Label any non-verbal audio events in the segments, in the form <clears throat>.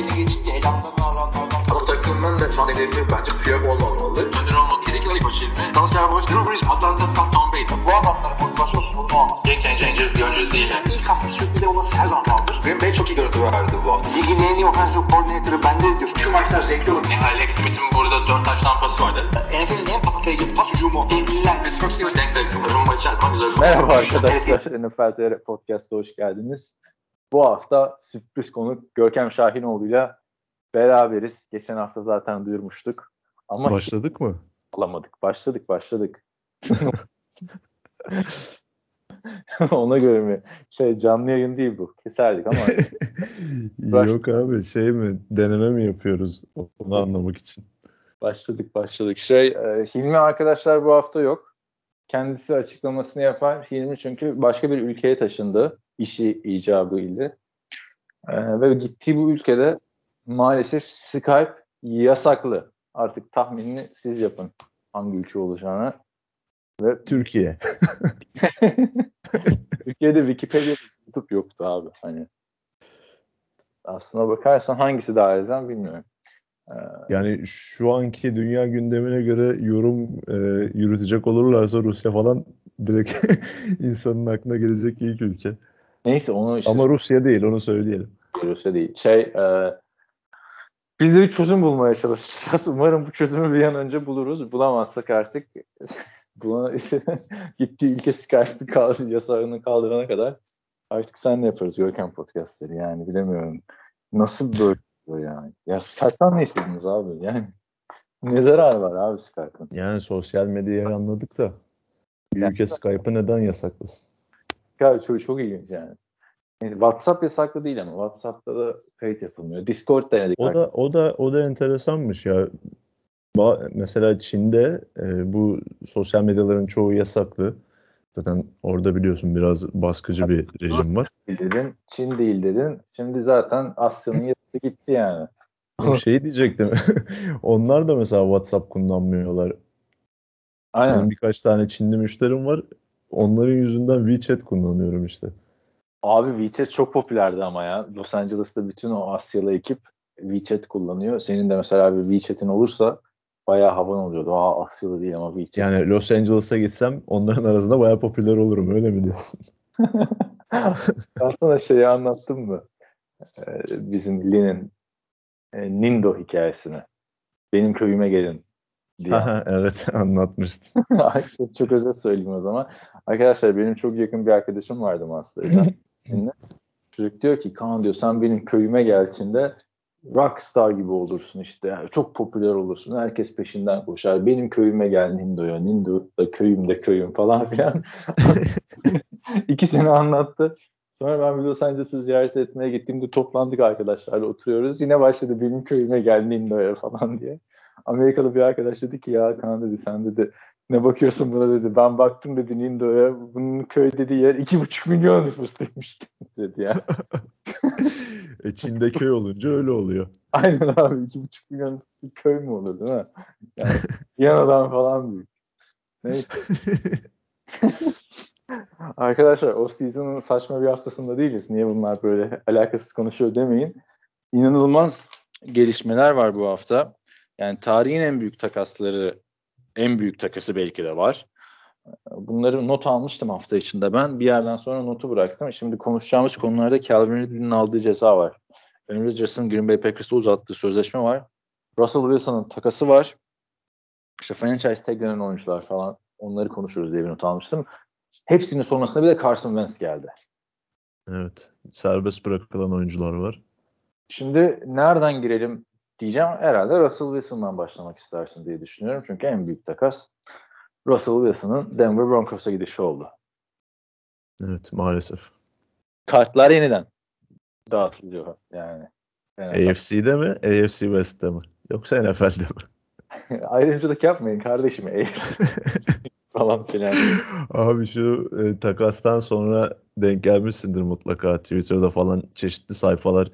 belli geçince elamdan alanlardan. Bu takımın da şu an hedefi bence Piyok olmamalı. Önder olmak kesinlikle başı ilmi. Dalsya Boş, Drew Brees, Atlanta, Tom, Tom Brady. Bu adamların motivasyon sorunu olmaz. Game changer bir oyuncu değil. yani. İlk hafta sürpriz olması her zaman kaldır. Green Bay çok iyi görüntü verdi bu hafta. Ligin en iyi offensive coordinator'ı bende diyor. Şu maçlar zevkli olur. Yani Alex Smith'in burada 4 taş tampası vardı. NFL'in en patlayıcı pas hücumu. Devliler. Pittsburgh Steelers denk de durum maçı her zaman güzel. Merhaba arkadaşlar. NFL TR Podcast'a hoş geldiniz. Bu hafta sürpriz konuk Görkem Şahinoğlu'yla beraberiz. Geçen hafta zaten duyurmuştuk. Ama Başladık mı? alamadık. Başladık, başladık. <laughs> Ona göre mi? Şey canlı yayın değil bu. Keserdik ama <laughs> Yok abi şey mi deneme mi yapıyoruz onu anlamak için. başladık, başladık. Şey, e, Hilmi arkadaşlar bu hafta yok. Kendisi açıklamasını yapar. Hilmi çünkü başka bir ülkeye taşındı. İşi icabı ile. E, ve gittiği bu ülkede maalesef Skype yasaklı. Artık tahminini siz yapın hangi ülke olacağını. Ve <laughs> Türkiye. <laughs> Türkiye'de Wikipedia YouTube yoktu abi. Hani aslına bakarsan hangisi daha elzem bilmiyorum. Yani şu anki dünya gündemine göre yorum e, yürütecek olurlarsa Rusya falan direkt <laughs> insanın aklına gelecek ilk ülke. Neyse onu işte Ama Rusya değil onu söyleyelim. Rusya değil. Şey e, biz de bir çözüm bulmaya çalışacağız. <laughs> Umarım bu çözümü bir an önce buluruz. Bulamazsak artık <laughs> buna <laughs> gittiği ülke Skype'ı kaldı, yasağını kaldırana kadar artık sen ne yaparız Görkem podcastları yani bilemiyorum. Nasıl böyle yani? Ya Skype'tan ne istediniz abi? Yani ne zararı var abi Skype'ın? Yani sosyal medyayı anladık da bir ülke Skype'ı neden yasaklasın? Ya çok, çok ilginç yani. Yani WhatsApp yasaklı değil ama WhatsApp'ta da kayıt yapılmıyor. Discord denedik. O da o da o da enteresanmış ya. Ba- Mesela Çin'de e, bu sosyal medyaların çoğu yasaklı. Zaten orada biliyorsun biraz baskıcı bir rejim var. değil dedin, Çin değil dedin. Şimdi zaten Asya'nın yarısı gitti yani. <laughs> Bu şey diyecektim. <laughs> Onlar da mesela WhatsApp kullanmıyorlar. Aynen. Benim birkaç tane Çinli müşterim var. Onların yüzünden WeChat kullanıyorum işte. Abi WeChat çok popülerdi ama ya. Los Angeles'ta bütün o Asyalı ekip WeChat kullanıyor. Senin de mesela bir WeChat'in olursa bayağı havan oluyordu. Aa Asyalı değil ama WeChat. Yani Los Angeles'a gitsem onların arasında bayağı popüler olurum öyle mi diyorsun? <laughs> <laughs> ben sana şeyi anlattım mı? Ee, bizim Lin'in e, Nindo hikayesini. Benim köyüme gelin diye. Evet <laughs> anlatmıştın. Çok, çok özel söyleyeyim o zaman. Arkadaşlar benim çok yakın bir arkadaşım vardı Master'da. <laughs> Çocuk diyor ki Kaan diyor sen benim köyüme geldiğinde rockstar gibi olursun işte. Yani çok popüler olursun. Herkes peşinden koşar. Benim köyüme gel Nindo'ya. Nindo da köyüm de köyüm falan filan. <laughs> İki sene anlattı. Sonra ben bir Los Angeles'ı ziyaret etmeye gittiğimde toplandık arkadaşlarla oturuyoruz. Yine başladı benim köyüme gel Nindo'ya falan diye. Amerikalı bir arkadaş dedi ki ya Kaan dedi sen dedi ne bakıyorsun buna dedi. Ben baktım dedi Nindo'ya. Bunun köy dediği yer iki buçuk milyon nüfusluymuş <laughs> dedi ya. <laughs> E, Çin'de köy olunca öyle oluyor. <laughs> Aynen abi iki buçuk milyon köy mü olur değil mi? Yani Viyana'dan falan büyük. Neyse. Arkadaşlar o season'ın saçma bir haftasında değiliz. Niye bunlar böyle alakasız konuşuyor demeyin. İnanılmaz gelişmeler var bu hafta. Yani tarihin en büyük takasları, en büyük takası belki de var. Bunları not almıştım hafta içinde ben. Bir yerden sonra notu bıraktım. Şimdi konuşacağımız konularda Calvin Ridley'nin aldığı ceza var. Aaron Rodgers'ın Green Bay Packers'ı uzattığı sözleşme var. Russell Wilson'ın takası var. İşte franchise taglenen oyuncular falan onları konuşuruz diye bir not almıştım. Hepsinin sonrasında bir de Carson Wentz geldi. Evet. Serbest bırakılan oyuncular var. Şimdi nereden girelim diyeceğim. Herhalde Russell Wilson'dan başlamak istersin diye düşünüyorum. Çünkü en büyük takas Russell Wilson'ın Denver Broncos'a gidişi oldu. Evet maalesef. Kartlar yeniden dağıtılıyor yani. NFL. AFC'de mi? AFC West'te mi? Yoksa NFL'de mi? <laughs> Ayrımcılık yapmayın kardeşim. AFC <laughs> falan filan. Abi şu e, takastan sonra denk gelmişsindir mutlaka Twitter'da falan çeşitli sayfalar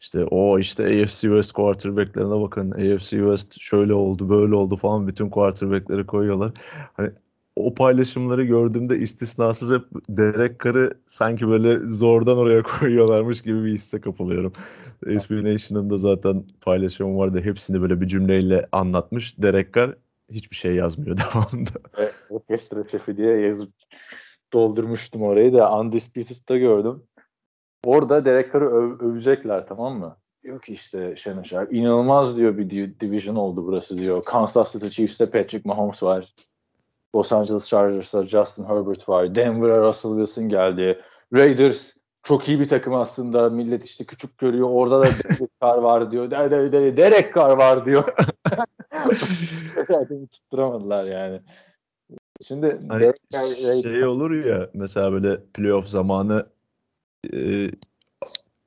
işte o işte AFC West quarterback'lerine bakın AFC West şöyle oldu böyle oldu falan bütün quarterback'leri koyuyorlar. Hani o paylaşımları gördüğümde istisnasız hep Derek Carr'ı sanki böyle zordan oraya <laughs> koyuyorlarmış gibi bir hisse kapılıyorum. SB Nation'ın da zaten paylaşımı vardı. Hepsini böyle bir cümleyle anlatmış. Derek Carr hiçbir şey yazmıyor <laughs> devamında. Ve orkestra şefi diye yazıp doldurmuştum orayı da Undisputed'da gördüm. Orada Derek Carr'ı öv- övecekler tamam mı? Ki işte Shannon Sharp inanılmaz diyor bir di- division oldu burası diyor. Kansas City Chiefs'te Patrick Mahomes var. Los Angeles Chargers'ta Justin Herbert var. Denver'a Russell Wilson geldi. Raiders çok iyi bir takım aslında. Millet işte küçük görüyor. Orada da <laughs> Derek Carr var diyor. De, de, de, Derek Carr var diyor. <laughs> Tutturamadılar yani. Şimdi Hani Derek Carr, şey olur ya mesela böyle playoff zamanı e,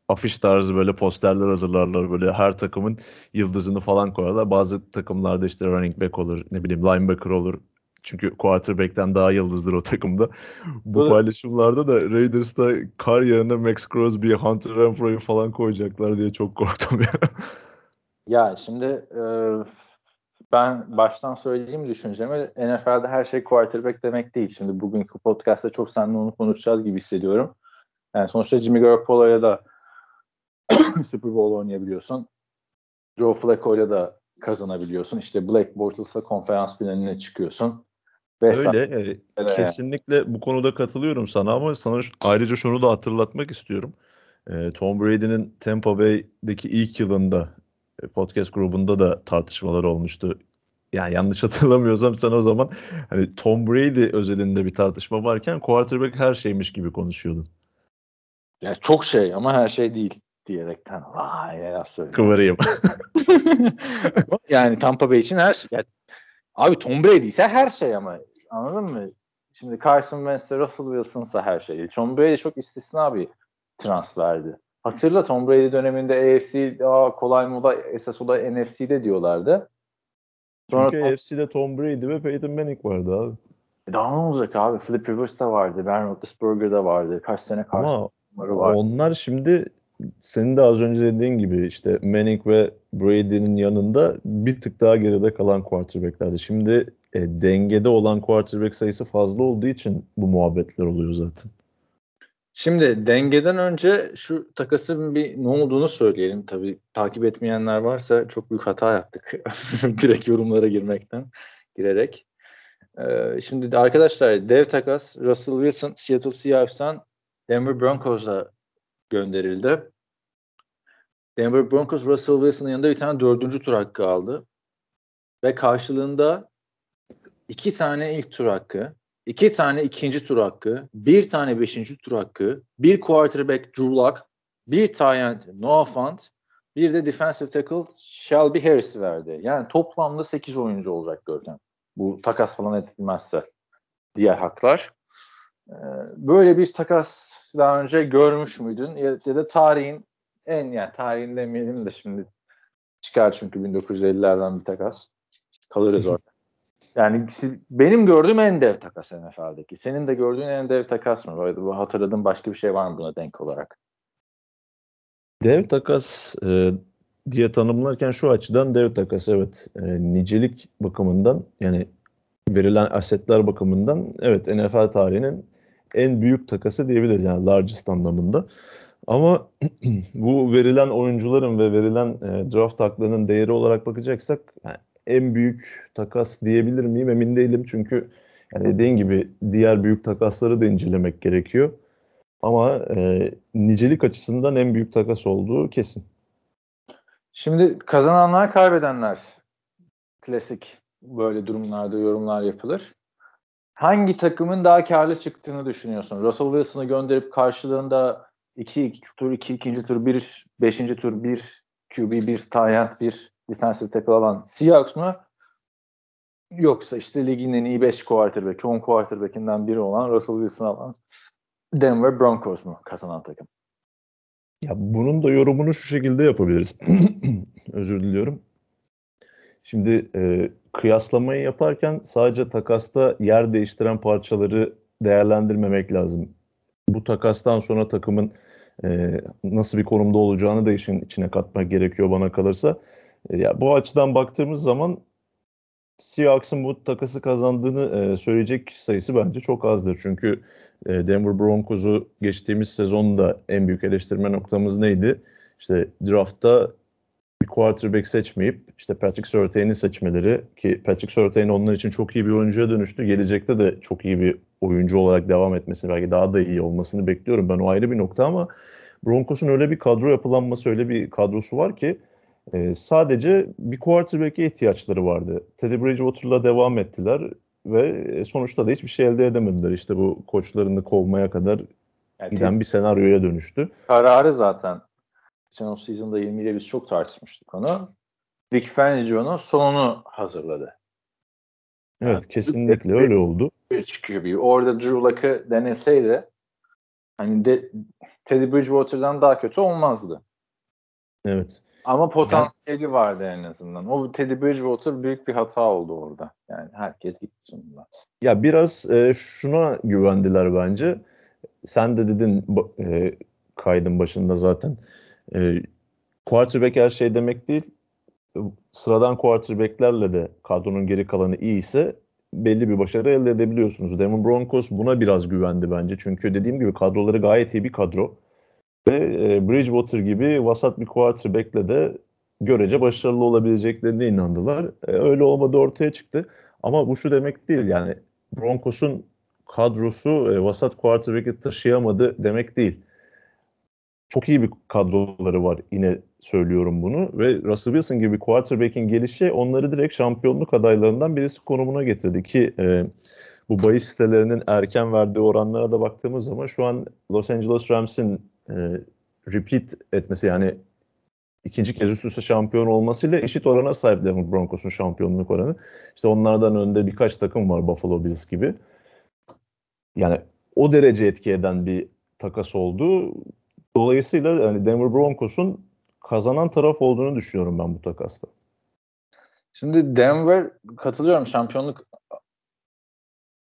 afiş tarzı böyle posterler hazırlarlar böyle her takımın yıldızını falan koyarlar. Bazı takımlarda işte running back olur, ne bileyim linebacker olur. Çünkü quarterback'ten daha yıldızdır o takımda. Bu Böyle- paylaşımlarda da Raiders'ta kar yerine Max Crosby, Hunter Renfro'yu falan koyacaklar diye çok korktum ya. Ya şimdi e, ben baştan söyleyeyim düşüncemi. NFL'de her şey quarterback demek değil. Şimdi bugünkü podcast'ta çok seninle onu konuşacağız gibi hissediyorum. Yani sonuçta Jimmy Garoppolo'ya da <clears throat> Super Bowl oynayabiliyorsun. Joe Flacco'yla da kazanabiliyorsun. İşte Blake Bortles'la konferans finaline çıkıyorsun. Vesaire. Öyle. e, Evet. kesinlikle bu konuda katılıyorum sana ama sana ayrıca şunu da hatırlatmak istiyorum. E, Tom Brady'nin Tampa Bay'deki ilk yılında e, podcast grubunda da tartışmalar olmuştu. Yani yanlış <laughs> hatırlamıyorsam sen o zaman hani Tom Brady özelinde bir tartışma varken quarterback her şeymiş gibi konuşuyordun. Yani çok şey ama her şey değil diyerekten. Vay ya söylüyorum. Kıvırayım. <laughs> yani Tampa Bay için her şey. Yani, abi Tom Brady ise her şey ama anladın mı? Şimdi Carson Wentz'e Russell Wilson'sa her şey. Tom Brady çok istisna bir transferdi. Hatırla Tom Brady döneminde AFC Aa, kolay moda esas olay NFC'de diyorlardı. Sonra Çünkü Tom- AFC'de Tom Brady ve Peyton Manning vardı abi. daha ne olacak abi? Philip Rivers da vardı. Ben Roethlisberger vardı. Kaç sene karşı Ama var. onlar şimdi senin de az önce dediğin gibi işte Manning ve Brady'nin yanında bir tık daha geride kalan quarterbacklerdi. Şimdi e, dengede olan quarterback sayısı fazla olduğu için bu muhabbetler oluyor zaten. Şimdi dengeden önce şu takasın bir ne olduğunu söyleyelim. Tabii takip etmeyenler varsa çok büyük hata yaptık. <laughs> Direkt yorumlara girmekten girerek. Ee, şimdi arkadaşlar dev takas Russell Wilson Seattle Seahawks'tan Denver Broncos'a gönderildi. Denver Broncos Russell Wilson'ın yanında bir tane dördüncü tur hakkı aldı. Ve karşılığında iki tane ilk tur hakkı, iki tane ikinci tur hakkı, bir tane beşinci tur hakkı, bir quarterback Drew Lock, bir tight Noah Fant, bir de defensive tackle Shelby Harris verdi. Yani toplamda 8 oyuncu olacak Görkem. Bu takas falan edilmezse diğer haklar. Ee, Böyle bir takas daha önce görmüş müydün? Ya, ya da tarihin en yani tarihin demeyelim de şimdi çıkar çünkü 1950'lerden bir takas. Kalırız orada. <laughs> Yani benim gördüğüm en dev takas NFL'deki. Senin de gördüğün en dev takas mı? Böyle bu hatırladığın başka bir şey var mı buna denk olarak? Dev takas e, diye tanımlarken şu açıdan dev takas evet e, nicelik bakımından yani verilen asetler bakımından evet NFL tarihinin en büyük takası diyebiliriz yani largest anlamında. Ama <clears throat> bu verilen oyuncuların ve verilen e, draft haklarının değeri olarak bakacaksak yani en büyük takas diyebilir miyim emin değilim çünkü yani dediğin gibi diğer büyük takasları da incelemek gerekiyor. Ama e, nicelik açısından en büyük takas olduğu kesin. Şimdi kazananlar kaybedenler klasik böyle durumlarda yorumlar yapılır. Hangi takımın daha karlı çıktığını düşünüyorsun? Russell Wilson'ı gönderip karşılığında 2 2 tur, 2 ikinci tur, 1 beşinci tur, 1 QB, 1 tight end, 1 defensive tackle alan Seahawks mı? Yoksa işte ligin en iyi 5 quarterback, 10 quarterback'inden biri olan Russell Wilson alan Denver Broncos mu kazanan takım? Ya bunun da yorumunu şu şekilde yapabiliriz. <clears throat> Özür diliyorum. Şimdi e, kıyaslamayı yaparken sadece takasta yer değiştiren parçaları değerlendirmemek lazım. Bu takastan sonra takımın e, nasıl bir konumda olacağını da işin içine katmak gerekiyor bana kalırsa. E, ya bu açıdan baktığımız zaman Seahawks'ın bu takası kazandığını e, söyleyecek kişi sayısı bence çok azdır. Çünkü e, Denver Broncos'u geçtiğimiz sezonda en büyük eleştirme noktamız neydi? işte draftta bir quarterback seçmeyip işte Patrick Surtain'i seçmeleri ki Patrick Surtain onlar için çok iyi bir oyuncuya dönüştü. Gelecekte de çok iyi bir oyuncu olarak devam etmesini belki daha da iyi olmasını bekliyorum. Ben o ayrı bir nokta ama Broncos'un öyle bir kadro yapılanması, öyle bir kadrosu var ki e, sadece bir quarterback'e ihtiyaçları vardı. Teddy Bridgewater'la devam ettiler ve e, sonuçta da hiçbir şey elde edemediler. İşte bu koçlarını kovmaya kadar Yani giden bir senaryoya dönüştü. kararı zaten geçen o season'da 20 ile biz çok tartışmıştık onu. Vic Fangio'nun sonunu hazırladı. Evet Yani- kesinlikle öyle oldu. Çıkıyor bir. Orada Drew Luck'ı deneseydi hani de, Teddy Bridgewater'dan daha kötü olmazdı. Evet. Ama potansiyeli vardı en azından. O Teddy Bridgewater büyük bir hata oldu orada. Yani herkes gitti sonunda. Ya biraz e, şuna güvendiler bence. Sen de dedin e, kaydın başında zaten. E, quarterback her şey demek değil. Sıradan quarterbacklerle de kadronun geri kalanı iyi ise belli bir başarı elde edebiliyorsunuz. Denver Broncos buna biraz güvendi bence. Çünkü dediğim gibi kadroları gayet iyi bir kadro. Ve e, Bridgewater gibi vasat bir quarterback'le de görece başarılı olabileceklerine inandılar. E, öyle olmadı ortaya çıktı. Ama bu şu demek değil yani Broncos'un kadrosu e, vasat quarterback'i taşıyamadı demek değil. Çok iyi bir kadroları var yine söylüyorum bunu ve Russell Wilson gibi quarterback'in gelişi onları direkt şampiyonluk adaylarından birisi konumuna getirdi ki e, bu bahis sitelerinin erken verdiği oranlara da baktığımız zaman şu an Los Angeles Rams'in e, repeat etmesi yani ikinci kez üst üste şampiyon olmasıyla eşit orana sahip Denver Broncos'un şampiyonluk oranı. İşte onlardan önde birkaç takım var Buffalo Bills gibi. Yani o derece etki eden bir takas oldu. Dolayısıyla yani Denver Broncos'un kazanan taraf olduğunu düşünüyorum ben bu takasta. Şimdi Denver katılıyorum şampiyonluk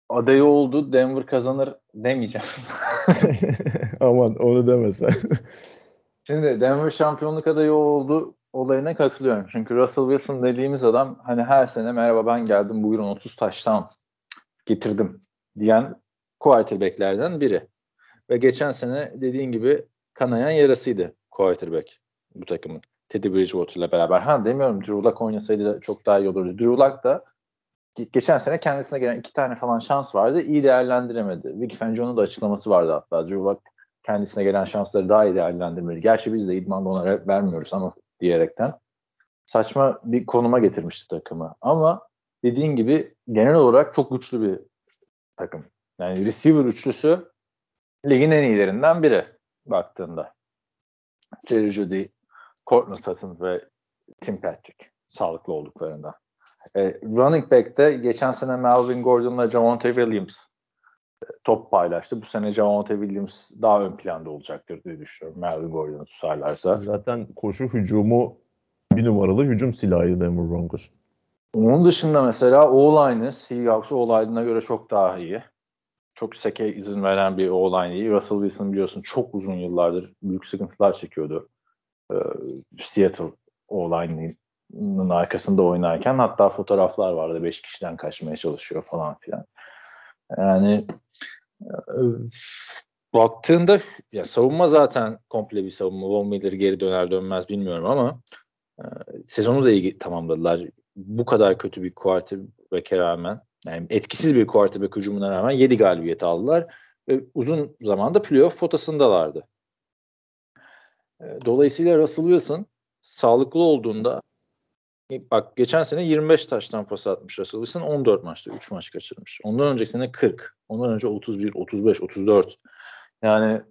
adayı oldu. Denver kazanır demeyeceğim. <laughs> Aman onu demesen. <laughs> Şimdi Denver şampiyonluk adayı oldu olayına katılıyorum. Çünkü Russell Wilson dediğimiz adam hani her sene merhaba ben geldim buyurun 30 taştan getirdim diyen quarterbacklerden biri. Ve geçen sene dediğin gibi kanayan yarasıydı quarterback bu takımın. Teddy Bridgewater'la beraber. Ha demiyorum Drew Luck oynasaydı çok daha iyi olurdu. Drew Luck da ge- geçen sene kendisine gelen iki tane falan şans vardı. iyi değerlendiremedi. Vic Fangio'nun da açıklaması vardı hatta. Drew Luck kendisine gelen şansları daha iyi değerlendirmeli. Gerçi biz de idmanda ona vermiyoruz ama diyerekten. Saçma bir konuma getirmişti takımı. Ama dediğin gibi genel olarak çok güçlü bir takım. Yani receiver üçlüsü ligin en iyilerinden biri baktığında. Jerry Judy, Courtland Sutton ve Tim Patrick sağlıklı olduklarında. E, running back'te geçen sene Melvin Gordon'la Javonte Williams e, top paylaştı. Bu sene Javonte Williams daha ön planda olacaktır diye düşünüyorum. Melvin Gordon'u tutarlarsa. Zaten koşu hücumu bir numaralı hücum silahı Denver Broncos. Onun dışında mesela O-line'ı Seahawks O-line'ına göre çok daha iyi. Çok seke izin veren bir O-line değil. Russell Wilson biliyorsun çok uzun yıllardır büyük sıkıntılar çekiyordu. Ee, Seattle O-line'ın arkasında oynarken hatta fotoğraflar vardı. Beş kişiden kaçmaya çalışıyor falan filan. Yani e, baktığında ya savunma zaten komple bir savunma. Von Miller geri döner dönmez bilmiyorum ama e, sezonu da iyi tamamladılar. Bu kadar kötü bir quarterback'e rağmen yani etkisiz bir quarterback hücumuna rağmen 7 galibiyet aldılar ve uzun zamanda playoff potasındalardı. E, Dolayısıyla Russell Wilson sağlıklı olduğunda bak geçen sene 25 taştan pas atmış Russell Wilson 14 maçta 3 maç kaçırmış. Ondan önceki sene 40. Ondan önce 31, 35, 34. Yani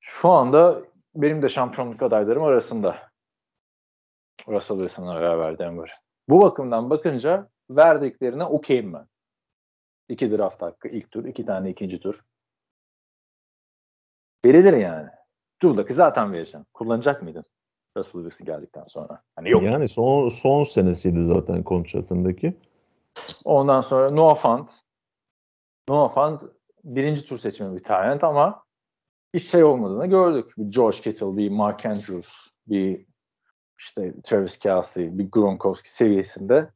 şu anda benim de şampiyonluk adaylarım arasında. Russell Wilson'la beraber Denver. Bu bakımdan bakınca verdiklerine okeyim ben. İki draft hakkı ilk tur, iki tane ikinci tur. Verilir yani. Drew zaten vereceğim. Kullanacak mıydın? Russell Wilson geldikten sonra. Hani yok. Yani son son senesiydi zaten kontratındaki. Ondan sonra Noah Fant. Noah Fant birinci tur seçimi bir tane ama hiç şey olmadığını gördük. Bir George Kittle, bir Mark Andrews, bir işte Travis Kelsey, bir Gronkowski seviyesinde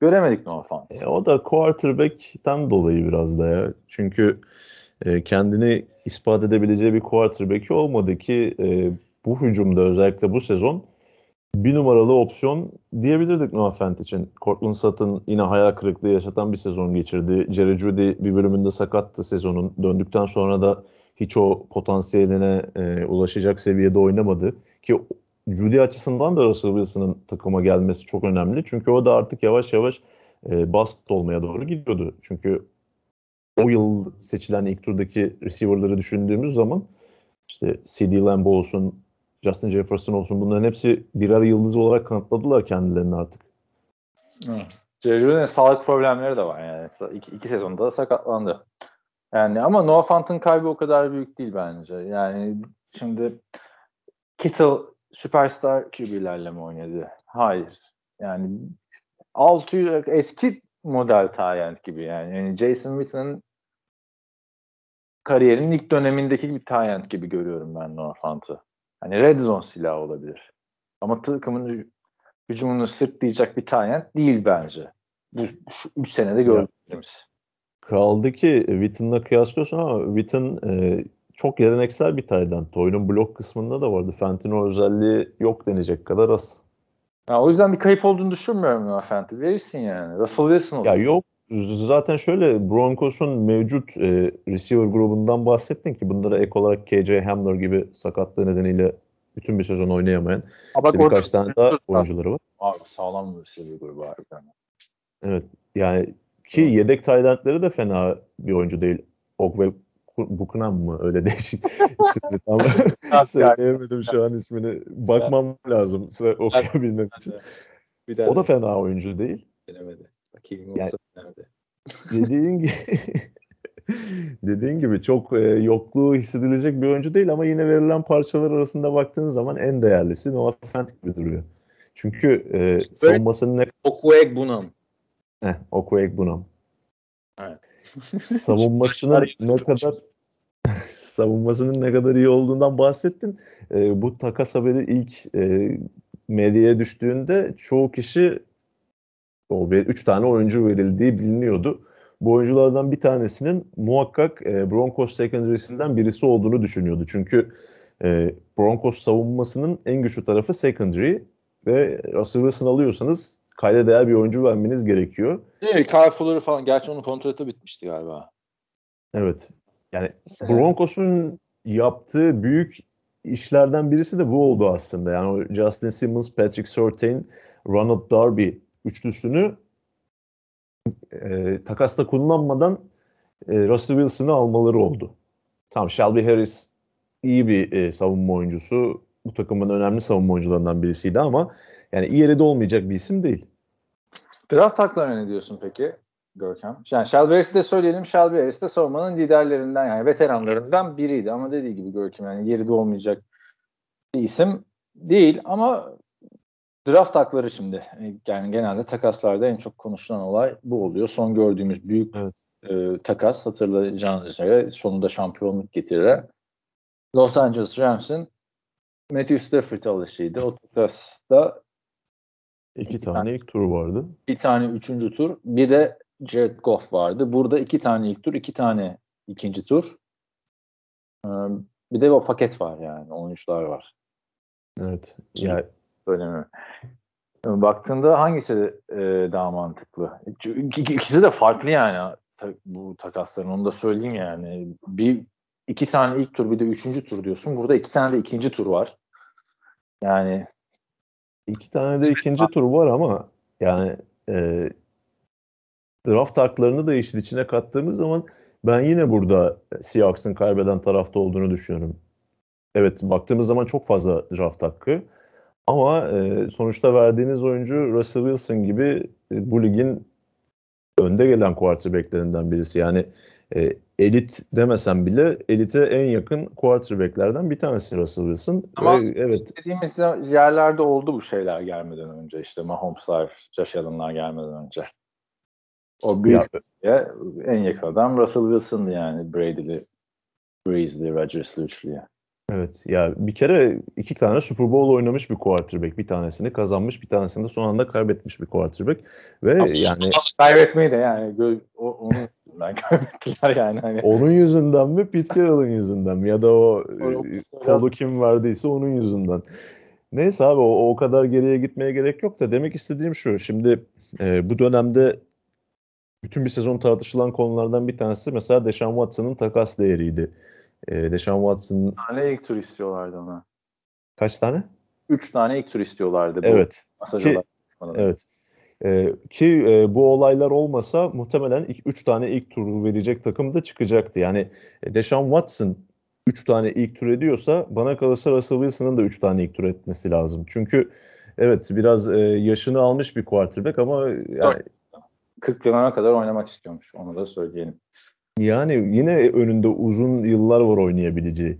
göremedik Noah Fant. E, o da quarterback'ten dolayı biraz da ya. Çünkü e, kendini ispat edebileceği bir quarterback'i olmadı ki e, bu hücumda özellikle bu sezon bir numaralı opsiyon diyebilirdik Noah Fant için. Cortland Sutton yine hayal kırıklığı yaşatan bir sezon geçirdi. Jerry Judy bir bölümünde sakattı sezonun. Döndükten sonra da hiç o potansiyeline e, ulaşacak seviyede oynamadı. Ki Judy açısından da Russell Wilson'ın takıma gelmesi çok önemli. Çünkü o da artık yavaş yavaş e, bast olmaya doğru gidiyordu. Çünkü o yıl seçilen ilk turdaki receiver'ları düşündüğümüz zaman işte CD Lamb olsun, Justin Jefferson olsun bunların hepsi birer yıldız olarak kanıtladılar kendilerini artık. Jerry'nin sağlık problemleri de var yani. İki, iki sezonda da sakatlandı. Yani ama Noah Fant'ın kaybı o kadar büyük değil bence. Yani şimdi Kittle süperstar QB'lerle mi oynadı? Hayır. Yani 600 eski model Tayent gibi yani. yani Jason Witten'ın kariyerinin ilk dönemindeki bir Tayent gibi görüyorum ben Noah Fant'ı. Hani red zone silahı olabilir. Ama takımın hücumunu sırtlayacak bir Tayent değil bence. Bu 3 senede gördüğümüz. Kaldı ki Witten'la kıyaslıyorsun ama Witten e, çok geleneksel bir taydan. Oyunun blok kısmında da vardı. Fentino özelliği yok denecek kadar az. Ya, o yüzden bir kayıp olduğunu düşünmüyorum Noah Fent'i. Verirsin yani. Russell Wilson olur. Ya yok. Zaten şöyle Broncos'un mevcut e, receiver grubundan bahsettin ki bunlara ek olarak KJ Hamler gibi sakatlığı nedeniyle bütün bir sezon oynayamayan Ama işte birkaç tane daha oyuncuları var. Abi sağlam bir receiver grubu var. Yani. Evet. Yani ki yedek taydentleri de fena bir oyuncu değil. Ogwe Bukunam mı? Öyle <laughs> değişik <laughs> isimli tam söyleyemedim şu an ismini. Bakmam lazım okuyabilmek için. Bir daha o da fena oyuncu değil. Bilemedi. Bakayım Yani- nerede? <laughs> Dediğin gibi dediğin gibi çok e, yokluğu hissedilecek bir oyuncu değil ama yine verilen parçalar arasında baktığın zaman en değerlisi Noah Fant gibi duruyor. Çünkü e, savunmasının ne Okweg Bunam. Heh, Okweg Bunam. Evet. Savunmasının ne kadar <laughs> savunmasının ne kadar iyi olduğundan bahsettin. Ee, bu takas haberi ilk e, medyaya düştüğünde çoğu kişi o 3 tane oyuncu verildiği biliniyordu. Bu oyunculardan bir tanesinin muhakkak e, Broncos secondary'sinden birisi olduğunu düşünüyordu. Çünkü e, Broncos savunmasının en güçlü tarafı secondary ve Russell Wilson alıyorsanız kayda değer bir oyuncu vermeniz gerekiyor. Değil mi? Kyle Fuller'ı falan. Gerçi onun kontratı bitmişti galiba. Evet. Yani Broncos'un yaptığı büyük işlerden birisi de bu oldu aslında. Yani o Justin Simmons, Patrick Surtain, Ronald Darby üçlüsünü e, takasta kullanmadan e, Russell Wilson'ı almaları oldu. Tamam Shelby Harris iyi bir e, savunma oyuncusu. Bu takımın önemli savunma oyuncularından birisiydi ama yani iyi yerde olmayacak bir isim değil. Draft haklarına ne diyorsun peki Görkem? Yani Shelby de söyleyelim. Shelby de savunmanın liderlerinden yani veteranlarından biriydi. Ama dediği gibi Görkem yani yerinde olmayacak bir isim değil ama draft hakları şimdi yani genelde takaslarda en çok konuşulan olay bu oluyor. Son gördüğümüz büyük Evet. e, takas hatırlayacağınız üzere sonunda şampiyonluk getirilen Los Angeles Rams'in Matthew Stafford alışıydı. O takasta İki tane ilk turu vardı. bir tane üçüncü tur, bir de Jared Goff vardı. Burada iki tane ilk tur, iki tane ikinci tur. Ee, Bir de o paket var yani. Oyuncular var. Evet. Yani Söylemiyorum. Baktığında hangisi e, daha mantıklı? İkisi de farklı yani bu takasların. Onu da söyleyeyim yani. Bir iki tane ilk tur bir de üçüncü tur diyorsun. Burada iki tane de ikinci tur var. Yani İki tane de ikinci tur var ama yani e, draft haklarını da işin içine kattığımız zaman ben yine burada Seahawks'ın kaybeden tarafta olduğunu düşünüyorum. Evet baktığımız zaman çok fazla draft hakkı ama e, sonuçta verdiğiniz oyuncu Russell Wilson gibi e, bu ligin önde gelen quarterbacklerinden birisi. Yani e, elit demesem bile elite en yakın quarterbacklerden bir tanesi Russell Wilson. Ama- Ve evet dediğimiz yerlerde oldu bu şeyler gelmeden önce. işte Mahomes'lar, Josh Allen'lar gelmeden önce. O büyük Ya, en yakın adam Russell Wilson'dı yani Brady'li, Breeze'li, Rodgers'lı üçlüye. Evet ya bir kere iki tane Super Bowl oynamış bir quarterback. Bir tanesini kazanmış bir tanesini de son anda kaybetmiş bir quarterback. Ve yani Kaybetmeyi de yani o, onu yüzünden <laughs> kaybettiler yani. Hani. Onun yüzünden mi Pete Carroll'ın yüzünden mi ya da o e, kolu kim verdiyse onun yüzünden. Neyse abi o, o kadar geriye gitmeye gerek yok da demek istediğim şu. Şimdi e, bu dönemde bütün bir sezon tartışılan konulardan bir tanesi mesela Deshaun Watson'ın takas değeriydi. E, Deshaun Watson tane ilk tur istiyorlardı ona. kaç tane? Üç tane ilk tur istiyorlardı. Bu Evet. Masaj Ki- olarak. Evet. Ee, ki e, bu olaylar olmasa muhtemelen 3 tane ilk turu verecek takım da çıkacaktı. Yani e, Deshaun Watson 3 tane ilk tur ediyorsa bana kalırsa Russell Wilson'ın da 3 tane ilk tur etmesi lazım. Çünkü evet biraz e, yaşını almış bir quarterback ama yani, 40 yılına kadar oynamak istiyormuş. Onu da söyleyelim. yani yine önünde uzun yıllar var oynayabileceği.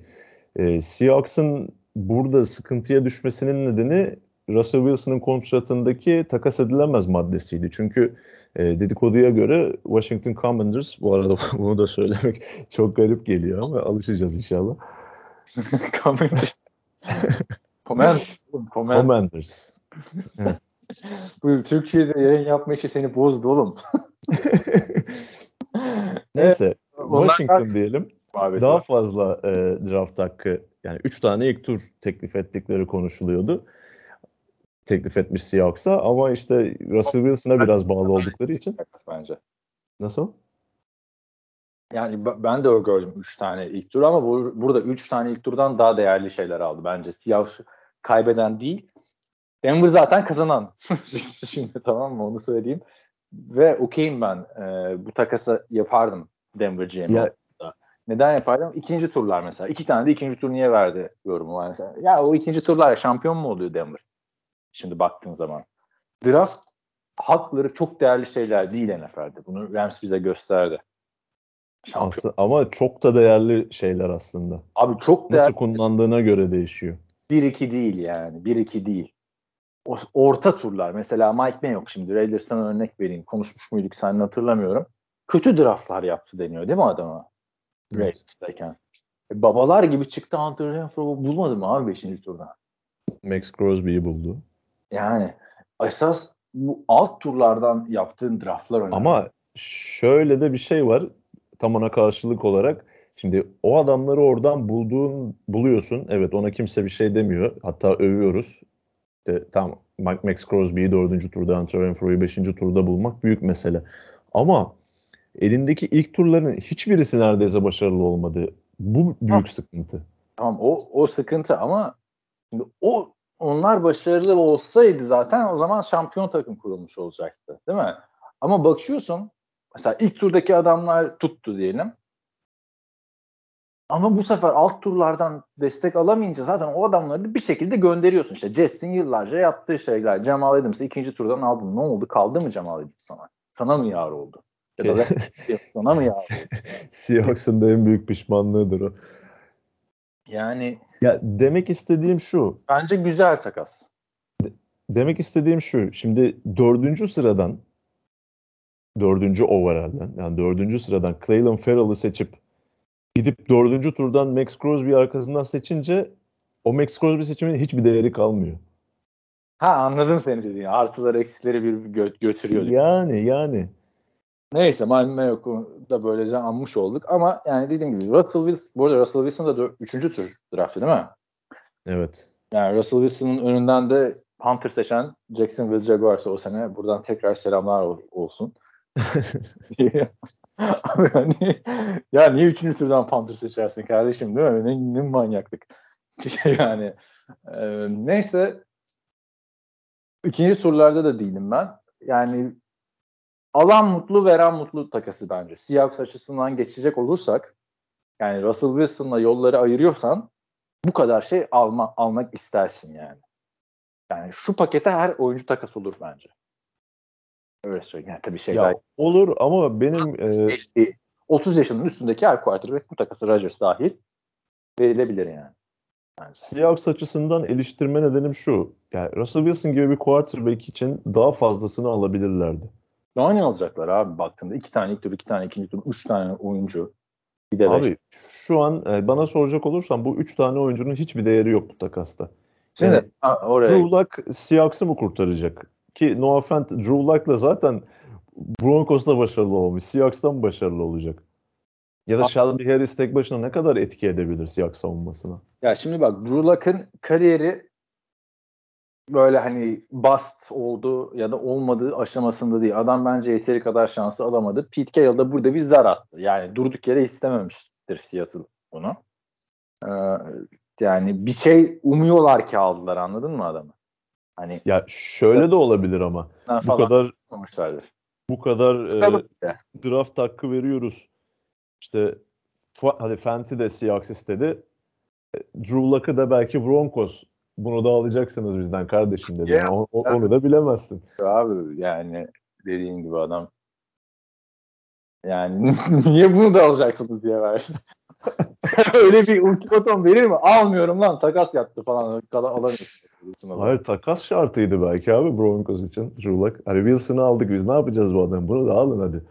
E, Seahawks'ın burada sıkıntıya düşmesinin nedeni Russell Wilson'ın kontratındaki takas edilemez maddesiydi. Çünkü e, dedikoduya göre Washington Commanders, bu arada <laughs> bunu da söylemek çok garip geliyor ama alışacağız inşallah. Comment. <laughs> Comment. Commanders. <laughs> Bu Türkiye'de yayın yapma işi seni bozdu oğlum. Neyse Onlar Washington diyelim. Muhabbeti Daha fazla e, draft hakkı yani 3 tane ilk tur teklif ettikleri konuşuluyordu. Teklif etmiş Seahawks'a ama işte Russell Wilson'a biraz bağlı oldukları için. bence. Nasıl? Yani ben de öyle gördüm 3 tane ilk tur ama bu, burada 3 tane ilk turdan daha değerli şeyler aldı bence. Seahawks kaybeden değil. Denver zaten kazanan. <laughs> Şimdi tamam mı onu söyleyeyim. Ve okeyim ben. Ee, bu takası yapardım Denver GM. Ya- Neden yapardım? İkinci turlar mesela. İki tane de ikinci tur niye verdi yorumu var mesela. Ya o ikinci turlar şampiyon mu oluyor Denver? Şimdi baktığın zaman. Draft hakları çok değerli şeyler değil NFL'de. Bunu Rams bize gösterdi. Şampiyon. Ama çok da değerli şeyler aslında. Abi çok Nasıl değerli. kullandığına göre değişiyor. 1-2 değil yani. 1-2 değil. O, orta turlar. Mesela Mike Mayock şimdi Raiders'tan örnek vereyim. Konuşmuş muyduk seninle hatırlamıyorum. Kötü draftlar yaptı deniyor değil mi adama? Evet. Raiders'tayken. E, babalar gibi çıktı Hunter Renfro bulmadı mı abi 5. turda? Max Crosby'yi buldu. Yani esas bu alt turlardan yaptığın draftlar önemli. Ama şöyle de bir şey var. Tam ona karşılık olarak. Şimdi o adamları oradan bulduğun buluyorsun. Evet ona kimse bir şey demiyor. Hatta övüyoruz. İşte, tam Max Crosby'yi dördüncü turda, Hunter Renfro'yu beşinci turda bulmak büyük mesele. Ama elindeki ilk turların hiçbirisi neredeyse başarılı olmadı. Bu büyük sıkıntı. Tamam o o sıkıntı ama şimdi o onlar başarılı olsaydı zaten o zaman şampiyon takım kurulmuş olacaktı. Değil mi? Ama bakıyorsun mesela ilk turdaki adamlar tuttu diyelim. Ama bu sefer alt turlardan destek alamayınca zaten o adamları da bir şekilde gönderiyorsun. İşte Jets'in yıllarca yaptığı şeyler. Cemal Adams'ı ikinci turdan aldın. Ne oldu? Kaldı mı Cemal Adams sana? Sana mı yar oldu? Ya da <laughs> sana mı yar oldu? <laughs> Seahawks'ın da en büyük pişmanlığıdır o. Yani Ya demek istediğim şu. bence güzel takas. Demek istediğim şu. Şimdi dördüncü sıradan dördüncü overall'den yani dördüncü sıradan Clayton Farrell'ı seçip gidip dördüncü turdan Max Crosby arkasından seçince o Max Crosby seçiminin hiçbir değeri kalmıyor. Ha anladım seni dediğini. Artılar eksileri bir gö- götürüyor. Yani yani. Neyse Malmö Mayok'u da böylece anmış olduk. Ama yani dediğim gibi Russell Wilson, bu arada Russell Wilson da 3. tur draftı değil mi? Evet. Yani Russell Wilson'ın önünden de Hunter seçen Jacksonville Jaguars'a o sene buradan tekrar selamlar ol- olsun. Abi hani ya niye 3. turdan Panther seçersin kardeşim değil mi? Ne, ne manyaklık. <laughs> yani e, neyse ikinci turlarda da değilim ben. Yani alan mutlu veren mutlu takası bence. Seahawks açısından geçecek olursak yani Russell Wilson'la yolları ayırıyorsan bu kadar şey alma, almak istersin yani. Yani şu pakete her oyuncu takas olur bence. Öyle söyleyeyim. Yani tabii şeyler Ya olur ama benim e, geçti. 30 yaşının üstündeki her quarterback bu takası Rodgers dahil verilebilir yani. yani Seahawks açısından eleştirme nedenim şu. Yani Russell Wilson gibi bir quarterback için daha fazlasını alabilirlerdi. Daha ne alacaklar abi baktığında? iki tane ilk tur, iki tane ikinci tur, üç tane oyuncu. Bir de beş. Abi şu an e, bana soracak olursan bu üç tane oyuncunun hiçbir değeri yok bu takasta. Şimdi Yani ha, oraya Drew Luck Seahawks'ı mı kurtaracak? Ki no offense Drew Luck'la zaten Broncos'ta başarılı olmuş. Seahawks'ta mı başarılı olacak? Ya da Shelby Harris tek başına ne kadar etki edebilir Seahawks savunmasına? Ya şimdi bak Drew Luck'ın kariyeri böyle hani bust oldu ya da olmadığı aşamasında değil. Adam bence yeteri kadar şansı alamadı. Pete Carroll da burada bir zar attı. Yani durduk yere istememiştir Seattle bunu. Ee, yani bir şey umuyorlar ki aldılar anladın mı adamı? Hani Ya şöyle de olabilir ama bu kadar bu kadar e, draft hakkı veriyoruz. İşte hadi Fenty de Seahawks istedi. E, Drew Luck'ı da belki Broncos bunu da alacaksınız bizden kardeşim dedi. Ya, Yani o- o- onu da bilemezsin. Abi yani dediğin gibi adam yani <laughs> niye bunu da alacaksınız diye verdi. <laughs> Öyle bir ultimatom verir mi? Almıyorum lan takas yaptı falan. Alamıyorsun. Hayır takas şartıydı belki abi Broncos için Drew. Hani Wilson'ı aldık biz ne yapacağız bu adamı? Bunu da alın hadi.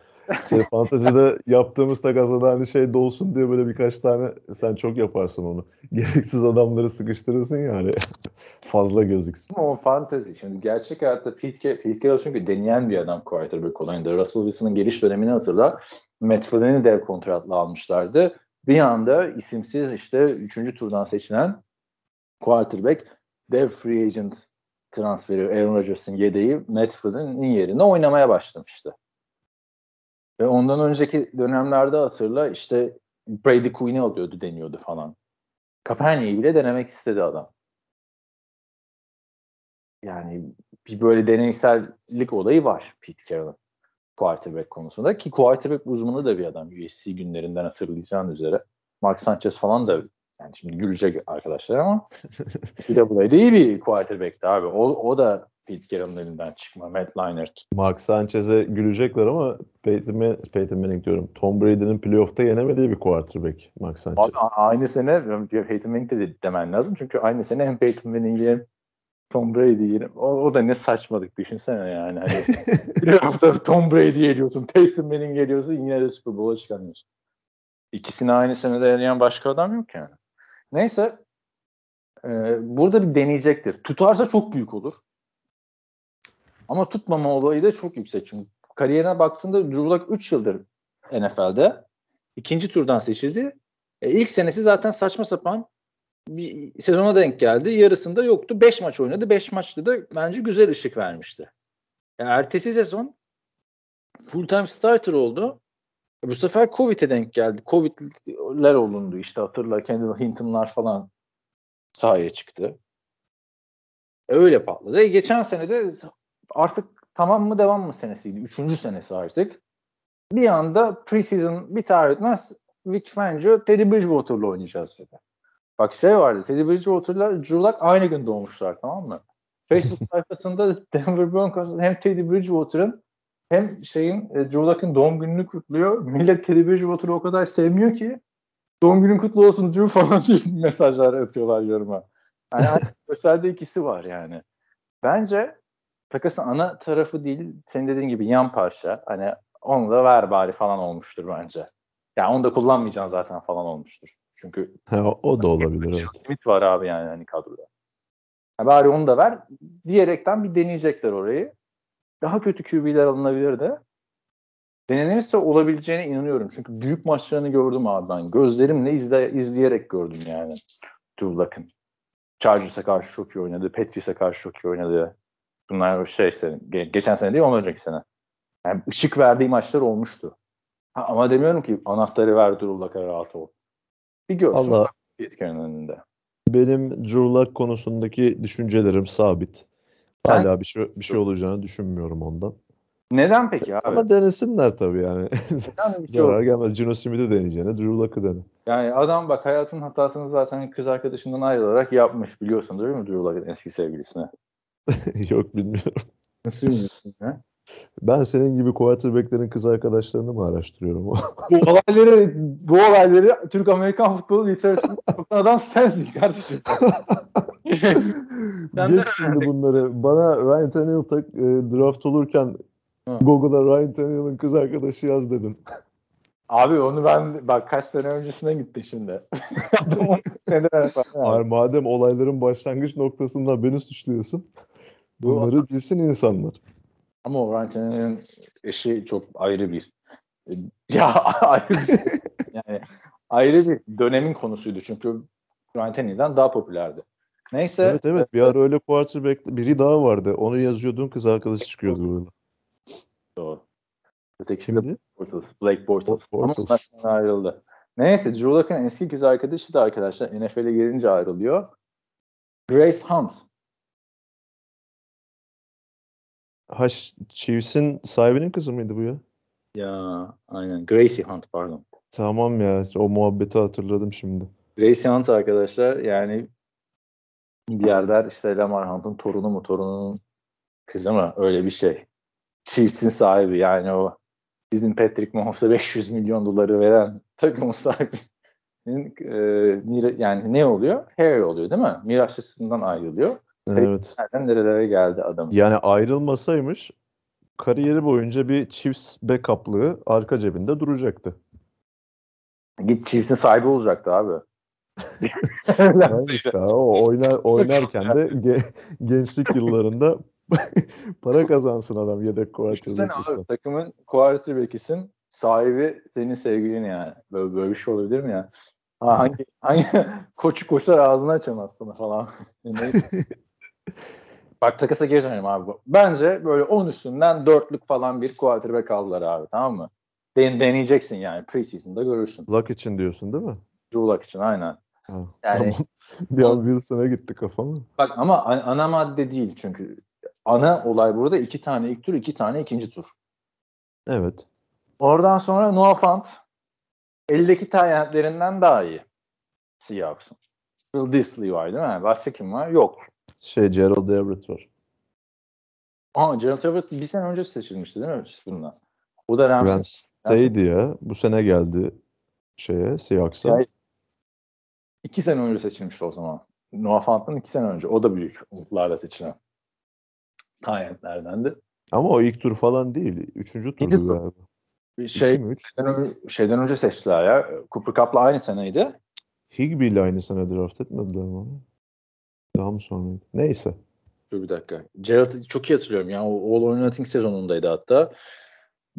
Şey, fantezide yaptığımız takasda da hani şey dolsun diye böyle birkaç tane sen çok yaparsın onu. <laughs> Gereksiz adamları sıkıştırırsın ya hani <laughs> fazla gözüksün. Ama o fantezi. Şimdi gerçek hayatta Pete, Pete Carroll çünkü deneyen bir adam quarterback olayında. Russell Wilson'ın geliş dönemini hatırla. Matt Flynn'i dev kontratla almışlardı. Bir anda isimsiz işte 3. turdan seçilen quarterback dev free agent transferi Aaron Rodgers'ın yedeği Matt Flynn'in yerine oynamaya başlamıştı. Ve ondan önceki dönemlerde hatırla işte Brady Quinn'i alıyordu deniyordu falan. Kaepernick'i bile denemek istedi adam. Yani bir böyle deneysellik olayı var Pete Carroll'ın quarterback konusunda ki quarterback uzmanı da bir adam USC günlerinden hatırlayacağın üzere. Mark Sanchez falan da yani şimdi gülecek arkadaşlar ama <laughs> NCAA'de iyi bir quarterback'ti abi. O, o da Pete Carroll'ın elinden çıkma. Matt Leinart. Mark Sanchez'e gülecekler ama Peyton, Man- Peyton Manning diyorum. Tom Brady'nin playoff'ta yenemediği bir quarterback Mark Sanchez. Abi, aynı sene Peyton Manning de demen lazım. Çünkü aynı sene hem Peyton Manning'i Tom Brady'yi yenim. O, o da ne saçmalık düşünsene yani. Hani <laughs> hafta Tom Brady geliyorsun, Peyton Manning geliyorsun yine de Super Bowl'a çıkamıyorsun. İkisini aynı senede eleyen başka adam yok yani. Neyse e, burada bir deneyecektir. Tutarsa çok büyük olur. Ama tutmama olayı da çok yüksek. Çünkü kariyerine baktığında Drew Luck 3 yıldır NFL'de. ikinci turdan seçildi. E, ilk senesi zaten saçma sapan bir sezona denk geldi. Yarısında yoktu. 5 maç oynadı. 5 maçta da bence güzel ışık vermişti. Yani ertesi sezon full time starter oldu. E, bu sefer Covid'e denk geldi. Covid'ler olundu işte hatırla Kendall Hinton'lar falan sahaya çıktı. E, öyle patladı. E, geçen sene de artık tamam mı devam mı senesiydi. Üçüncü senesi artık. Bir anda preseason biter etmez Vic Fangio Teddy Bridgewater'la oynayacağız dedi. Bak şey vardı. Teddy Bridgewater'la Drew Luck aynı gün doğmuşlar tamam mı? <laughs> Facebook sayfasında Denver Broncos hem Teddy Bridgewater'ın hem şeyin e, Drew Luck'ın doğum gününü kutluyor. Millet Teddy Bridgewater'ı o kadar sevmiyor ki doğum günün kutlu olsun Drew falan diye mesajlar atıyorlar yoruma. Yani <laughs> gösterdiği ikisi var yani. Bence takasın ana tarafı değil senin dediğin gibi yan parça. Hani onu da ver bari falan olmuştur bence. Yani onu da kullanmayacaksın zaten falan olmuştur. Çünkü o, o da olabilir evet. Smith var abi yani hani kadroda. Ha, bari onu da ver diyerekten bir deneyecekler orayı. Daha kötü QB'ler alınabilir de. Denenirse olabileceğine inanıyorum. Çünkü büyük maçlarını gördüm abi ben. Gözlerimle izle, izleyerek gördüm yani. Drew Luck'ın. Chargers'a karşı çok iyi oynadı. Patriots'a karşı çok iyi oynadı. Bunlar o şey ge- geçen sene değil ondan önceki sene. Yani ışık verdiği maçlar olmuştu. Ha, ama demiyorum ki anahtarı ver Drew Luck'a rahat ol. Bir görsün. Allah Yetkenin önünde. benim Drew Luck konusundaki düşüncelerim sabit. Sen- Hala bir şey, bir şey olacağını düşünmüyorum ondan. Neden peki abi? Ama denesinler tabii yani. Neden <laughs> şey? Zarar gelmez. Gino Smith'i deneyeceğine Drew Luck'ı dene. Yani adam bak hayatın hatasını zaten kız arkadaşından ayrılarak yapmış biliyorsun değil mi Drew Luck'ın eski sevgilisine? <laughs> Yok bilmiyorum. Nasıl bilmiyorsun ya? Ben senin gibi quarterback'lerin kız arkadaşlarını mı araştırıyorum? bu olayları bu olayları Türk Amerikan futbolu literatüründe adam sensin kardeşim. <laughs> Sen de Geç şimdi bunları. Bana Ryan Tannehill tak, e, draft olurken. Google'a Ryan Tannehill'ın kız arkadaşı yaz dedim. Abi onu ben bak kaç sene öncesine gitti şimdi. <laughs> Ay, madem olayların başlangıç noktasında beni suçluyorsun. Bunları bilsin insanlar. Ama o Ryan Tannehill'in eşi çok ayrı bir <laughs> ya ayrı bir, yani ayrı bir dönemin konusuydu çünkü Tannehill'den daha popülerdi. Neyse. Evet evet bir ara öyle quarterback biri daha vardı. Onu yazıyordun kız arkadaşı çıkıyordu böyle. Doğru. Ötekisi de Kimdi? Bortles. Blake Bortles. Ama Bortles. sonra ayrıldı. Neyse Drew Luck'ın eski kız arkadaşı da arkadaşlar NFL'e gelince ayrılıyor. Grace Hunt. Ha Chiefs'in sahibinin kızı mıydı bu ya? Ya aynen. Gracie Hunt pardon. Tamam ya o muhabbeti hatırladım şimdi. Gracie Hunt arkadaşlar yani diğerler işte Lamar Hunt'ın torunu mu torununun kızı mı öyle bir şey. Chiefs'in sahibi yani o bizim Patrick Mahomes'a <laughs> 500 milyon doları veren takımın sahibinin e, yani ne oluyor? Harry oluyor değil mi? Mirasçısından ayrılıyor. Evet. Nereden nerelere geldi adam. Yani ayrılmasaymış kariyeri boyunca bir Chiefs backup'lığı arka cebinde duracaktı. Git Chiefs'in sahibi olacaktı abi. İşte o oynar, oynarken de ge- gençlik yıllarında <laughs> para kazansın adam yedek quarterback. abi takımın quarterback'isin sahibi senin sevgilin yani. Böyle, böyle bir şey olabilir mi ya? Ha, hangi, hangi koçu koşar ağzını açamazsın falan. <laughs> Bak takasa geri dönelim abi. Bence böyle 10 üstünden dörtlük falan bir quarterback aldılar abi tamam mı? Den deneyeceksin yani preseason'da görürsün. Luck için diyorsun değil mi? Drew Luck için aynen. Ha, Yani- tamam. <laughs> Bir an Wilson'a gitti kafama. Bak ama an- ana madde değil çünkü. Ana olay burada iki tane ilk tur, iki tane ikinci tur. Evet. Oradan sonra Noah Fant eldeki tayentlerinden daha iyi. Seahawks'ın. Will Disley var değil mi? Başka kim var? Yok. Şey Gerald Everett var. Aa, Gerald Everett bir sene önce seçilmişti değil mi bundan? O da Rams. Rams'teydi ya. Bu sene geldi şeye Seahawks'a. Ya, iki sene önce seçilmişti o zaman. Noah Fant'ın iki sene önce. O da büyük umutlarla seçilen. Tayentlerdendi. Ama o ilk tur falan değil. Üçüncü turdu tur. galiba. Bir İki şey mi, üç? şeyden önce, şeyden önce seçtiler ya. Cooper Cup'la aynı seneydi. Higbee ile aynı sene draft etmediler mi? Daha mı sonraydı? Neyse. Dur bir dakika. Gerald çok iyi hatırlıyorum. Ya o All or Nothing sezonundaydı hatta.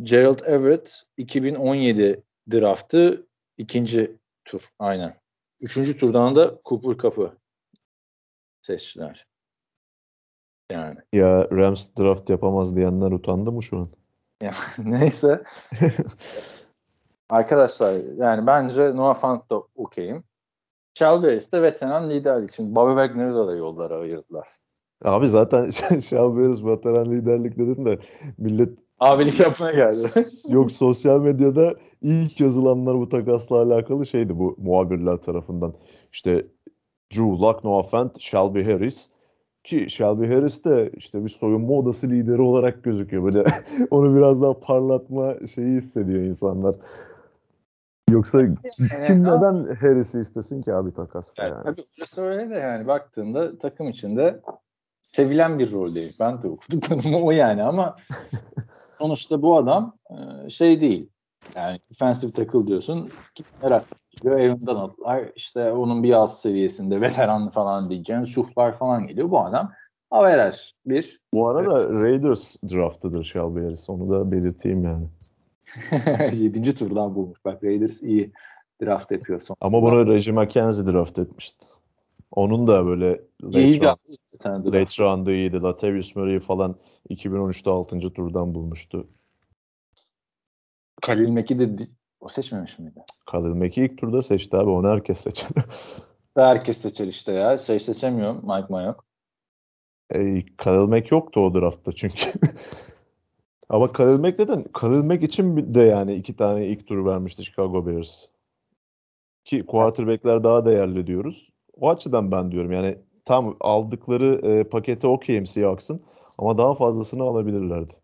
Gerald Everett 2017 draftı ikinci tur. Aynen. Üçüncü turdan da Cooper Cup'ı seçtiler. Yani. Ya Rams draft yapamaz diyenler utandı mı şu an? <laughs> Neyse. <laughs> Arkadaşlar yani bence Noah Fant da okeyim. Shelby de veteran liderlik için. Bobby Wagner'ı da, da yollara ayırdılar. Abi zaten <laughs> Shelby'niz veteran liderlik dedin de millet Abilik yapmaya geldi. <laughs> yok sosyal medyada ilk yazılanlar bu takasla alakalı şeydi bu muhabirler tarafından. İşte Drew Luck, Noah Fant, Shelby Harris ki Shelby Harris de işte bir soyunma odası lideri olarak gözüküyor. Böyle <laughs> onu biraz daha parlatma şeyi hissediyor insanlar. Yoksa kim neden Harris'i istesin ki abi takasta Yani, yani? Tabii orası öyle de yani baktığında takım içinde sevilen bir rol değil. Ben de okuduklarım o yani ama <laughs> sonuçta bu adam e, şey değil. Yani defensive tackle diyorsun. Merak ediyor. Aaron Donald'lar işte onun bir alt seviyesinde veteran falan diyeceğim. Suhlar falan geliyor. Bu adam average bir. Bu arada Raiders draftıdır Shelby Harris. Onu da belirteyim yani. <laughs> Yedinci turdan bulmuş. Bak Raiders iyi draft yapıyor son. Ama bunu Reggie McKenzie draft etmişti. Onun da böyle late, round, late round'ı iyiydi. Latavius Murray'i falan 2013'te 6. turdan bulmuştu. Khalil Mack'i de o seçmemiş miydi? Khalil Mack'i ilk turda seçti abi. Onu herkes seçer. <laughs> Herkes seçer işte ya. Şey seçemiyor Mike Mayock. e, Khalil Mack yoktu o draftta çünkü. <laughs> Ama Khalil Mack neden? Khalil Mack için de yani iki tane ilk tur vermişti Chicago Bears. Ki quarterback'ler daha değerli diyoruz. O açıdan ben diyorum yani tam aldıkları e, pakete okeyim Seahawks'ın ama daha fazlasını alabilirlerdi.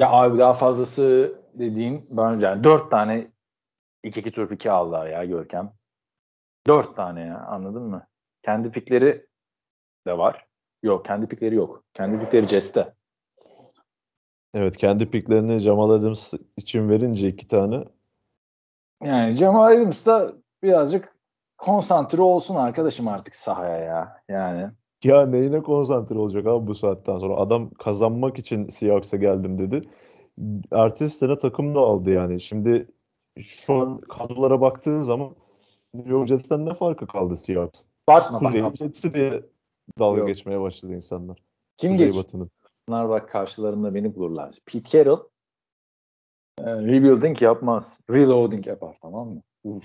Ya abi daha fazlası dediğin ben yani dört tane iki iki tur piki aldılar ya Görkem. Dört tane ya anladın mı? Kendi pikleri de var. Yok kendi pikleri yok. Kendi pikleri Jets'te. Evet kendi piklerini Jamal Adams için verince iki tane Yani Jamal Adams da birazcık konsantre olsun arkadaşım artık sahaya ya. Yani Ya neyine konsantre olacak abi bu saatten sonra? Adam kazanmak için Seahawks'a geldim dedi. Ertesi sene takım da aldı yani. Şimdi şu an kadrolara baktığın zaman New York Jets'ten ne farkı kaldı Seahawks? Bartma Kuzey. Jets'i diye dalga Yok. geçmeye başladı insanlar. Kim Kuzey geç? Batı'nın. Bunlar bak karşılarında beni bulurlar. Pete Carroll e, rebuilding yapmaz. Reloading yapar tamam mı? Bu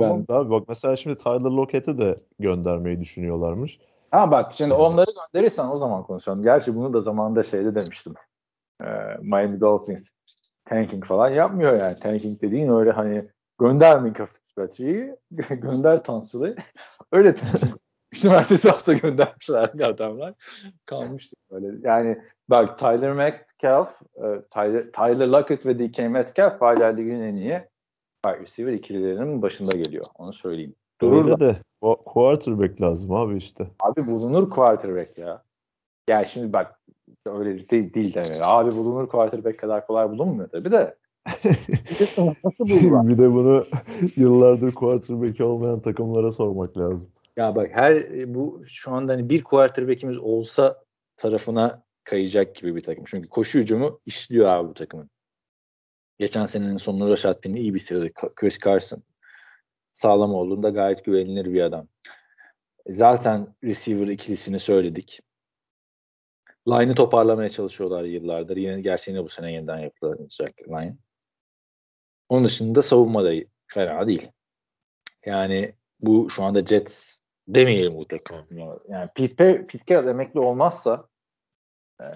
ben. abi bak mesela şimdi Tyler Lockett'i de göndermeyi düşünüyorlarmış. Ha bak şimdi onları gönderirsen o zaman konuşalım. Gerçi bunu da zamanında şeyde demiştim. E, Miami Dolphins tanking falan yapmıyor yani. Tanking dediğin öyle hani gönder Minka Fitzpatrick'i <laughs> gönder Tansil'i öyle tanking. İşte ertesi hafta göndermişlerdi adamlar. Kalmıştı böyle. Yani bak Tyler Metcalf, e, Tyler, Tyler Lockett ve DK Metcalf hala ligin en iyi wide receiver ikililerinin başında geliyor. Onu söyleyeyim. Durur Öyle da. de o- quarterback lazım abi işte. Abi bulunur quarterback ya. Ya şimdi bak öyle değil, değil de. Abi bulunur quarterback kadar kolay bulunmuyor tabii de. <laughs> Nasıl bulurlar? bir de bunu yıllardır quarterback olmayan takımlara sormak lazım. Ya bak her bu şu anda hani bir quarterback'imiz olsa tarafına kayacak gibi bir takım. Çünkü koşu hücumu işliyor abi bu takımın. Geçen senenin sonunda Rashad Penny iyi bitirdi. Chris Carson sağlam olduğunda gayet güvenilir bir adam. Zaten receiver ikilisini söyledik. Line'ı toparlamaya çalışıyorlar yıllardır. Yine gerçi yine bu sene yeniden yapılacak line. Onun dışında savunma da fena değil. Yani bu şu anda Jets demeyelim bu takım. Yani Pete, Pe- Pete Carroll emekli olmazsa e,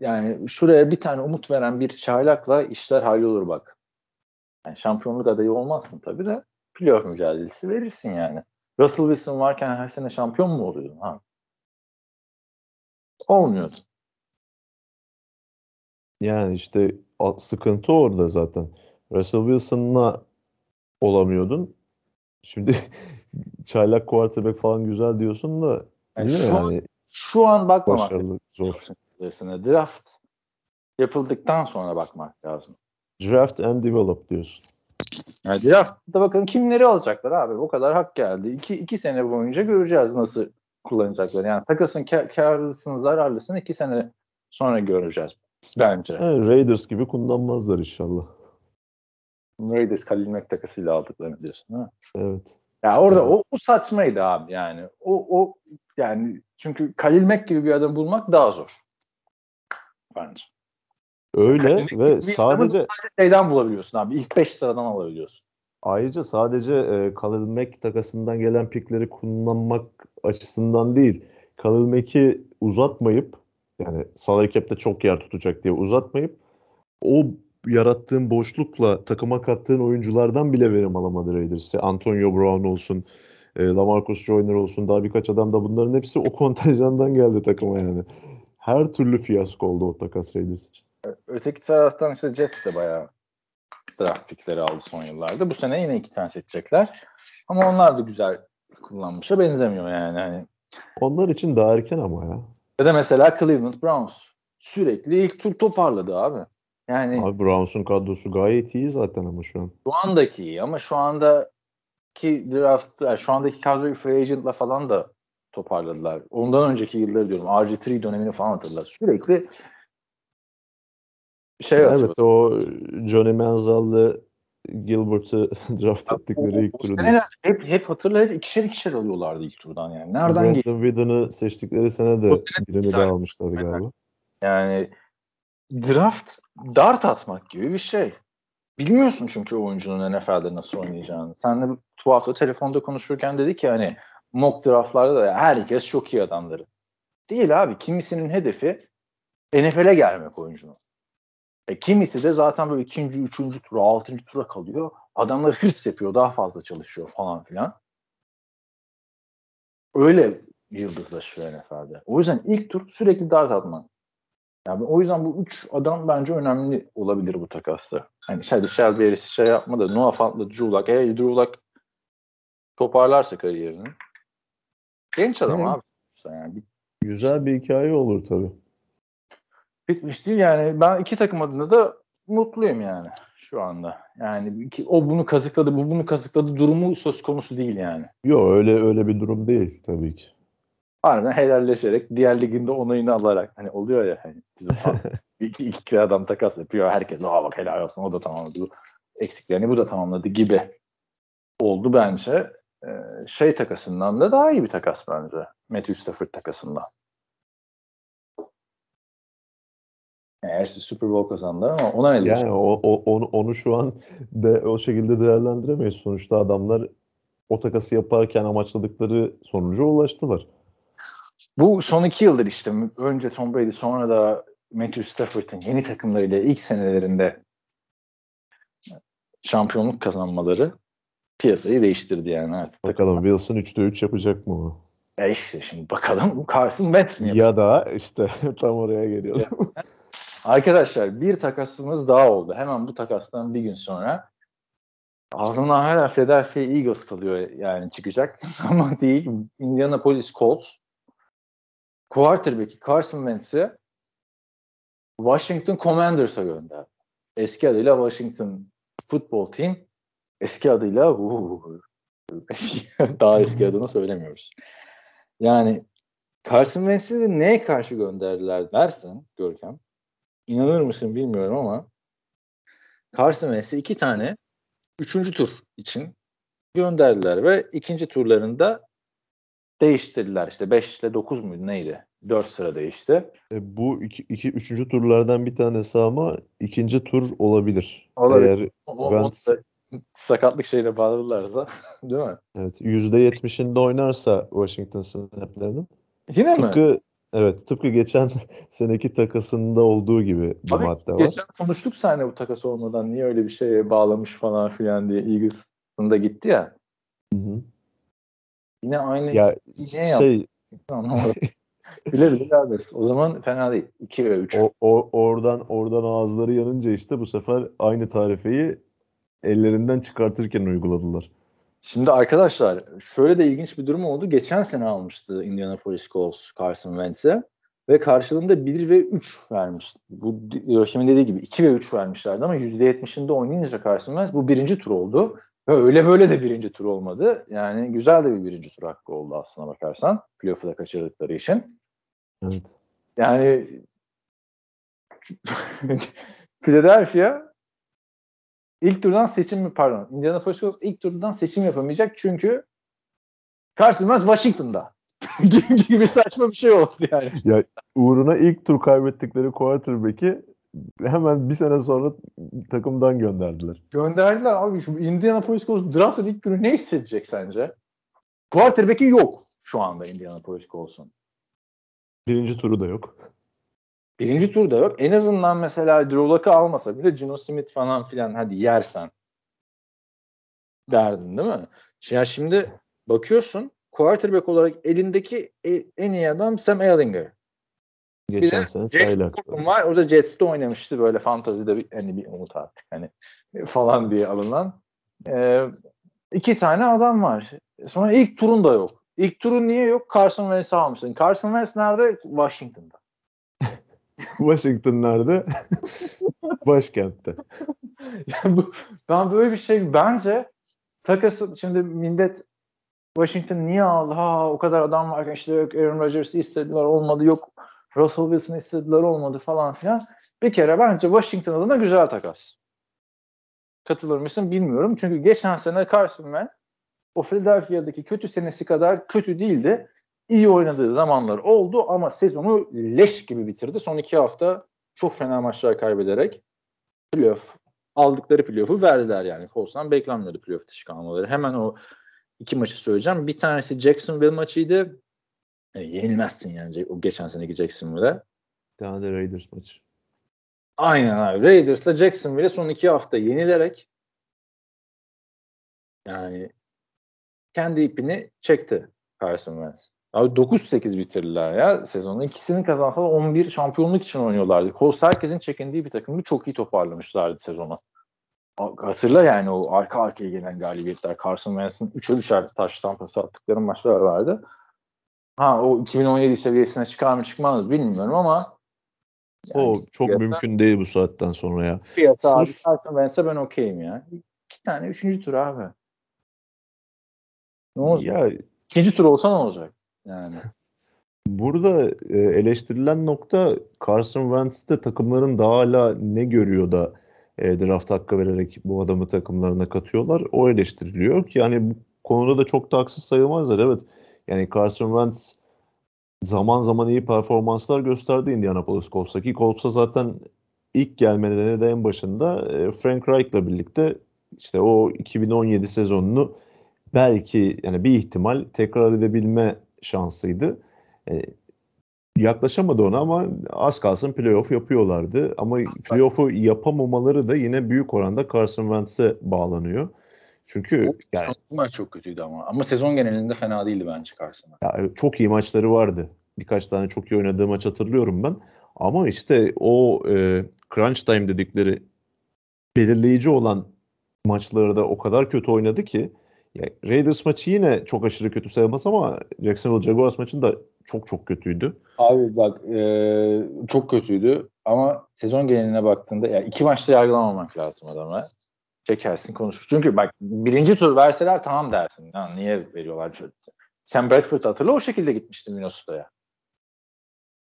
yani şuraya bir tane umut veren bir çaylakla işler hallolur bak. Yani şampiyonluk adayı olmazsın tabii de playoff mücadelesi verirsin yani. Russell Wilson varken her sene şampiyon mu oluyordun ha? Olmuyordu. Yani işte sıkıntı orada zaten. Russell Wilson'la olamıyordun. Şimdi <laughs> çaylak quarterback falan güzel diyorsun da Yani şu, an, yani şu an bakmamak başarılı zor. Draft yapıldıktan sonra bakmak lazım. Draft and develop diyorsun. Yani draftta bakalım kimleri alacaklar abi. O kadar hak geldi. İki, iki sene boyunca göreceğiz nasıl kullanacaklar. Yani takasın kar, karlısını zararlısını iki sene sonra göreceğiz. Bence. Ha, Raiders gibi kullanmazlar inşallah. Raiders Khalil Mack takasıyla aldıklarını diyorsun. Ha? Evet. Ya orada o, o saçmaydı abi yani. O, o yani çünkü Khalil Mack gibi bir adam bulmak daha zor. Bence. Öyle ve sadece şeyden bulabiliyorsun abi. İlk 5 sıradan alabiliyorsun. ayrıca sadece e, Khalil Mack takasından gelen pikleri kullanmak açısından değil. Khalil Mack'i uzatmayıp yani salary cap'te çok yer tutacak diye uzatmayıp o yarattığın boşlukla takıma kattığın oyunculardan bile verim alamadı Raiders. Ya Antonio Brown olsun, e, Lamarcus Joyner olsun daha birkaç adam da bunların hepsi o <laughs> kontenjandan geldi takıma yani. Her türlü fiyasko oldu o takas Raiders için. Öteki taraftan işte Jets de bayağı draft pickleri aldı son yıllarda. Bu sene yine iki tane seçecekler. Ama onlar da güzel kullanmışa benzemiyor yani. Hani Onlar için daha erken ama ya. ya da mesela Cleveland Browns sürekli ilk tur toparladı abi. Yani Abi Browns'un kadrosu gayet iyi zaten ama şu an. şu andaki iyi ama şu andaki draft, yani şu andaki kadroyu free agent'la falan da toparladılar. Ondan önceki yılları diyorum. RG3 dönemini falan hatırlar. Sürekli şey. Evet o Johnny Manziel'le Gilbert'ı <laughs> draft ettikleri ilk O turu. seneler hep, hep hatırla hep ikişer ikişer alıyorlardı ilk turdan yani. Nereden geliyor? Brandon Whedon'ı seçtikleri sene de birini tane- almışlardı galiba. Yani draft dart atmak gibi bir şey. Bilmiyorsun çünkü oyuncunun NFL'de nasıl oynayacağını. Senle bu bu hafta telefonda konuşurken dedik ki hani mock draftlarda da herkes çok iyi adamları. Değil abi. Kimisinin hedefi NFL'e gelmek oyuncunun. E, kimisi de zaten böyle ikinci, üçüncü tura, altıncı tura kalıyor. Adamlar hırs yapıyor, daha fazla çalışıyor falan filan. Öyle yıldızlaşıyor NFL'de. O yüzden ilk tur sürekli dart atman. Yani o yüzden bu üç adam bence önemli olabilir bu takasta. Hani şey, Shelby Harris şey yapma da Noah Fant'la Drew Lock. Eğer Drew Lock toparlarsa kariyerini. Genç adam Evet. abi. Yani bit- Güzel bir hikaye olur tabii. bitmiş değil yani. Ben iki takım adına da mutluyum yani şu anda. Yani iki, o bunu kazıkladı, bu bunu kazıkladı durumu söz konusu değil yani. Yok öyle öyle bir durum değil tabii ki. Harbiden helalleşerek diğer liginde onayını alarak hani oluyor ya hani bizim <laughs> iki, iki adam takas yapıyor herkes aa bak helal olsun o da tamamladı bu eksiklerini bu da tamamladı gibi oldu bence. Ee, şey takasından da daha iyi bir takas bence. Matthew Stafford takasından. Eğer Super Bowl kazandılar ama ona ne diyorsun? Yani o, o- onu, onu şu an de o şekilde değerlendiremeyiz. Sonuçta adamlar o takası yaparken amaçladıkları sonuca ulaştılar. Bu son iki yıldır işte önce Tom Brady sonra da Matthew Stafford'ın yeni takımlarıyla ilk senelerinde şampiyonluk kazanmaları piyasayı değiştirdi yani. Artık Bakalım Wilson 3'te 3 yapacak mı o? Ya işte şimdi bakalım Carson Wentz mi yapacak? Ya da işte <laughs> tam oraya geliyor. Arkadaşlar bir takasımız daha oldu. Hemen bu takastan bir gün sonra ağzımdan hala Philadelphia Eagles kalıyor yani çıkacak. <laughs> Ama değil. Indianapolis Colts quarterback'i Carson Wentz'i Washington Commanders'a gönderdi. Eski adıyla Washington Football Team. Eski adıyla <laughs> daha eski adını söylemiyoruz. Yani Carson Wentz'i neye karşı gönderdiler dersen Görkem inanır mısın bilmiyorum ama Carson Wentz'i iki tane üçüncü tur için gönderdiler ve ikinci turlarında değiştirdiler. İşte 5 ile 9 muydu neydi? 4 sıra değişti. E, bu iki, iki, üçüncü turlardan bir tanesi ama ikinci tur olabilir. Olabilir. Eğer O, Wentz- sakatlık şeyine bağladılarsa <laughs> değil mi? evet, %70'inde oynarsa Washington snaplerinin Yine mi? tıpkı evet tıpkı geçen <laughs> seneki takasında olduğu gibi bir Abi, madde var. Geçen konuştuk seninle bu takas olmadan niye öyle bir şeye bağlamış falan filan diye Eagles'ın da gitti ya. Hı hı. Yine aynı Ya yaptı? şey anlamadım. <laughs> bile bile serbest. O zaman fena değil. 2 ve 3. o, o- oradan oradan ağızları yanınca işte bu sefer aynı tarifeyi ellerinden çıkartırken uyguladılar. Şimdi arkadaşlar şöyle de ilginç bir durum oldu. Geçen sene almıştı Indianapolis Colts Carson Wentz'e ve karşılığında 1 ve 3 vermiş. Bu Hiroşim'in dediği gibi 2 ve 3 vermişlerdi ama %70'inde oynayınca Carson Wentz bu birinci tur oldu. Öyle böyle de birinci tur olmadı. Yani güzel de bir birinci tur hakkı oldu aslına bakarsan. Playoff'u da kaçırdıkları için. Evet. Yani <laughs> Philadelphia ilk turdan seçim mi pardon Indianapolis Colts ilk turdan seçim yapamayacak çünkü Carson Wentz Washington'da <laughs> gibi, saçma bir şey oldu yani. Uğruna ilk tur kaybettikleri quarterback'i hemen bir sene sonra takımdan gönderdiler. Gönderdiler abi şu Indianapolis Colts draft'ın ilk günü ne hissedecek sence? Quarterback'i yok şu anda Indianapolis Colts'un. Birinci turu da yok. Birinci turda yok. En azından mesela Drew Luck'ı almasa bile Gino Smith falan filan hadi yersen derdin değil mi? Ya şimdi bakıyorsun quarterback olarak elindeki e- en iyi adam Sam Ellinger. Geçen sene. Gordon var. O da Jets'te oynamıştı böyle fantazide bir, hani bir umut artık hani <laughs> falan diye alınan. Ee, iki tane adam var. Sonra ilk turun da yok. İlk turun niye yok? Carson Wentz'i almışsın. Carson Wentz nerede? Washington'da. <laughs> Washington nerede? <laughs> Başkentte. Bu, ben böyle bir şey bence takası şimdi millet Washington niye aldı? Ha o kadar adam varken işte yok Aaron Rodgers'ı istediler olmadı yok Russell Wilson'ı istediler olmadı falan filan. Bir kere bence Washington adına güzel takas. Katılır mısın bilmiyorum. Çünkü geçen sene Carson Wentz o Philadelphia'daki kötü senesi kadar kötü değildi. İyi oynadığı zamanlar oldu ama sezonu leş gibi bitirdi. Son iki hafta çok fena maçlar kaybederek playoff aldıkları playoff'u verdiler yani. Colts'tan beklenmiyordu playoff dışı kalmaları. Hemen o iki maçı söyleyeceğim. Bir tanesi Jacksonville maçıydı. E, yenilmezsin yani o geçen seneki Jacksonville'e. Bir tane de Raiders maçı. Aynen abi. Raiders'la Jacksonville'e son iki hafta yenilerek yani kendi ipini çekti Carson Wentz. Abi 9-8 bitirdiler ya sezonu. İkisini kazansalar 11 şampiyonluk için oynuyorlardı. Colts herkesin çekindiği bir takımdı. Çok iyi toparlamışlardı sezonu. Hatırla yani o arka arkaya gelen galibiyetler. Carson Wentz'in 3'e 3'er taş tampası attıkları maçlar vardı. Ha o 2017 seviyesine çıkar mı çıkmaz bilmiyorum ama o çok fiyata- mümkün değil bu saatten sonra ya. Fiyata abi Sırf- Carson Wentz'e ben okeyim ya. İki tane üçüncü tur abi. Ne olacak? Ya İkinci tur olsa ne olacak? Yani. <laughs> Burada e, eleştirilen nokta Carson Wentz'te takımların daha hala ne görüyor da e, draft hakkı vererek bu adamı takımlarına katıyorlar. O eleştiriliyor ki yani bu konuda da çok da haksız sayılmazlar. Evet yani Carson Wentz zaman zaman iyi performanslar gösterdi Indianapolis Colts'ta ki Colts'a zaten ilk gelmeleri de en başında e, Frank Reich'la birlikte işte o 2017 sezonunu belki yani bir ihtimal tekrar edebilme şansıydı. E, yaklaşamadı ona ama az kalsın playoff yapıyorlardı. Ama playoff'u yapamamaları da yine büyük oranda Carson Wentz'e bağlanıyor. Çünkü yani maç çok kötüydü ama. Ama sezon genelinde fena değildi bence Carson'a. ya, çok iyi maçları vardı. Birkaç tane çok iyi oynadığı maç hatırlıyorum ben. Ama işte o e, crunch time dedikleri belirleyici olan maçları da o kadar kötü oynadı ki ya Raiders maçı yine çok aşırı kötü sayılmaz ama Jacksonville Jaguars maçında çok çok kötüydü. Abi bak e, çok kötüydü ama sezon geneline baktığında ya iki maçta yargılamamak lazım adamı. Çekersin konuşur. Çünkü bak birinci tur verseler tamam dersin. Ya, niye veriyorlar? Sam Bradford hatırla o şekilde gitmişti Minnesota'ya.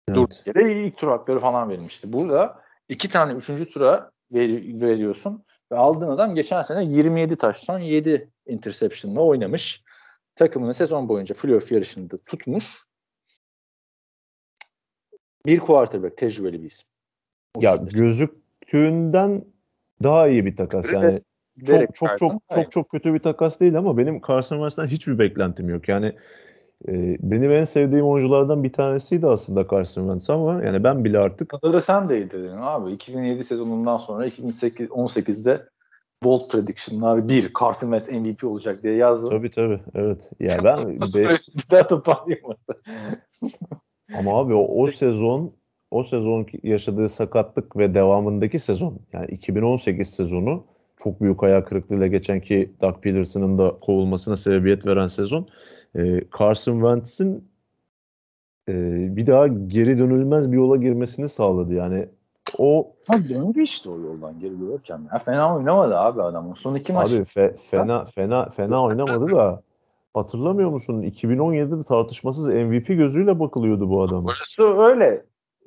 Evet. Durduk yere ilk tur hakları falan verilmişti. Burada iki tane üçüncü tura ver, veriyorsun ve aldığın adam geçen sene 27 taştan 7 interception'la oynamış. Takımını sezon boyunca playoff yarışında tutmuş. Bir quarterback tecrübeli bir isim. Ya 35. gözüktüğünden daha iyi bir takas. Evet, Yani Derek çok çok çok çok çok kötü bir takas değil ama benim Carson Wentz'ten hiçbir beklentim yok. Yani e, benim en sevdiğim oyunculardan bir tanesiydi aslında Carson Wentz ama yani ben bile artık Kadar sen de iyi dedin abi. 2007 sezonundan sonra 2008 18'de bold prediction'lar bir Carson Wentz MVP olacak diye yazdım. tabii tabii evet. Ya ben <laughs> be- bir daha toparlayamadı. <laughs> ama abi o, o sezon o sezon yaşadığı sakatlık ve devamındaki sezon yani 2018 sezonu çok büyük ayak kırıklığıyla geçen ki Doug Peterson'ın da kovulmasına sebebiyet veren sezon e, Carson Wentz'in e, bir daha geri dönülmez bir yola girmesini sağladı. Yani o Abi döndü işte o yoldan geri dönürken. Ya fena oynamadı abi adam. Son iki maç abi fe- fena fena fena oynamadı da hatırlamıyor musun? 2017'de tartışmasız MVP gözüyle bakılıyordu bu adama. Orası öyle.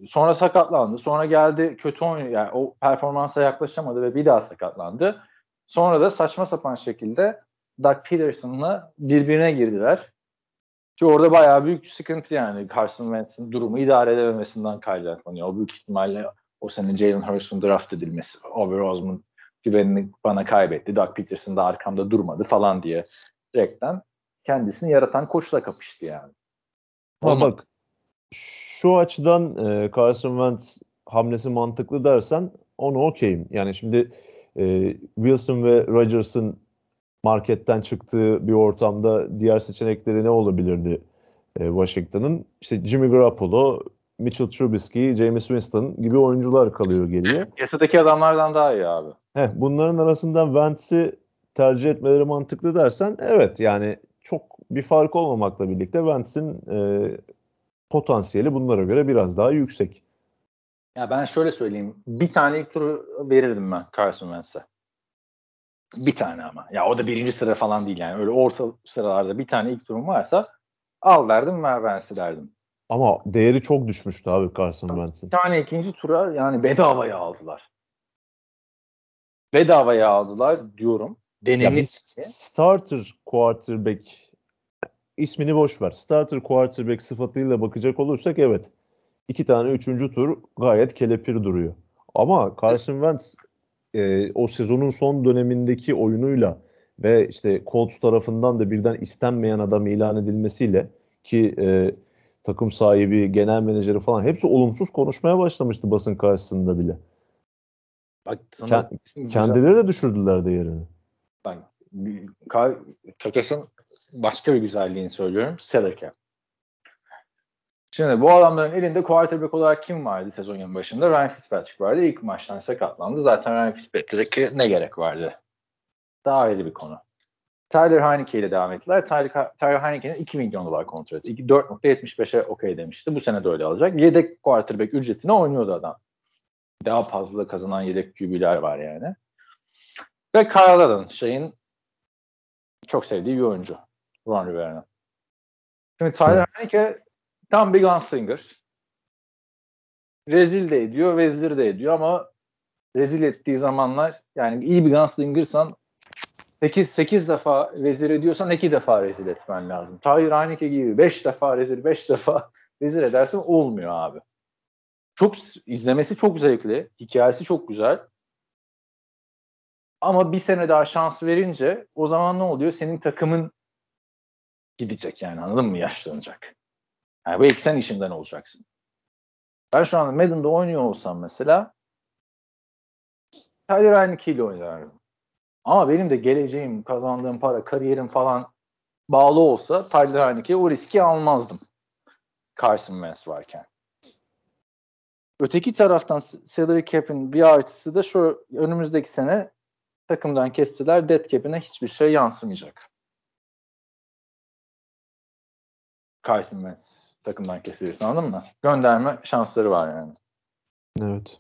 Sonra sakatlandı. Sonra geldi kötü oynuyor. Yani o performansa yaklaşamadı ve bir daha sakatlandı. Sonra da saçma sapan şekilde Doug Peterson'la birbirine girdiler. Ki orada bayağı büyük sıkıntı yani. Carson Wentz'in durumu idare edememesinden kaynaklanıyor. O büyük ihtimalle o sene Jalen Hurst'un draft edilmesi. Over Osman güvenini bana kaybetti. Doug Peterson da arkamda durmadı falan diye direkten kendisini yaratan koçla kapıştı yani. Olmadı. bak şu açıdan e, Carson Wentz hamlesi mantıklı dersen onu okeyim. Yani şimdi e, Wilson ve Rodgers'ın marketten çıktığı bir ortamda diğer seçenekleri ne olabilirdi e, Washington'ın? İşte Jimmy Garoppolo, Mitchell Trubisky, James Winston gibi oyuncular kalıyor geriye. <laughs> Yasadaki adamlardan daha iyi abi. Heh, bunların arasından Wentz'i tercih etmeleri mantıklı dersen evet yani çok bir fark olmamakla birlikte Wentz'in e, potansiyeli bunlara göre biraz daha yüksek. Ya ben şöyle söyleyeyim. Bir tane ilk turu verirdim ben Carson Wentz'e. Bir tane ama. Ya o da birinci sıra falan değil yani. Öyle orta sıralarda bir tane ilk turum varsa al derdim ver Wentz'i derdim. Ama değeri çok düşmüştü abi Carson Wentz'in. Bir tane ikinci tura yani bedavaya aldılar. Bedavaya aldılar diyorum. Bir starter quarterback ismini boş ver. Starter quarterback sıfatıyla bakacak olursak evet. iki tane üçüncü tur gayet kelepir duruyor. Ama Carson Wentz e, o sezonun son dönemindeki oyunuyla ve işte Colts tarafından da birden istenmeyen adam ilan edilmesiyle ki e, takım sahibi, genel menajeri falan hepsi olumsuz konuşmaya başlamıştı basın karşısında bile. Bak, sana Kend- Kendileri de düşürdüler değerini. Bak, takasın başka bir güzelliğini söylüyorum. Salary. Şimdi bu adamların elinde quarterback olarak kim vardı sezonun başında? Ryan Fitzpatrick vardı. İlk maçtan sakatlandı. Zaten Ryan Fitzpatrick'e ne gerek vardı? Daha ayrı bir konu. Tyler Heineke ile devam ettiler. Tyler, Tyler Heineke'nin 2 milyon dolar kontratı. 2 4.75'e okey demişti. Bu sene de öyle alacak. Yedek quarterback ücretine oynuyordu adam. Daha fazla kazanan yedek QB'ler var yani. Ve Kyle Allen şeyin çok sevdiği bir oyuncu. Ron Rivera'nın. Şimdi Tyler Heineke tam bir gunslinger. Rezil de ediyor, vezir de ediyor ama rezil ettiği zamanlar yani iyi bir gunslingersan 8 8 defa vezir ediyorsan 2 defa rezil etmen lazım. Tahir Haneke gibi 5 defa rezil, 5 defa <laughs> vezir edersen olmuyor abi. Çok izlemesi çok zevkli, hikayesi çok güzel. Ama bir sene daha şans verince o zaman ne oluyor? Senin takımın gidecek yani anladın mı? Yaşlanacak. Yani belki sen işinden olacaksın. Ben şu an Madden'da oynuyor olsam mesela Tyler Heineke ile oynardım. Ama benim de geleceğim, kazandığım para, kariyerim falan bağlı olsa Tyler Heineke'ye o riski almazdım. Carson Wentz varken. Öteki taraftan salary cap'in bir artısı da şu önümüzdeki sene takımdan kestiler dead cap'ine hiçbir şey yansımayacak. Carson Wentz takımdan kesilirse anladın mı? Gönderme şansları var yani. Evet.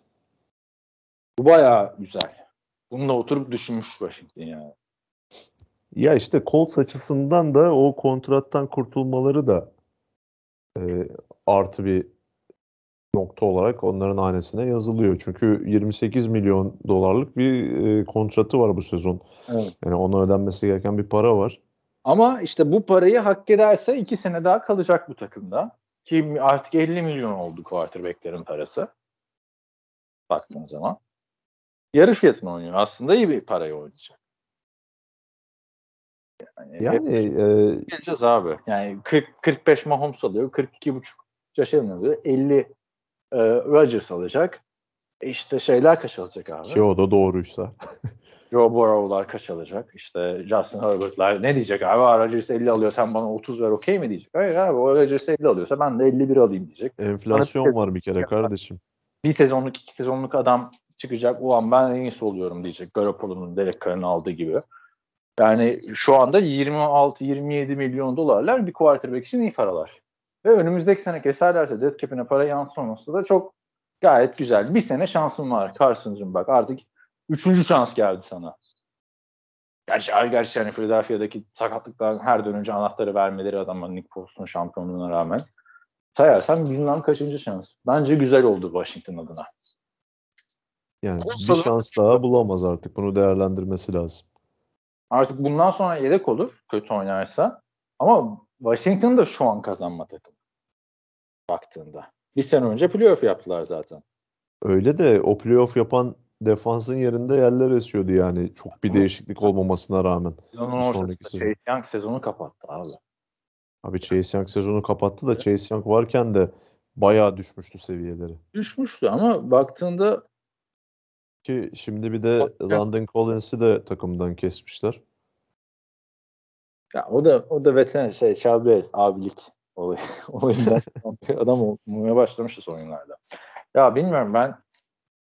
Bu bayağı güzel. Bunu da oturup düşünmüş Washington yani. Ya işte Colts açısından da o kontrattan kurtulmaları da e, artı bir nokta olarak onların hanesine yazılıyor. Çünkü 28 milyon dolarlık bir e, kontratı var bu sezon. Evet. Yani ona ödenmesi gereken bir para var. Ama işte bu parayı hak ederse iki sene daha kalacak bu takımda. Ki artık 50 milyon oldu quarterbacklerin parası. Baktığın zaman. Yarı fiyatına oynuyor. Aslında iyi bir parayı oynayacak. Yani, Yani e, geleceğiz abi. Yani 40 45 Mahomes alıyor. 42,5 Josh Allen alıyor. 50 e, Rodgers alacak. E işte şeyler kaç alacak abi? ki o da doğruysa. <laughs> Joe Burrow'lar kaç alacak? İşte Justin Herbert'lar ne diyecek abi? Rodgers 50 alıyor sen bana 30 ver okey mi diyecek? Hayır abi o Rodgers 50 alıyorsa ben de 51 alayım diyecek. Enflasyon var bir kere kardeşim. Bir sezonluk iki sezonluk adam çıkacak. Ulan ben en iyisi oluyorum diyecek. Garoppolo'nun Derek Carr'ın aldığı gibi. Yani şu anda 26-27 milyon dolarlar bir quarterback için iyi paralar. Ve önümüzdeki sene keserlerse dead cap'ine para yansımaması da çok gayet güzel. Bir sene şansın var Carson'cığım bak artık üçüncü şans geldi sana. Gerçi, gerçi yani Philadelphia'daki sakatlıklar her dönünce anahtarı vermeleri adama Nick Foles'un şampiyonluğuna rağmen sayarsan bilmem kaçıncı şans. Bence güzel oldu Washington adına. Yani Olsa bir da- şans daha bulamaz artık. Bunu değerlendirmesi lazım. Artık bundan sonra yedek olur kötü oynarsa. Ama Washington da şu an kazanma takımı. Baktığında. Bir sene önce playoff yaptılar zaten. Öyle de o playoff yapan defansın yerinde yerler esiyordu yani. Çok bir değişiklik olmamasına rağmen. Sezonun sonraki sezon. Chase Young sezonu kapattı abi. Abi Chase Young sezonu kapattı da Chase Young varken de bayağı düşmüştü seviyeleri. Düşmüştü ama baktığında Ki şimdi bir de Bak- London Collins'i de takımdan kesmişler. ya o da o da veteran şey Chavez abilik olayı, <laughs> olayından <laughs> adam olmaya başlamıştı son yıllarda. Ya bilmiyorum ben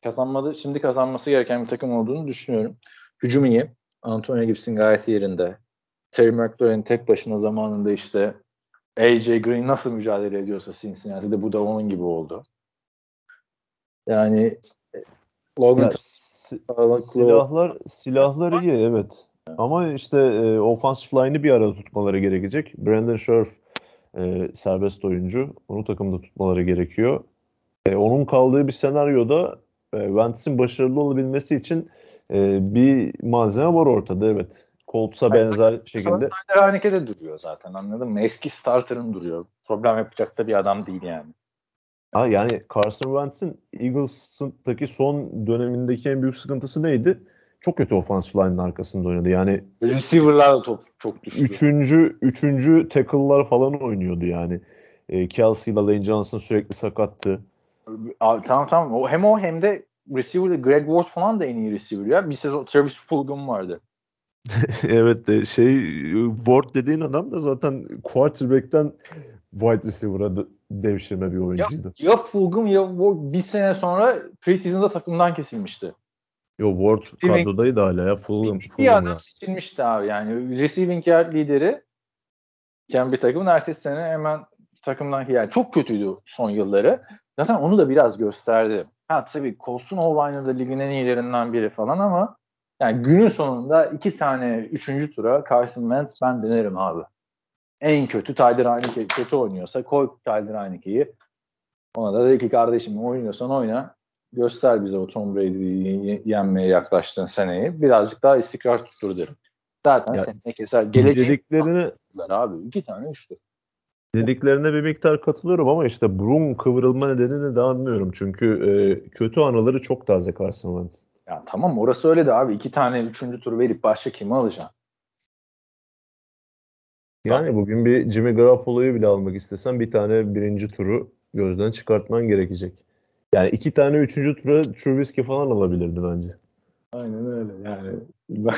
kazanmadı şimdi kazanması gereken bir takım olduğunu düşünüyorum. Hücum iyi. Antonio Gibson gayet yerinde. Terry McLaurin tek başına zamanında işte AJ Green nasıl mücadele ediyorsa Cincinnati'de bu da onun gibi oldu. Yani Logan Ya, si- Sağlıklı- silahlar silahlar iyi evet. Ama işte e, offensive line'ı bir arada tutmaları gerekecek. Brandon Scherf e, serbest oyuncu. Onu takımda tutmaları gerekiyor. E, onun kaldığı bir senaryoda Wentz'in başarılı olabilmesi için e, bir malzeme var ortada evet. Colts'a benzer şekilde. Harekete duruyor zaten anladın mı? Eski starter'ın duruyor. Problem yapacak da bir adam değil yani. Ha, yani Carson Wentz'in Eagles'taki son dönemindeki en büyük sıkıntısı neydi? Çok kötü offensive line'ın arkasında oynadı. Yani Receiver'lar da top çok düştü. üçüncü, üçüncü tackle'lar falan oynuyordu yani. E, Kelsey ile Lane Johnson sürekli sakattı. Abi, tamam tamam. O, hem o hem de receiver'da Greg Ward falan da en iyi receiver ya. Bir sezon Travis Fulgham vardı. <laughs> evet de şey Ward dediğin adam da zaten quarterback'ten wide receiver'a devşirme bir Ya, oyuncuydu. ya Fulgham ya Ward bir sene sonra preseason'da takımdan kesilmişti. Yo Ward kadrodaydı hala ya. Fulham, Bir Fulham adam ya. seçilmişti abi yani. Receiving yard lideri iken bir takımın ertesi sene hemen takımdan yani çok kötüydü son yılları. Zaten onu da biraz gösterdi. Ha tabii Colson Ovine'da ligin en iyilerinden biri falan ama yani günün sonunda iki tane üçüncü tura Carson Wentz ben denerim abi. en kötü Tyler Heineke kötü oynuyorsa koy Tyler Heineke'yi. Ona da dedi ki kardeşim oynuyorsan oyna. Göster bize o Tom Brady'yi yenmeye yaklaştığın seneyi. Birazcık daha istikrar tuttur derim. Zaten Ya, seneye keser. Geleceği Dediklerini abi. iki tane üçtü. Dediklerine bir miktar katılıyorum ama işte burun kıvrılma nedenini de anlıyorum. Çünkü e, kötü anıları çok taze Carson Wentz. Ya tamam orası öyle de abi. iki tane üçüncü tur verip başka kimi alacaksın? Yani bugün bir Jimmy Garoppolo'yu bile almak istesen bir tane birinci turu gözden çıkartman gerekecek. Yani iki tane üçüncü tura Trubisky falan alabilirdi bence. Aynen öyle yani. <laughs>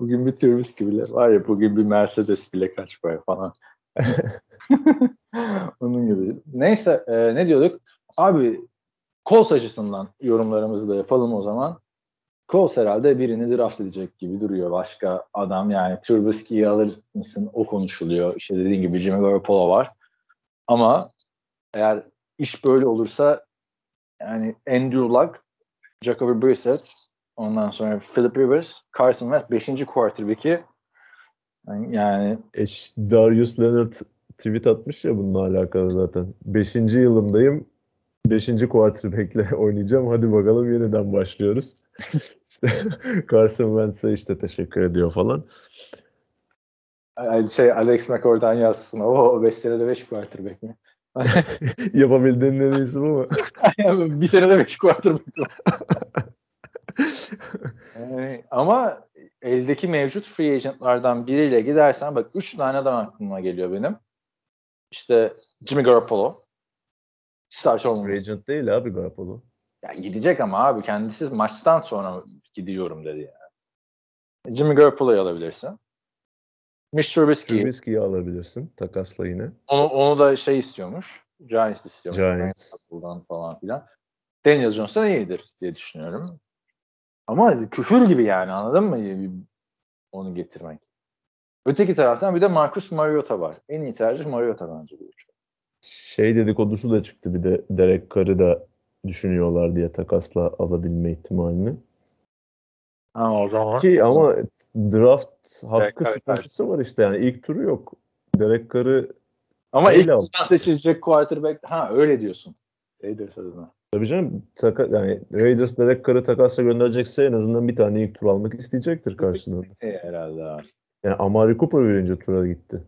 bugün bir Trubisky bile var ya bugün bir Mercedes bile kaç para falan. <laughs> Onun gibi. Neyse e, ne diyorduk? Abi Colts açısından yorumlarımızı da yapalım o zaman. Colts herhalde birini draft edecek gibi duruyor. Başka adam yani Trubisky'yi alır mısın o konuşuluyor. İşte dediğin gibi Jimmy Garoppolo var. Ama eğer iş böyle olursa yani Andrew Luck, Jacoby Brissett, ondan sonra Philip Rivers, Carson Wentz 5. quarterback'i yani, yani E, ş- Darius Leonard tweet atmış ya bununla alakalı zaten. Beşinci yılımdayım. Beşinci quarterback'le <laughs> oynayacağım. Hadi bakalım yeniden başlıyoruz. <laughs> işte <laughs> Carson Wentz'e işte teşekkür ediyor falan. Şey Alex McCord'dan yazsın. O 5 senede 5 quarterback mi? Yapabildiğinin en iyisi bu mu? Bir senede 5 quarterback. Yani ama eldeki mevcut free agentlardan biriyle gidersen bak 3 tane adam aklıma geliyor benim. İşte Jimmy Garoppolo. Start Free olmamış. agent değil abi Garoppolo. Ya gidecek ama abi kendisi maçtan sonra gidiyorum dedi yani. Jimmy Garoppolo'yu alabilirsin. Mitch Trubisky. Trubisky'yi alabilirsin. Takasla yine. Onu, onu da şey istiyormuş. Giants istiyormuş. Giants. Buradan falan filan. Daniel da iyidir diye düşünüyorum. Ama küfür gibi yani anladın mı? Onu getirmek. Öteki taraftan bir de Marcus Mariota var. En iyi tercih Mariota bence bu üçü. Şey dedikodusu da çıktı bir de Derek Carr'ı da düşünüyorlar diye takasla alabilme ihtimalini. Ha o zaman. Ki ama draft hakkı Derek sıkıntısı var işte yani ilk turu yok. Derek Carr'ı Ama ilk turdan seçilecek quarterback ha öyle diyorsun. Raiders adına. Tabii canım taka, yani Raiders Derek Carr'ı takasla gönderecekse en azından bir tane ilk tur almak isteyecektir karşılığında. E, herhalde abi. Yani Amari Cooper birinci tura gitti.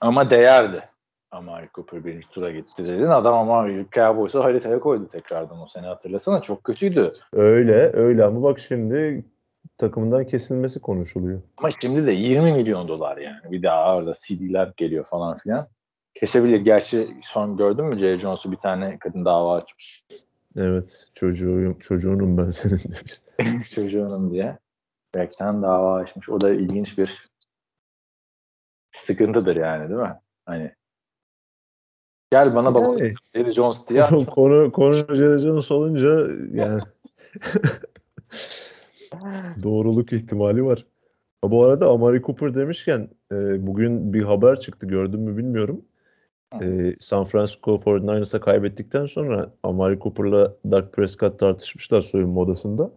Ama değerdi. Amari Cooper birinci tura gitti dedin. Adam Amari Cowboys'u haritaya koydu tekrardan o sene hatırlasana. Çok kötüydü. Öyle öyle ama bak şimdi takımından kesilmesi konuşuluyor. Ama şimdi de 20 milyon dolar yani. Bir daha orada CD'ler geliyor falan filan. Kesebilir. Gerçi son gördün mü Jerry Jones'u bir tane kadın dava açmış. Evet çocuğum, çocuğunum ben senin demiş. <laughs> <laughs> Çocuğunun diye. Bekten dava açmış. O da ilginç bir sıkıntıdır yani değil mi? Hani gel bana baba Yani. Jerry Jones diye <laughs> konu konu Jerry Jones olunca yani doğruluk ihtimali var. Bu arada Amari Cooper demişken e, bugün bir haber çıktı gördün mü bilmiyorum. E, San Francisco 49ers'a kaybettikten sonra Amari Cooper'la Dak Prescott tartışmışlar soyunma odasında.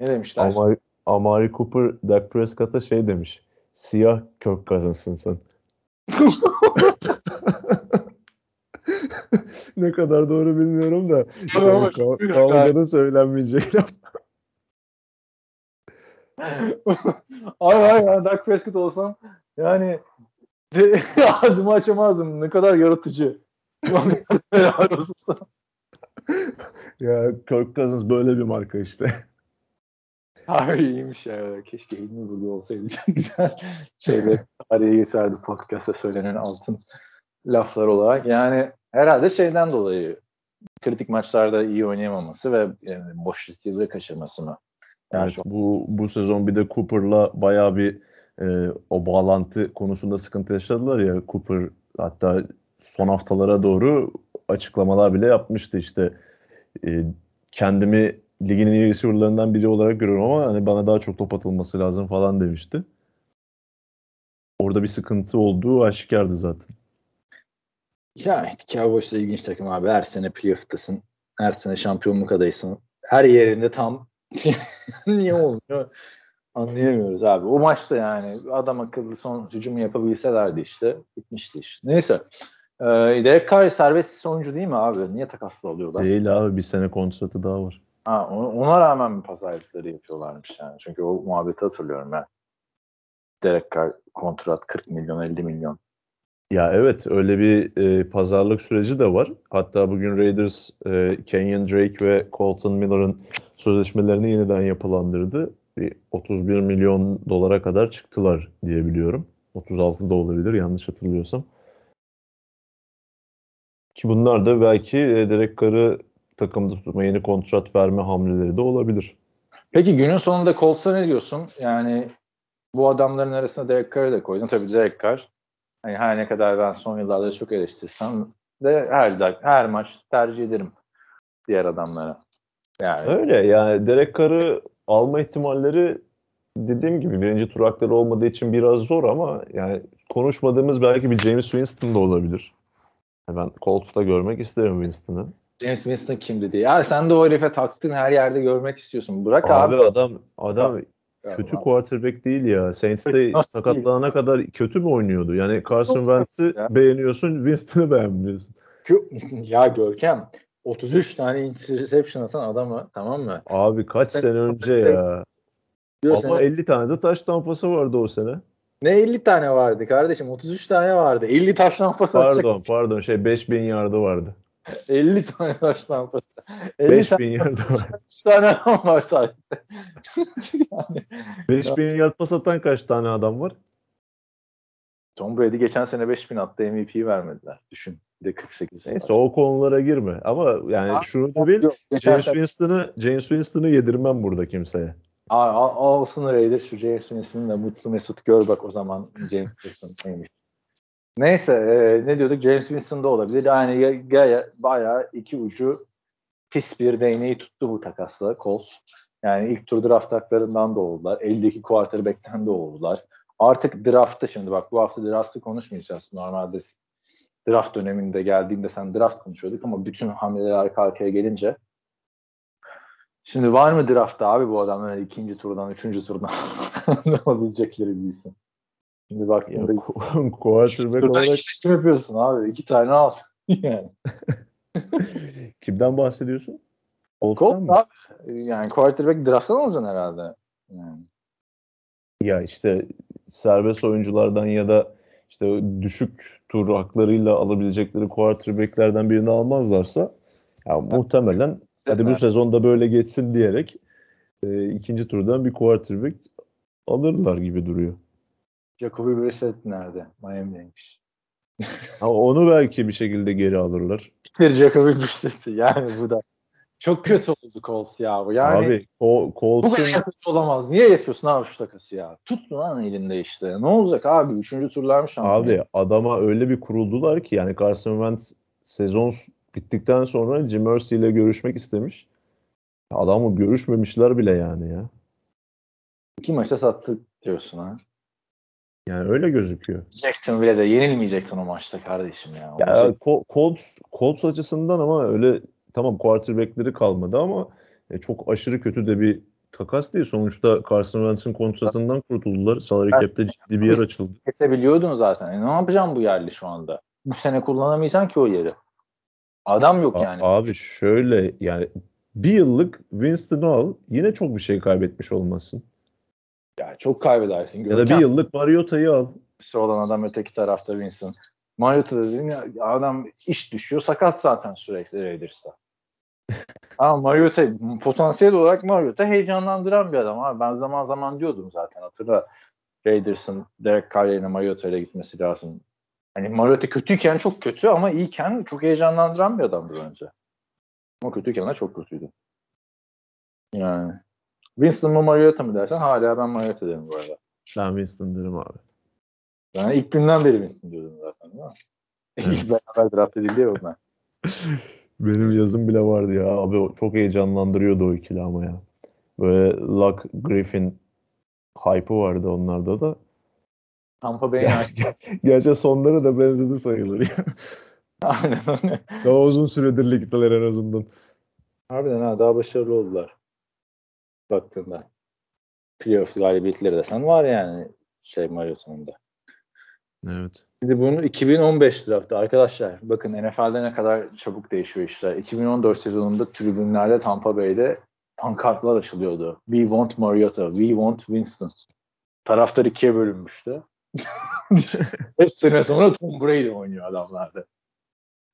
ne demişler? Amari, Amari Cooper Dak Prescott'a şey demiş. Siyah kök kazansın sen. <laughs> ne kadar doğru bilmiyorum da. Ama Yani kav- kavgada söylenmeyecek laf. <laughs> Ay ay ben Dak Prescott olsam yani <laughs> ağzımı açamazdım. Ne kadar yaratıcı. <laughs> Ya Kirk Cousins böyle bir marka işte. <laughs> Harbi iyiymiş ya. Keşke Hilmi burada olsaydı. Çok güzel şeyler araya geçerdi podcast'ta söylenen altın laflar olarak. Yani herhalde şeyden dolayı kritik maçlarda iyi oynayamaması ve yani boş receiver'ı kaçırması mı? Yani Evet, şu- bu bu sezon bir de Cooper'la bayağı bir e, o bağlantı konusunda sıkıntı yaşadılar ya. Cooper hatta son haftalara doğru açıklamalar bile yapmıştı işte e, kendimi ligin en iyi receiver'larından biri olarak görüyorum ama hani bana daha çok top atılması lazım falan demişti. Orada bir sıkıntı olduğu aşikardı zaten. Ya evet, Cowboys da ilginç takım abi. Her sene playoff'tasın. Her sene şampiyonluk adaysın. Her yerinde tam <laughs> niye olmuyor Anlayamıyoruz abi. O maçta yani adam akıllı son hücumu yapabilselerdi işte bitmişti iş. Neyse. Ee, Derek Carr serbest oyuncu değil mi abi? Niye takasla alıyorlar? Değil abi bir sene kontratı daha var. Ha, ona, rağmen mi pazarlıkları yapıyorlarmış yani? Çünkü o muhabbeti hatırlıyorum ben. Derek Carr kontrat 40 milyon 50 milyon. Ya evet öyle bir e, pazarlık süreci de var. Hatta bugün Raiders e, Kenyon Drake ve Colton Miller'ın sözleşmelerini yeniden yapılandırdı. Bir 31 milyon dolara kadar çıktılar diye biliyorum. 36 da olabilir yanlış hatırlıyorsam. Ki bunlar da belki e, Derek Carr'ı takımda tutma yeni kontrat verme hamleleri de olabilir. Peki günün sonunda Colts'a ne diyorsun? Yani bu adamların arasına Derek Carr'ı da koydun. Tabii Derek Carr hani her ne kadar ben son yıllarda çok eleştirsem de her her maç tercih ederim diğer adamlara. Yani Öyle yani Derek Carr'ı alma ihtimalleri dediğim gibi birinci tur hakları olmadığı için biraz zor ama yani konuşmadığımız belki bir James Winston da olabilir. Ben Colts'ta görmek isterim Winston'ı. James Winston kimdi diye. Ya sen de o herife taktın her yerde görmek istiyorsun. Bırak Abi, abi. adam adam Ya, kötü abi. quarterback değil ya. Saints'te sakatlanana kadar kötü mü oynuyordu? Yani Carson Wentz'i ya. beğeniyorsun, Winston'ı beğenmiyorsun. <laughs> ya Görkem 33 tane interception atan adamı tamam mı? Abi kaç Sen- sene önce ya. Ama 50 tane de taş tampası vardı o sene. ne 50 tane vardı kardeşim 33 tane vardı. 50 taş lampası atacak. Pardon pardon şey 5000 yardı vardı. <laughs> 50 tane taş lampası. 50 tane 5000 yardı vardı. tane adam var tarihte. yani, 5000 yard pas atan kaç tane adam var? Tom Brady geçen sene 5000 attı MVP'yi vermediler. Düşün. De 48. Neyse o konulara girme. Ama yani Abi, şunu da bil. Yok, James Winston'ı James Winston'ı yedirmem burada kimseye. Al, alsın Raiders şu James Winston'ı da mutlu mesut gör bak o zaman James Winston neymiş. Neyse e, ne diyorduk James Winston da olabilir. Yani ya, gaya, bayağı iki ucu pis bir değneği tuttu bu takasla Colts. Yani ilk tur draft haklarından da oldular. 52 quarterback'ten de oldular. Artık draftta şimdi bak bu hafta draftı konuşmayacağız. Normalde draft döneminde geldiğinde sen draft konuşuyorduk ama bütün hamleler arka arkaya gelince Şimdi var mı draftta abi bu adamlar ikinci turdan, üçüncü turdan <laughs> ne olabilecekleri bilsin. Şimdi Ya, baktığında <laughs> quarterback olarak iki seçim yapıyorsun abi. iki tane al. <laughs> yani. kimden bahsediyorsun? Colts'tan mı? abi. Yani quarterback drafttan alacaksın herhalde. Yani. Ya işte serbest oyunculardan ya da işte düşük tur haklarıyla alabilecekleri quarterback'lerden birini almazlarsa ya muhtemelen hadi bu sezonda böyle geçsin diyerek e, ikinci turdan bir quarterback alırlar gibi duruyor. Jacoby Brissett nerede? Miami'deymiş. Ha, onu belki bir şekilde geri alırlar. Bir <laughs> Jacoby Brissett'i yani bu da. Çok kötü oldu Colts ya bu. Yani Abi Col- bu Colts'un kadar kötü olamaz. Niye yapıyorsun abi şu takası ya? Tut lan elinde işte. Ne olacak abi? Üçüncü turlarmış ama. abi adama öyle bir kuruldular ki yani Carson Wentz sezon bittikten sonra Jim Irsay ile görüşmek istemiş. Adamı görüşmemişler bile yani ya. İki maçta sattık diyorsun ha. Yani öyle gözüküyor. Jacksonville'e de yenilmeyeceksin o maçta kardeşim ya. Ya Colts, Colts açısından ama öyle tamam quarterback'leri kalmadı ama e, çok aşırı kötü de bir takas değil. Sonuçta Carson Wentz'in kontratından kurtuldular. Salary cap'te ciddi bir yer açıldı. kesebiliyordun zaten. E ne yapacağım bu yerli şu anda? Bu sene kullanamayacaksın ki o yeri. Adam yok A- yani. Abi şöyle yani bir yıllık Winston'u al yine çok bir şey kaybetmiş olmazsın. Ya çok kaybedersin. Ya da bir yıllık Mariota'yı al. Görkemlisi olan adam öteki tarafta Winston. Mariota dediğin ya, adam iş düşüyor. Sakat zaten sürekli Raiders'ta. Ama Mariota potansiyel olarak Mariota heyecanlandıran bir adam abi. Ben zaman zaman diyordum zaten hatırla. Raiders'ın Derek Carr yerine Mariota ile gitmesi lazım. Hani Mariota kötüyken çok kötü ama iyiyken çok heyecanlandıran bir adamdı bence. Ama kötüyken de çok kötüydü. Yani. Winston mı Mariota mı dersen hala ben Mariota derim bu arada. Ben Winston derim abi. Ben ilk günden beri Winston diyordum zaten değil mi? Evet. İlk beraber draft edildi ya onlar. <laughs> Benim yazım bile vardı ya. Abi çok heyecanlandırıyordu o ikili ama ya. Böyle Luck Griffin hype'ı vardı onlarda da. Tampa Bay'in Ger- <laughs> Gerçi sonları da benzedi sayılır ya. <laughs> Aynen öyle. Daha uzun süredir ligdeler en azından. Harbiden ha daha başarılı oldular. Baktığında. playoff galibiyetleri desen var yani şey maratonunda. Evet. Şimdi bunu 2015 draftı arkadaşlar. Bakın NFL'de ne kadar çabuk değişiyor işler. 2014 sezonunda tribünlerde Tampa Bay'de pankartlar açılıyordu. We want Mariota, we want Winston. Taraftar ikiye bölünmüştü. <laughs> 5 sene sonra Tom Brady oynuyor adamlarda.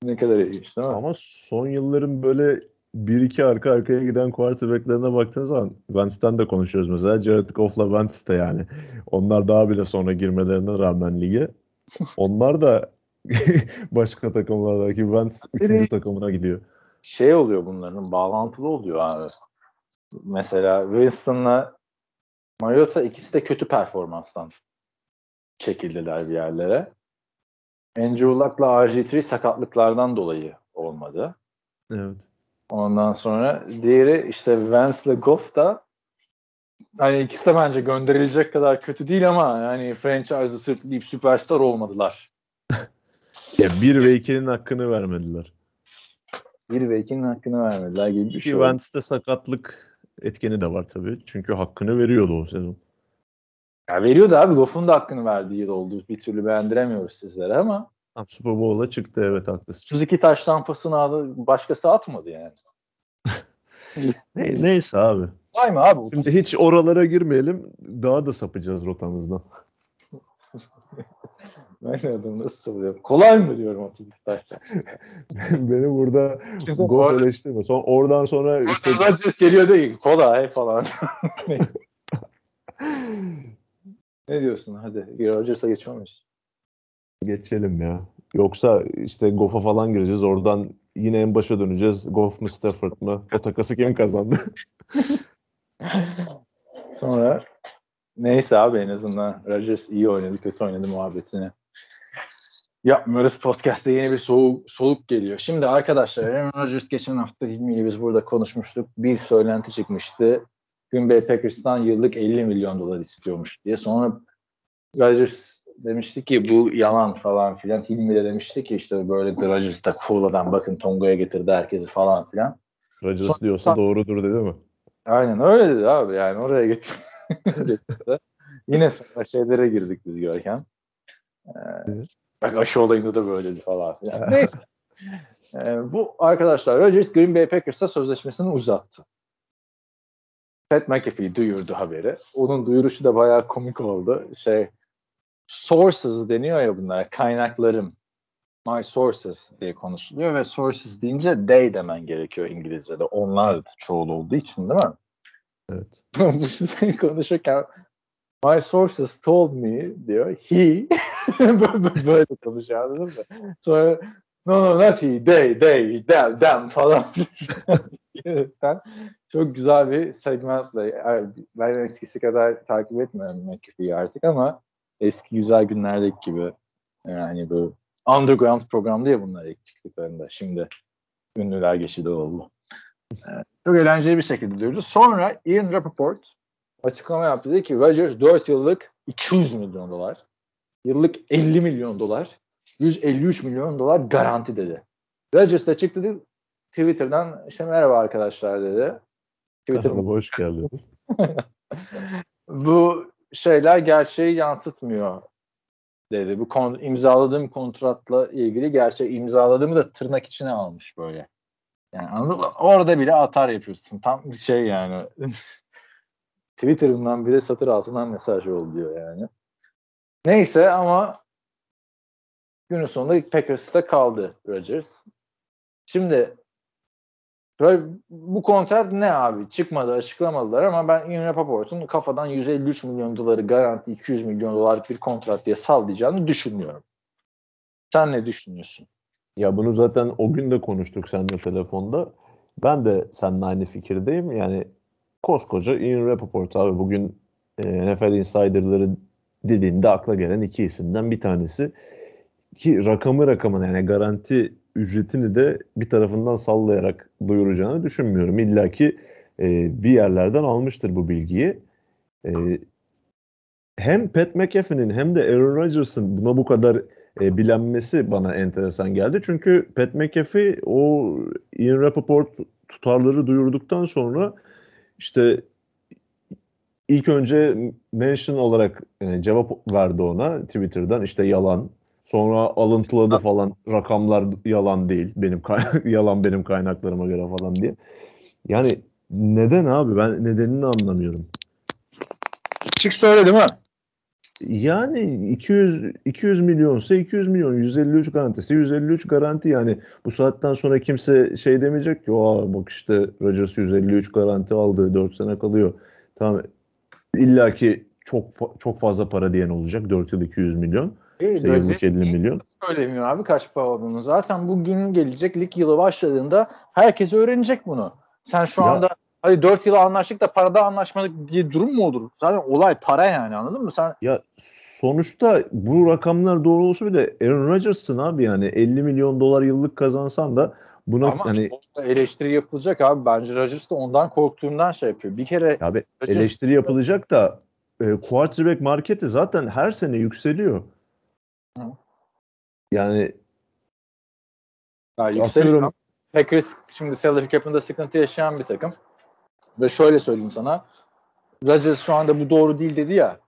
Ne kadar ilginç değil mi? Ama son yılların böyle bir iki arka arkaya giden quarterback'lerine baktığın zaman Wentz'ten de konuşuyoruz mesela. Jared Goff'la Wentz de yani. Onlar daha bile sonra girmelerine rağmen lige. Onlar da <laughs> başka takımlardaki Wentz 3. takımına gidiyor. Şey oluyor bunların bağlantılı oluyor abi. Mesela Winston'la Mariota ikisi de kötü performanstan çekildiler bir yerlere. Andrew Luck'la RG3 sakatlıklardan dolayı olmadı. Evet. Ondan sonra diğeri işte Vance'le Goff da hani ikisi de bence gönderilecek kadar kötü değil ama yani franchise'ı sırtlayıp süperstar olmadılar. <laughs> Ya 1 ve 2'nin hakkını vermediler. Bir ve ikinin hakkını vermediler gibi bir şey. Wentz'te sakatlık etkeni de var tabii. Çünkü hakkını veriyordu o sezon. Ya veriyordu abi. Goff'un da hakkını verdiği yıl oldu. Bir türlü beğendiremiyoruz sizlere ama Tam Super Bowl'a çıktı evet haklısın. 32 taş tampasını aldı. Başkası atmadı yani. <laughs> Ne, neyse abi. Vay mı abi? Şimdi hiç oralara girmeyelim. Daha da sapacağız rotamızdan. <laughs> Ben de adamı nasıl savunuyorum? Kolay mı diyorum 32 taş <laughs> Beni burada gol eleştirme. Son, oradan sonra işte Rodgers geliyor değil. Kolay falan. ne diyorsun? Hadi. Rodgers'a geçiyor muyuz? Geçelim ya. Yoksa işte Goff'a falan gireceğiz. Oradan yine en başa döneceğiz. Goff mu Stafford mı? O takası kim kazandı? <laughs> Sonra neyse abi en azından Rodgers iyi oynadı, kötü oynadı muhabbetini. Yapmıyoruz. Podcast'te yeni bir soğuk, soluk geliyor. Şimdi arkadaşlar Aaron Rodgers geçen hafta ile biz burada konuşmuştuk. Bir söylenti çıkmıştı. Green Bay Packers'tan yıllık 50 milyon dolar istiyormuş diye. Sonra Rodgers demişti ki bu yalan falan filan. Hilmi de demişti ki işte böyle The Rodgers da cool adam bakın Tongo'ya getirdi herkesi falan filan. Rodgers diyorsa doğrudur dedi mi? Aynen öyle dedi abi yani oraya getir. getirdi. <laughs> Yine sonra şeylere girdik biz Görkem. Ee, bak aşı olayında da böyleydi falan filan. Neyse. Ee, bu arkadaşlar Rodgers Green Bay Packers'a sözleşmesini uzattı. Pat McAfee duyurdu haberi. Onun duyuruşu da bayağı komik oldu. Şey sources deniyor ya bunlar kaynaklarım. My sources diye konuşuluyor ve sources deyince they demen gerekiyor İngilizce'de. Onlar çoğul olduğu için değil mi? Evet. <laughs> bu yüzden konuşurken my sources told me diyor. He <laughs> böyle böyle konuşuyor anladın mı? Sonra no no not he, they, they, them, them falan. <laughs> Çok güzel bir segmentle. Ben eskisi kadar takip etmiyorum McAfee'yi artık ama eski güzel günlerdeki gibi yani bu underground programdı ya bunlar ilk çıktıklarında. Şimdi ünlüler geçidi oldu. Evet, çok eğlenceli bir şekilde duyurdu. Sonra Ian Rappaport açıklama yaptı. Dedi ki Rodgers 4 yıllık 200 milyon dolar, yıllık 50 milyon dolar, 153 milyon dolar garanti dedi. Rodgers da çıktı dedi, Twitter'dan işte merhaba arkadaşlar dedi. Twitter'da hoş geldiniz. <laughs> bu şeyler gerçeği yansıtmıyor dedi. Bu kon, imzaladığım kontratla ilgili gerçek imzaladığımı da tırnak içine almış böyle. Yani anladın? Orada bile atar yapıyorsun. Tam bir şey yani. <laughs> Twitter'ından bile satır altından mesaj oldu diyor yani. Neyse ama günün sonunda Packers'ta kaldı Rodgers. Şimdi böyle bu kontrat ne abi? Çıkmadı, açıklamadılar ama ben Ian Rappaport'un kafadan 153 milyon doları garanti 200 milyon dolarlık bir kontrat diye sallayacağını düşünmüyorum. Sen ne düşünüyorsun? Ya bunu zaten o gün de konuştuk seninle telefonda. Ben de seninle aynı fikirdeyim. Yani koskoca Ian Rappaport abi bugün e, NFL Insider'ları dediğinde akla gelen iki isimden bir tanesi. Ki rakamı rakamına yani garanti ücretini de bir tarafından sallayarak duyuracağını düşünmüyorum. İlla ki e, bir yerlerden almıştır bu bilgiyi. E, hem Pat McAfee'nin hem de Aaron Rodgers'ın buna bu kadar e, bilenmesi bana enteresan geldi. Çünkü Pat McAfee o Ian Rappaport tutarları duyurduktan sonra işte ilk önce mention olarak e, cevap verdi ona Twitter'dan işte yalan. Sonra alıntıladı falan rakamlar yalan değil benim <laughs> yalan benim kaynaklarıma göre falan diye. Yani neden abi ben nedenini anlamıyorum. Çık söyle değil mi? Yani 200 200 milyonsa 200 milyon 153 garantisi 153 garanti yani bu saatten sonra kimse şey demeyecek ki o bak işte Rodgers 153 garanti aldı 4 sene kalıyor. Tamam illa ki çok çok fazla para diyen olacak 4 yıl 200 milyon. İşte yıllık 50 milyon. Söylemiyor abi kaç para olduğunu. Zaten bu günün gelecek lig yılı başladığında herkes öğrenecek bunu. Sen şu Ya- anda hadi 4 yıl anlaştık da parada anlaşmadık diye durum mu olur? Zaten olay para yani anladın mı? Sen Ya sonuçta bu rakamlar doğru olsa bile Aaron Rodgers'ın abi yani 50 milyon dolar yıllık kazansan da buna ama hani eleştiri yapılacak abi. Bence Rodgers da ondan korktuğundan şey yapıyor. Bir kere abi Rodgers- eleştiri yapılacak da e, quarterback marketi zaten her sene yükseliyor. Hı. Yani Ya Atıyorum. yükseliyor. Packers şimdi salary cap'ında sıkıntı yaşayan bir takım. Ve şöyle söyleyeyim sana. Rodgers şu anda bu doğru değil dedi ya.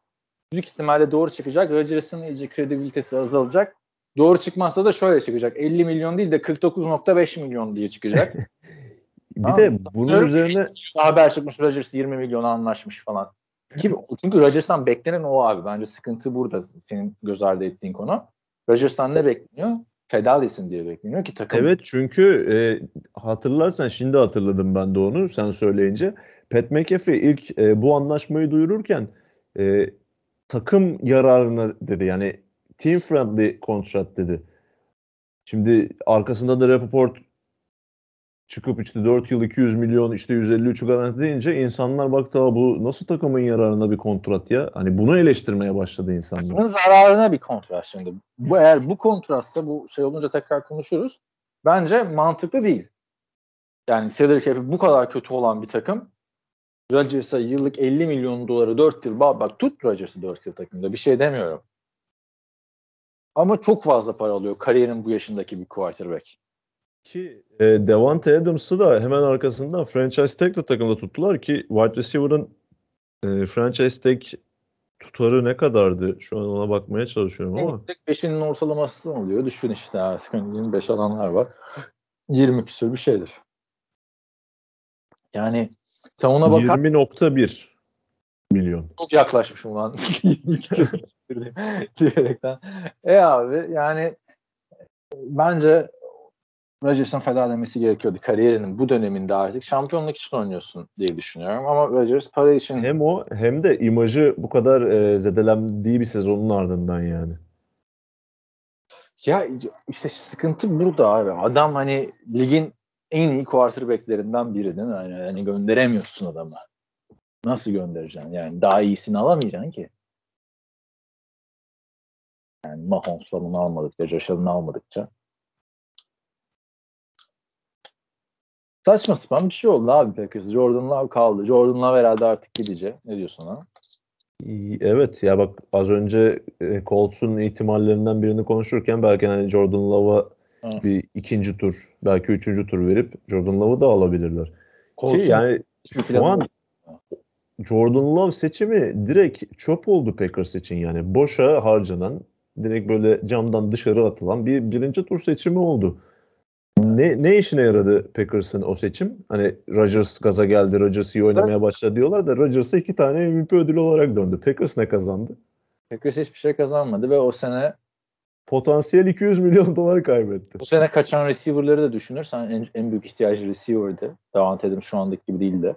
Büyük ihtimalle doğru çıkacak. Rodgers'ın iyice kredibilitesi azalacak. Doğru çıkmazsa da şöyle çıkacak. 50 milyon değil de 49.5 milyon diye çıkacak. <laughs> bir Tamam. de bunun Sanıyorum üzerine Haber çıkmış Rodgers 20 milyona anlaşmış falan. Ki, çünkü Rodgers'tan beklenen o abi. Bence sıkıntı burada senin göz ardı ettiğin konu. Rodgers'tan ne bekleniyor? Feda desin diye bekleniyor ki takım evet çünkü e, hatırlarsan şimdi hatırladım ben de onu sen söyleyince. Pat McAfee ilk e, bu anlaşmayı duyururken e, takım yararına dedi yani team friendly kontrat dedi. Şimdi arkasında da Rappaport çıkıp işte 4 yıl 200 milyon işte 153 garanti deyince insanlar baktı "Aa, bu nasıl takımın yararına bir kontrat ya? Hani bunu eleştirmeye başladı insanlar. Takımın zararına bir kontrat şimdi. Bu eğer bu kontratsa bu şey olunca tekrar konuşuruz. Bence mantıklı değil. Yani salary cap'i bu kadar kötü olan bir takım Rodgers'a yıllık 50 milyon doları 4 yıl bak, bak tut Rodgers'ı 4 yıl takımda bir şey demiyorum. Ama çok fazla para alıyor kariyerin bu yaşındaki bir quarterback. Ki e, Devante Adams'ı da hemen arkasından franchise tag'le takımda tuttular ki wide receiver'ın e, franchise tag tutarı ne kadardı? Şu an ona bakmaya çalışıyorum ama. Tek 5'inin ortalaması oluyor. Düşün işte artık hani 25 alanlar var. 20 küsür bir şeydir. Yani sen ona bakar 20.1 milyon. çok yaklaşmışım lan. 20 <laughs> küsür <laughs> diyerekten. E abi yani bence Rodgers'ın feda demesi gerekiyordu. Kariyerinin bu döneminde artık şampiyonluk için oynuyorsun diye düşünüyorum. Ama Rodgers para için Hem o hem de imajı bu kadar e, zedelendiği bir sezonun ardından yani. Ya işte sıkıntı burada abi. Adam hani ligin en iyi quarterbacklerinden biri değil mi? Yani, yani gönderemiyorsun adamı. Nasıl göndereceksin? Yani daha iyisini alamayacaksın ki. Yani Mahomes falan almadıkça, Josh almadıkça. Saçma sapan bir şey oldu abi Packers. Jordan Love kaldı. Jordan Love herhalde artık gidecek. Ne diyorsun? İyi, Evet ya bak az önce e, Colts'un ihtimallerinden birini konuşurken belki hani Jordan Love'a Hı. bir ikinci tur belki üçüncü tur verip Jordan Love'ı da alabilirler. Ki Colts'un yani şu an. Jordan Love seçimi direkt çöp oldu Packers için yani boşa harcanan direkt böyle camdan dışarı atılan bir birinci tur seçimi oldu. Ne ne işine yaradı Packers'ın o seçim? Hani Rodgers gaza geldi, Rodgers iyi oynamaya başladı diyorlar da Rodgers'a iki tane MVP ödülü olarak döndü. Packers ne kazandı? Packers hiçbir şey kazanmadı ve o sene Potansiyel 200 milyon <laughs> dolar kaybetti. Bu sene kaçan receiver'ları da düşünürsen en, en büyük ihtiyacı receiver'dı. Davante Adams şu andaki gibi değildi.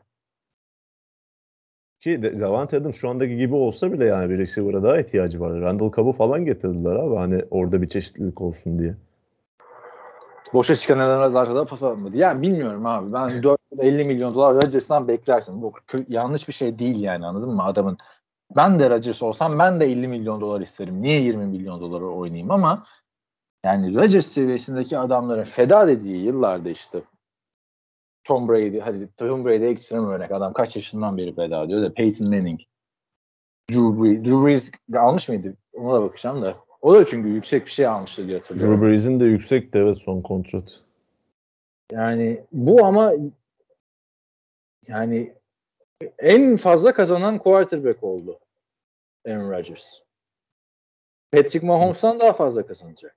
Ki Davante Adams şu andaki gibi olsa bile yani bir receiver'a daha ihtiyacı var. Randall Cobb'u falan getirdiler abi hani orada bir çeşitlilik olsun diye. Boşa çıkan nedenler da pas atmadı. Yani bilmiyorum abi. Ben <laughs> 450 milyon dolar Rodgers'tan beklersin. Bu yanlış bir şey değil yani anladın mı adamın? Ben de Rodgers olsam ben de 50 milyon dolar isterim. Niye 20 milyon dolara oynayayım ama yani Rodgers seviyesindeki adamların feda dediği yıllarda işte Tom Brady, hadi Tom Brady ekstrem örnek. Adam kaç yaşından beri feda diyor da Peyton Manning, Drew Brees, Drew Brees almış mıydı? Ona da bakacağım da. O da çünkü yüksek bir şey almıştı diye hatırlıyorum. Drew Brees'in de yüksekti evet son kontrat. Yani bu ama yani en fazla kazanan quarterback oldu Aaron Rodgers. Patrick Mahomes'tan daha fazla kazanacak.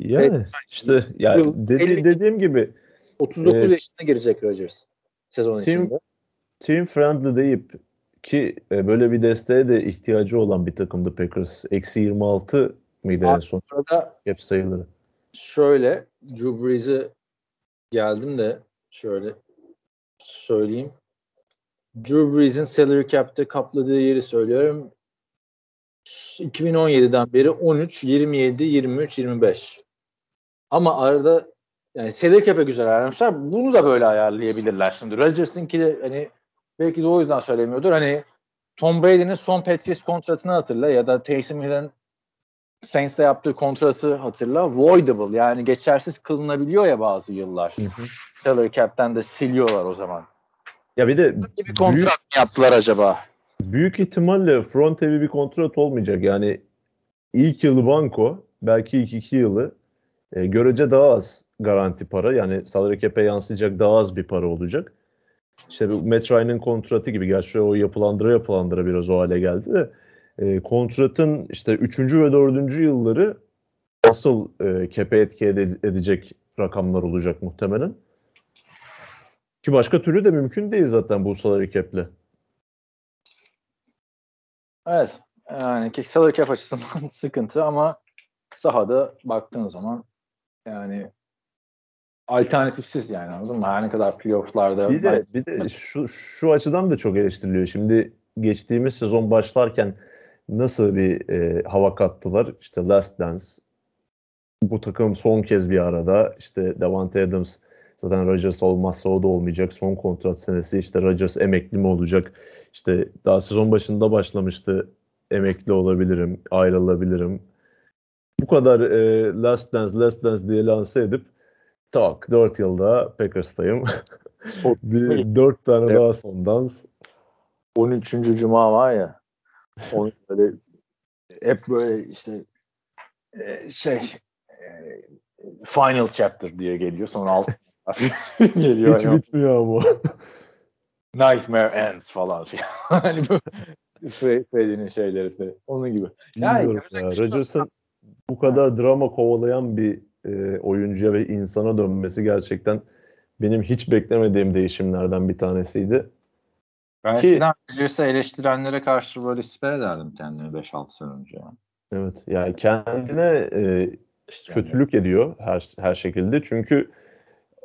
Yani işte ya Yıl- dedi, dediğim gibi 39 Evet. yaşına girecek Rodgers sezon Tim- içinde. team friendly deyip ki e, böyle bir desteğe de ihtiyacı olan bir takımdı Packers. Eksi 26 mıydı en son cap sayıları? şöyle Drew Brees'e geldim de şöyle söyleyeyim. Drew Brees'in salary cap'te kapladığı yeri söylüyorum. 2017'den beri 13, 27, 23, 25. Ama arada yani salary cap'e güzel ayarlamışlar. Bunu da böyle ayarlayabilirler şimdi. Rodgers'ınki de hani belki de o yüzden söylemiyordur. Hani Tom Brady'nin son Patriots kontratını hatırla ya da Taysom Hill'in Saints'te yaptığı kontratı hatırla. Voidable yani geçersiz kılınabiliyor ya bazı yıllar. Salary cap'ten de siliyorlar o zaman. Ya bir de Bir büyük, kontrat mı yaptılar acaba? büyük ihtimalle front heavy bir kontrat olmayacak. Yani ilk yılı banko, belki ilk iki yılı e, görece daha az garanti para. Yani salary cap'e yansıyacak daha az bir para olacak. İşte bu Matt kontratı gibi. Gerçi o yapılandıra yapılandıra biraz o hale geldi de. E, kontratın işte üçüncü ve dördüncü yılları asıl e, cap'e etki ede- edecek rakamlar olacak muhtemelen. Ki başka türlü de mümkün değil zaten bu salary cap'le. Evet. Yani salary cap açısından <laughs> sıkıntı ama sahada baktığın zaman yani alternatifsiz yani anladın mı? Her ne kadar playofflarda Bir de bir de şu şu açıdan da çok eleştiriliyor. Şimdi geçtiğimiz sezon başlarken nasıl bir e, hava kattılar? İşte Last Dance. Bu takım son kez bir arada. İşte Davante Adams zaten Rodgers olmazsa o da olmayacak. Son kontrat senesi işte Rodgers emekli mi olacak? İşte daha sezon başında başlamıştı. Emekli olabilirim, ayrılabilirim. Bu kadar e, Last Dance, Last Dance diye lanse edip tak 4 yılda Packers'tayım. <laughs> bir 4 tane Evet. daha son dans. 13. Cuma var ya onu <laughs> böyle hep böyle işte e, şey e, final chapter diye geliyor sonra alt <laughs> geliyor. Hiç hani bitmiyor ama. Nightmare Ends falan filan. hani Fre- Freddy'nin şeyleri de onun gibi. Yani ya. şey. Rodgers'ın bu kadar drama kovalayan bir e, oyuncuya ve insana dönmesi gerçekten benim hiç beklemediğim değişimlerden bir tanesiydi. Ben Ki- eskiden Rodgers'ı eleştirenlere karşı böyle siper ederdim kendimi 5-6 sene önce. Evet. Yani kendine e, kötülük ediyor her her şekilde. Çünkü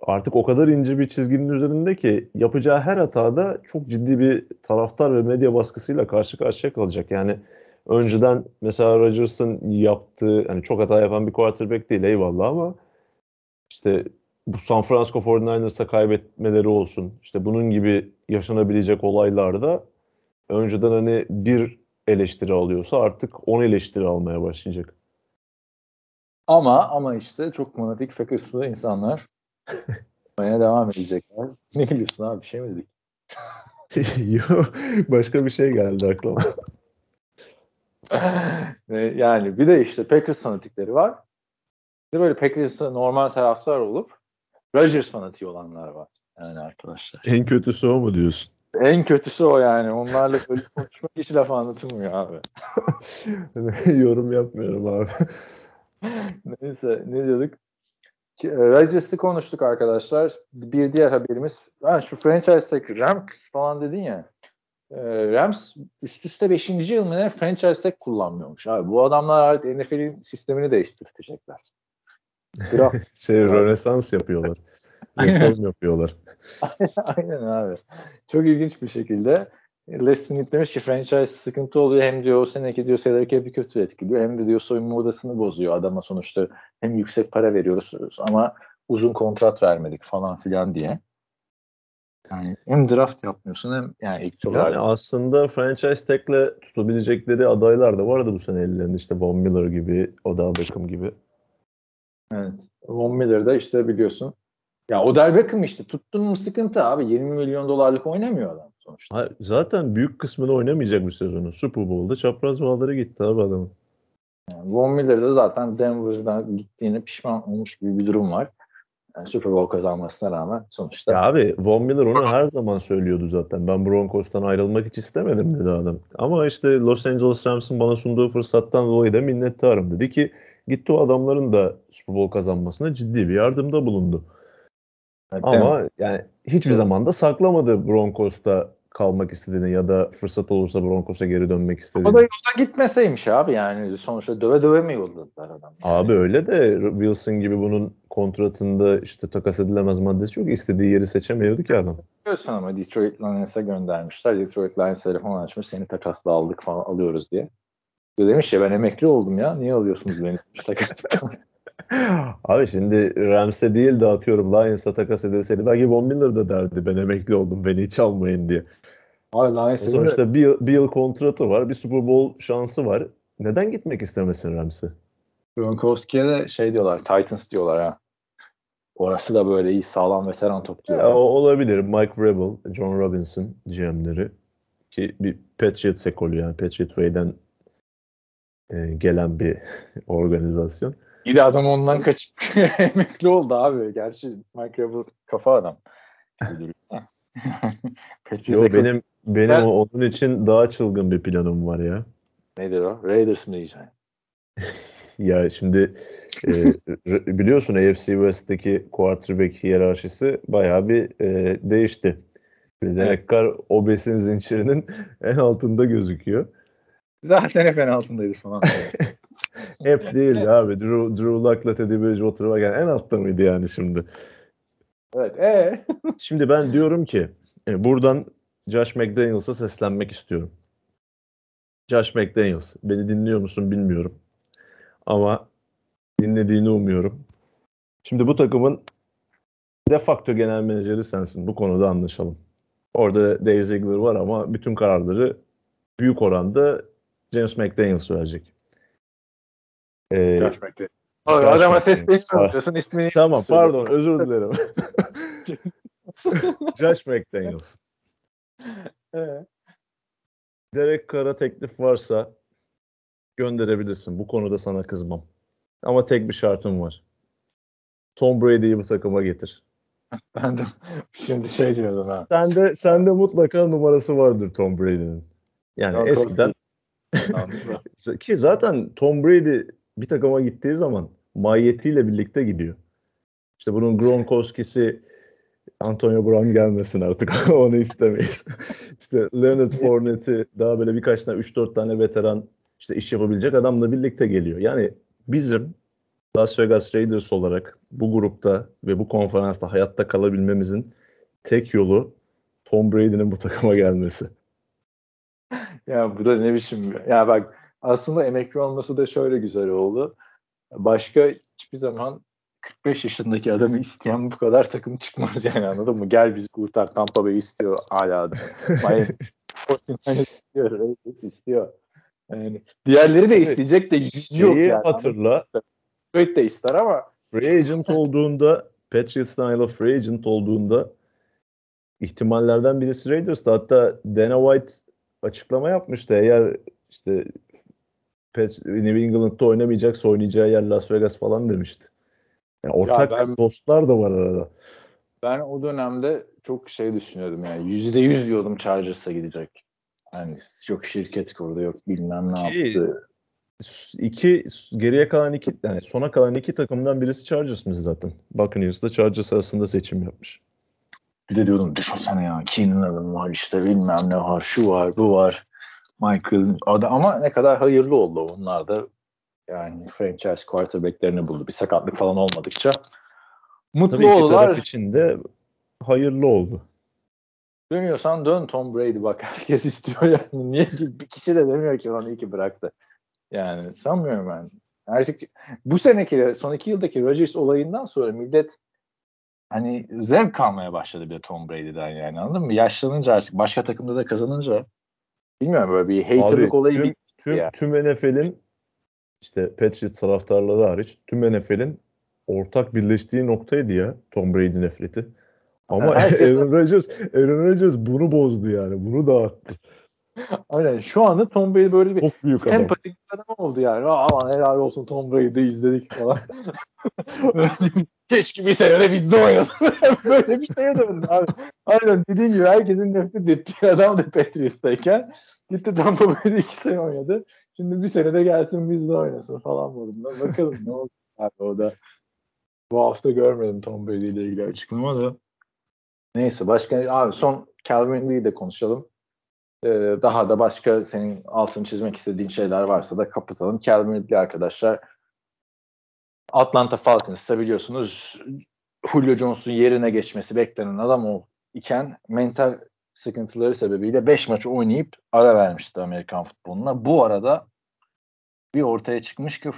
artık o kadar ince bir çizginin üzerinde ki yapacağı her hatada çok ciddi bir taraftar ve medya baskısıyla karşı karşıya kalacak. Yani önceden mesela Rodgers'ın yaptığı hani çok hata yapan bir quarterback değil eyvallah ama işte bu San Francisco 49ers'a kaybetmeleri olsun. işte bunun gibi yaşanabilecek olaylarda önceden hani bir eleştiri alıyorsa artık 10 eleştiri almaya başlayacak. Ama ama işte çok fanatik fakırslı insanlar yapmaya devam edecekler. Ne gülüyorsun abi bir şey mi dedik? <laughs> Yo, başka bir şey geldi aklıma. <laughs> Yani bir de işte Packers fanatikleri var. Bir de böyle Packers'a normal taraftar olup Rodgers fanatiği olanlar var. Yani arkadaşlar. En kötüsü o mu diyorsun? En kötüsü o yani. Onlarla böyle <laughs> konuşmak hiç laf anlatılmıyor abi. <laughs> Yorum yapmıyorum abi. Neyse ne diyorduk? E, Rodgers'ı konuştuk arkadaşlar. Bir diğer haberimiz. Ha, şu franchise tag Rams falan dedin ya. E, Rams üst üste 5. yıl mı ne franchise tag kullanmıyormuş. Abi bu adamlar artık NFL'in sistemini değiştirecekler. <laughs> Şey Rönesans yapıyorlar. <laughs> Reform yapıyorlar. <laughs> Aynen abi. Çok ilginç bir şekilde Les Smith demiş ki franchise sıkıntı oluyor. Hem diyor o seneki diyor salary cap'i kötü etkiliyor. Hem de diyor soyunma odasını bozuyor. Adama sonuçta hem yüksek para veriyoruz ama uzun kontrat vermedik falan filan diye. Yani hem draft yapmıyorsun hem yani ilk tur Yani aslında franchise tag'le tutabilecekleri adaylar da vardı bu sene ellerinde. İşte Von Miller gibi, Odell Beckham gibi. Evet. Von Miller'da işte biliyorsun. Ya Odell Beckham işte tuttun mu sıkıntı abi. 20 milyon dolarlık oynamıyor adam sonuçta. Ha, zaten büyük kısmını oynamayacak bu sezonu. Super Bowl'da çapraz bağları gitti abi adamın. Yani Von Miller'da zaten Denver'dan gittiğine pişman olmuş gibi bir durum var. Yani Super Bowl kazanmasına rağmen sonuçta. Ya abi Von Miller onu her zaman söylüyordu zaten. Ben Broncos'tan ayrılmak hiç istemedim dedi adam. Ama işte Los Angeles Rams'ın bana sunduğu fırsattan dolayı da minnettarım dedi ki gitti o adamların da Super Bowl kazanmasına ciddi bir yardımda bulundu. Evet? Ama yani hiçbir zaman da saklamadı Broncos'ta kalmak istediğini ya da fırsat olursa Broncos'a geri dönmek o da istediğini. yolda gitmeseymiş abi yani sonuçta döve döve mi yolladılar adam? Abi öyle de Wilson gibi bunun kontratında işte takas edilemez maddesi yok. İstediği yeri seçemiyordu ki adam. Biliyorsun ama Detroit Lions'a göndermişler. Detroit Lions telefon açmış seni takasla aldık falan alıyoruz diye. Demiş ya ben emekli oldum ya niye alıyorsunuz beni? <laughs> Takas. Abi şimdi Rams'e değil de atıyorum Lions'a takas edilseydi belki Von Miller da derdi ben emekli oldum beni hiç almayın diye. Abi Lions'ın Sonuçta bir, bir yıl kontratı var bir Super Bowl şansı var. Neden gitmek istemesin Rams'e? Gronkowski'ye de şey diyorlar Titans diyorlar ha. Orası da böyle iyi sağlam veteran topluyor. Ya, o olabilir. Mike Vrabel, John Robinson GM'leri ki bir Patriots ekolü yani Patriot Way'den e, gelen bir <laughs> organizasyon. Bir de adam ondan kaçıp <laughs> emekli oldu abi. Gerçi Mike Rabel kafa adam. <laughs> <laughs> Yo, benim benim Ben- onun için daha çılgın bir planım var ya. Nedir o? Raiders mi diyeceksin? <laughs> Ya şimdi e, biliyorsun AFC West'teki quarterback hiyerarşisi bayağı bir e, değişti. Bir de Evet. Carr o besin zincirinin <laughs> en altında gözüküyor. Zaten hep en altındaydı falan. Hep değildi abi. Drew, Drew Luck'la Teddy Bridgewater varken en altta mıydı yani şimdi? Evet. E Şimdi ben diyorum ki e, buradan Josh McDaniels'a seslenmek istiyorum. Josh McDaniels, beni dinliyor musun bilmiyorum. Ama dinlediğini umuyorum. Şimdi bu takımın de facto genel menajeri sensin. Bu konuda anlaşalım. Orada Dave Ziegler var ama bütün kararları büyük oranda James McDaniels verecek. Ee, Josh McDaniels. Abi, adama sesleniyor diyorsun ismini Tamam pardon özür dilerim. <laughs> Josh McDaniels. E, Derek Carr'a teklif varsa gönderebilirsin. Bu konuda sana kızmam. Ama tek bir şartım var. Tom Brady'yi bu takıma getir. <laughs> ben de şimdi şey diyordum ha. Sende sende mutlaka numarası vardır Tom Brady'nin. Yani Yok, eskiden <laughs> ki zaten Tom Brady bir takıma gittiği zaman mahiyetiyle birlikte gidiyor. İşte bunun Gronkowski'si Antonio Brown gelmesin artık <laughs> onu istemeyiz. <laughs> işte Leonard Fournette'i daha böyle birkaç tane 3-4 tane veteran işte iş yapabilecek adamla birlikte geliyor. Yani bizim Las Vegas Raiders olarak bu grupta ve bu konferansta hayatta kalabilmemizin tek yolu Tom Brady'nin bu takıma gelmesi. Ya bu da ne biçim ya bak aslında emekli olması da şöyle güzel oldu. Başka hiçbir zaman 45 yaşındaki adamı isteyen bu kadar takım çıkmaz yani anladın mı? Gel bizi kurtar Tampa Bay istiyor hala da. <laughs> İstiyor, Raiders istiyor. Yani diğerleri de isteyecek de yüzü yok yani. hatırla. Detroit de ister ama Free agent olduğunda Patriots'tan ayrılıp free agent olduğunda ihtimallerden birisi Raiders'tı. Hatta Dana White açıklama yapmıştı. Eğer işte Pat- New England'da oynamayacaksa oynayacağı yer Las Vegas falan demişti. Yani ortak ben- dostlar da var arada. ben o dönemde çok şey düşünüyordum yani yüzde yüz diyordum Chargers'a gidecek. Yani yok şirket kurdu yok bilmem ne Ki- yaptı. İki geriye kalan iki yani sona kalan iki takımdan birisi Chargers'mış zaten. Buccaneers'la Chargers arasında seçim yapmış. Bir de diyordum düşünsene ya Keenan Allen var işte bilmem ne var şu var bu var. Michael adam ama ne kadar hayırlı oldu onlar da yani franchise quarterback'lerini buldu. Bir sakatlık falan olmadıkça. Mutlu Tabii oldular. taraf için de hayırlı oldu. Dönüyorsan dön Tom Brady bak herkes istiyor yani. Niye ki bir kişi de demiyor ki onu iyi ki bıraktı. Yani sanmıyorum ben. Artık bu seneki son iki yıldaki Rodgers olayından sonra millet hani zevk almaya başladı bir Tom Brady'den yani anladın mı? Yaşlanınca artık başka takımda da kazanınca bilmiyorum böyle bir haterlık Abi, olayı tüm, tüm, ya. tüm NFL'in işte Patriots taraftarları hariç tüm NFL'in ortak birleştiği noktaydı ya Tom Brady nefreti. Ama herkes- <laughs> Aaron Rodgers, Aaron Rodgers bunu bozdu yani. Bunu dağıttı. Aynen şu anda Tom Brady böyle bir Çok büyük adam. sempatik bir adam oldu yani. Aa helal olsun Tom Brady'yi izledik falan. <laughs> Keşke bir senede bizde oynasın. <laughs> böyle bir şeye döndü abi. Aynen dediğin gibi herkesin nefret ettiği adam da Patriots'tayken gitti Tampa Bay'de iki sene oynadı. Şimdi bir senede gelsin bizde oynasın falan modunda. Bakalım ne olacak abi o da. Bu hafta görmedim Tom Brady ile ilgili açıklama da. Neyse başka abi son Calvin de konuşalım. Ee, daha da başka senin altını çizmek istediğin şeyler varsa da kapatalım. Calvin Ridley arkadaşlar Atlanta Falcons'ta biliyorsunuz Julio Jones'un yerine geçmesi beklenen adam o iken mental sıkıntıları sebebiyle 5 maçı oynayıp ara vermişti Amerikan futboluna. Bu arada bir ortaya çıkmış ki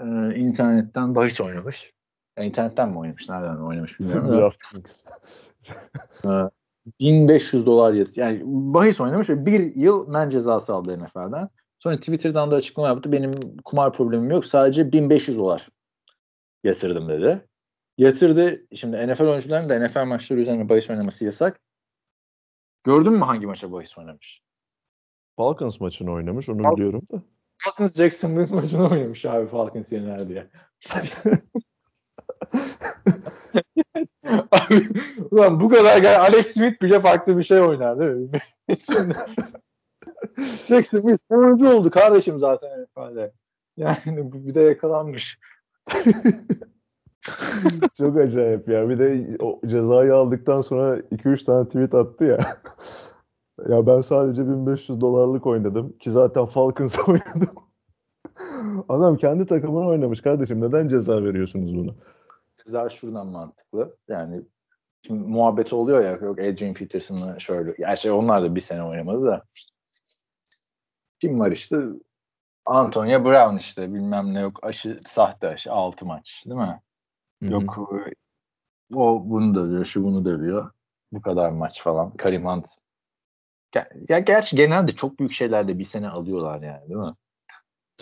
e, internetten bahis oynamış. Ya, internetten mi oynamış? Nereden oynamış bilmiyorum. <laughs> da. DraftKings. 1500 dolar yaz. Yani bahis oynamış ve bir yıl men cezası aldı NFL'den. Sonra Twitter'dan da açıklama yaptı. Benim kumar problemim yok. Sadece 1500 dolar yatırdım dedi. Yatırdı. Şimdi NFL oyuncuların da NFL maçları üzerine bahis oynaması yasak. Gördün mü hangi maça bahis oynamış? Falcons maçını oynamış onu Fal- biliyorum da. Falcons Jacksonville maçını oynamış abi Falcons yener diye. <laughs> abi, ulan bu kadar gel Alex Smith bile farklı bir şey oynar değil mi? <laughs> Şimdi, Jacksonville sonuncu oldu kardeşim zaten NFL'de. Yani bu bir de yakalanmış. <laughs> Çok acayip ya. Bir de o cezayı aldıktan sonra 2-3 tane tweet attı ya. ya ben sadece 1500 dolarlık oynadım ki zaten Falcons <laughs> oynadım. Adam kendi takımına oynamış kardeşim. Neden ceza veriyorsunuz buna? Ceza şuradan mantıklı. Yani şimdi muhabbeti oluyor ya yok Adrian Peterson'la şöyle. Yani şey onlar da bir sene oynamadı da. Kim var işte? Antonio Brown işte bilmem ne yok aşı sahte aşı 6 maç değil mi? Yok e, o bunu dövüyor, şu bunu dövüyor. Bu kadar maç falan. Karim Hunt. Ger- Ya gerçi genelde çok büyük şeylerde bir sene alıyorlar yani değil mi?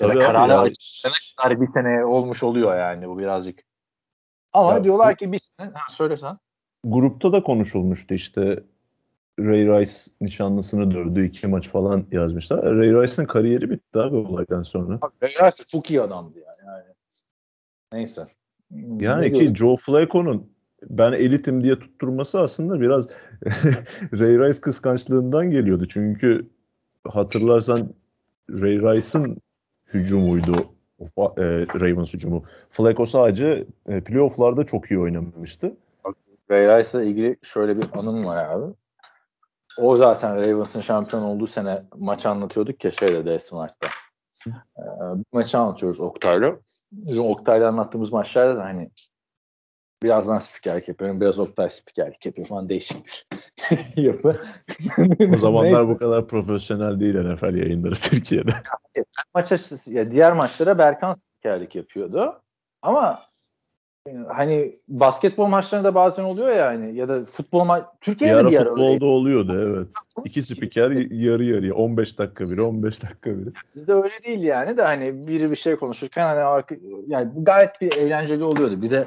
Ya da Tabii kararı ya. kadar bir sene olmuş oluyor yani bu birazcık. Ama Ya diyorlar ki bir sene, ha söylesen. Grupta da konuşulmuştu işte Ray Rice nişanlısını dövdü iki maç falan yazmışlar. Ray Rice'ın kariyeri bitti abi olaydan sonra. Beyler çok iyi adamdı yani. yani. Neyse. Yani Ne ki diyorduk? Joe Flacco'nun ben elitim diye tutturması aslında biraz <laughs> Ray Rice kıskançlığından geliyordu. Çünkü hatırlarsan Ray Rice'ın hücumuydu e, Ravens hücumu. Flacco sadece e, playoff'larda çok iyi oynamamıştı. Ray Rice'la ilgili şöyle bir anım var abi. O zaten Ravens'ın şampiyon olduğu sene maçı anlatıyorduk ya şeyde D Smart'ta. Ee, bir maçı anlatıyoruz Oktay'la. Bizim Oktay'la anlattığımız maçlarda da hani biraz ben spikerlik yapıyorum, biraz Oktay spikerlik yapıyor falan değişik bir <laughs> yapı. O zamanlar Neyse. bu kadar profesyonel değil NFL yayınları Türkiye'de. maça ya diğer maçlara Berkan spikerlik yapıyordu. Ama e, hani basketbol maçlarında bazen oluyor ya hani ya da futbol maç Bir Türkiye'de ara bir ara öyle. futbolda oluyordu evet. İki spiker yarı yarıya 15 dakika biri 15 dakika biri. Bizde öyle değil yani de hani biri bir şey konuşurken hani yani gayet bir eğlenceli oluyordu. Bir de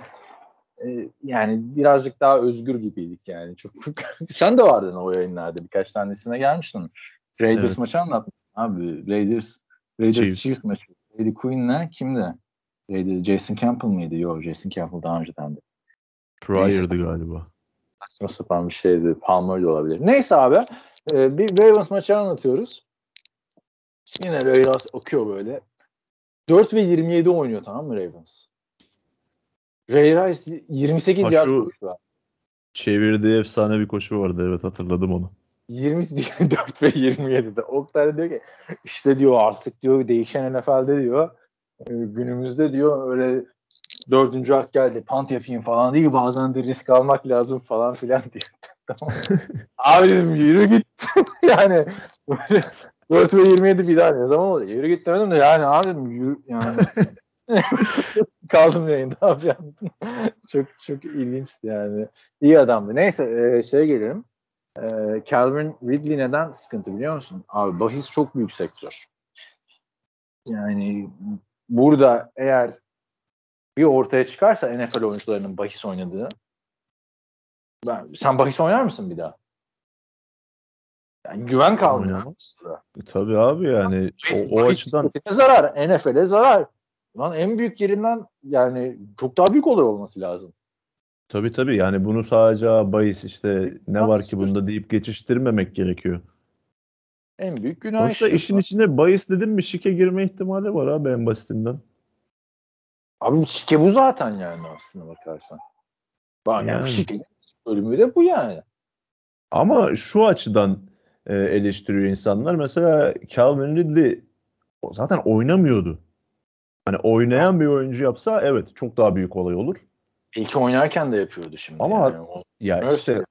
yani birazcık daha özgür gibiydik yani. Çok <laughs> sen de vardın o yayınlarda birkaç tanesine gelmiştin. Raiders Evet. maçı anlattın abi. Raiders Raiders Chiefs. Chiefs, maçı. Brady Quinn'le kimdi? Raiders, Jason Campbell mıydı? Yok Jason Campbell daha önceden de. Pryor'dı galiba. Saçma sapan bir şeydi. Palmer olabilir. Neyse abi. e, bir Ravens maçı anlatıyoruz. Yine Ravens okuyor böyle. 4 ve 27 oynuyor tamam mı Ravens? Ray Rice 28 Ha, yard koştu. Çevirdiği efsane bir koşu vardı evet hatırladım onu. 24 <laughs> ve 27'de. Oktay diyor ki işte diyor artık diyor değişen NFL'de diyor e, günümüzde diyor öyle dördüncü hak geldi pant yapayım falan değil bazen de risk almak lazım falan filan diyor. <laughs> tamam. Abi dedim yürü git. <laughs> yani böyle 4 ve 27 bir daha ne zaman oluyor? Yürü git demedim de yani abi dedim yürü yani. <laughs> Kaldım yayında abi yani. <laughs> çok çok ilginçti yani. İyi adamdı. Neyse e, şeye gelelim. E, Calvin Ridley neden sıkıntı biliyor musun? Abi bahis çok büyük sektör. Yani burada eğer bir ortaya çıkarsa NFL oyuncularının bahis oynadığı ben, sen bahis oynar mısın bir daha? Yani güven kalmıyor. Oynamaz. Tabii abi yani o, o açıdan Ne zarar? NFL'e zarar. Lan en büyük yerinden yani çok daha büyük olay olması lazım. tabii tabii yani bunu sadece bahis işte ne var ki bunda deyip geçiştirmemek gerekiyor. En büyük günah Sonuçta işte. işin içine bahis dedim mi şike girme ihtimali var abi en basitinden. Abi şike bu zaten yani aslında bakarsan. Bak yani, Yani. şike bölümü de bu yani. Ama şu açıdan e, eleştiriyor insanlar. Mesela Calvin Ridley zaten oynamıyordu. Hani oynayan bir oyuncu yapsa evet çok daha büyük olay olur. İlk oynarken de yapıyordu şimdi. Ama yani. O- Ya Evet. işte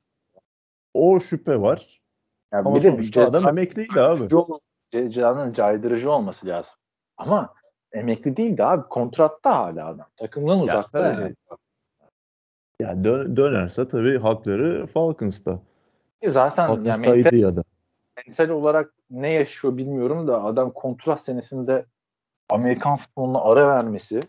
o şüphe var. Yani Ama bir de sonuçta adam emekliydi abi. Cezanın caydırıcı olması lazım. Ama emekli değildi abi. Kontratta hala adam. Takımdan uzakta tabii. yani. Ya dö- dönerse tabii hakları Falcons'ta. Zaten yani Falcons'taydı mental, ya da. mental olarak ne yaşıyor bilmiyorum da adam kontrat senesinde Amerikan futboluna ara vermesi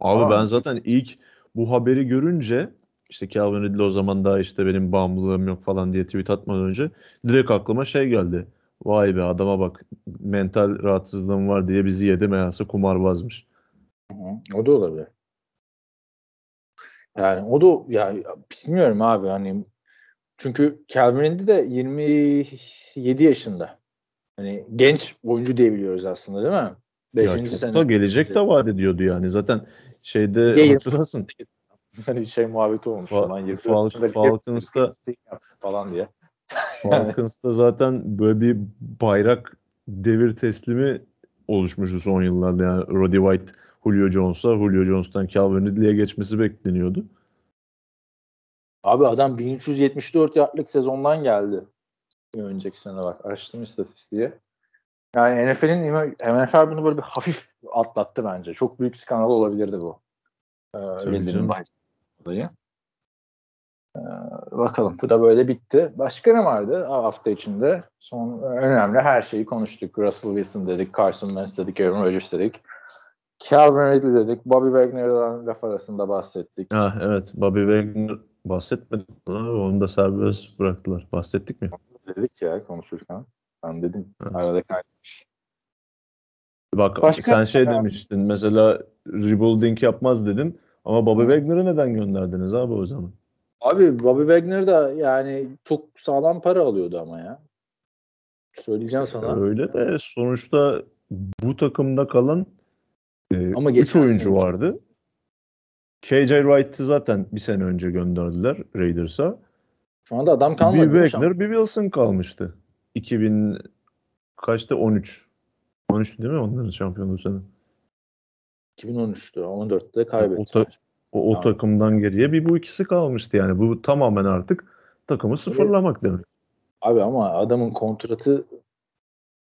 Abi Aa. ben zaten ilk bu haberi görünce işte Calvin Ridley o zaman daha işte benim bağımlılığım yok falan diye tweet atmadan önce direkt aklıma şey geldi. Vay be adama bak mental rahatsızlığım var diye bizi yedi meğerse kumarbazmış. O da olabilir. Yani o da ya bilmiyorum abi hani çünkü Calvin Ridley de 27 yaşında. Hani genç oyuncu diye biliyoruz aslında değil mi? Ya 5. çok da sene. gelecek de vaat ediyordu yani. Zaten şeyde Yayın- hatırlasın Hani şey muhabbeti olmuş. Fa- Lan 24 Fal- Falcons'ta- falan diye. <laughs> Falcons'ta zaten böyle bir bayrak devir teslimi oluşmuştu son yıllarda. Yani Roddy White, Julio Jones'a, Julio Jones'tan Calvin Ridley'e geçmesi bekleniyordu. Abi adam 1374 yardlık sezondan geldi. Bir önceki sene bak. Araştırma istatistiği. Yani NFL'in NFL bunu böyle bir hafif atlattı bence. Çok büyük skandal olabilirdi bu. Ee, bahis olayı. Ee, bakalım. Bu da böyle bitti. Başka ne vardı hafta içinde? Son önemli her şeyi konuştuk. Russell Wilson dedik, Carson Wentz dedik, Aaron Rodgers dedik. Calvin Ridley dedik. Bobby Wagner'dan laf arasında bahsettik. Ha evet Bobby Wagner bahsetmedik? Onu da serbest bıraktılar. Bahsettik mi? Dedik ya konuşurken. Ben dedim. Hı. Arada kaynamış. Bak Başka- sen şey demiştin mesela rebuilding yapmaz dedin ama Bobby Wagner'ı neden gönderdiniz abi o zaman? Abi Bobby Wagner da yani çok sağlam para alıyordu ama ya. Söyleyeceğim sana. Öyle de sonuçta bu takımda kalan Ama 3 geçen oyuncu sene- vardı. KJ Wright'ı zaten bir sene önce gönderdiler Raiders'a. Şu anda adam Bir kalmadı. mi Wagner, bir Wilson kalmıştı. 2000 kaçta 13. 13 değil mi onların şampiyonluğu sene? 2013'tü. 14'te O, kaybettiler. ta- o, o Tamam. takımdan geriye bir bu ikisi kalmıştı yani. Bu tamamen artık takımı sıfırlamak demek. Abi ama adamın kontratı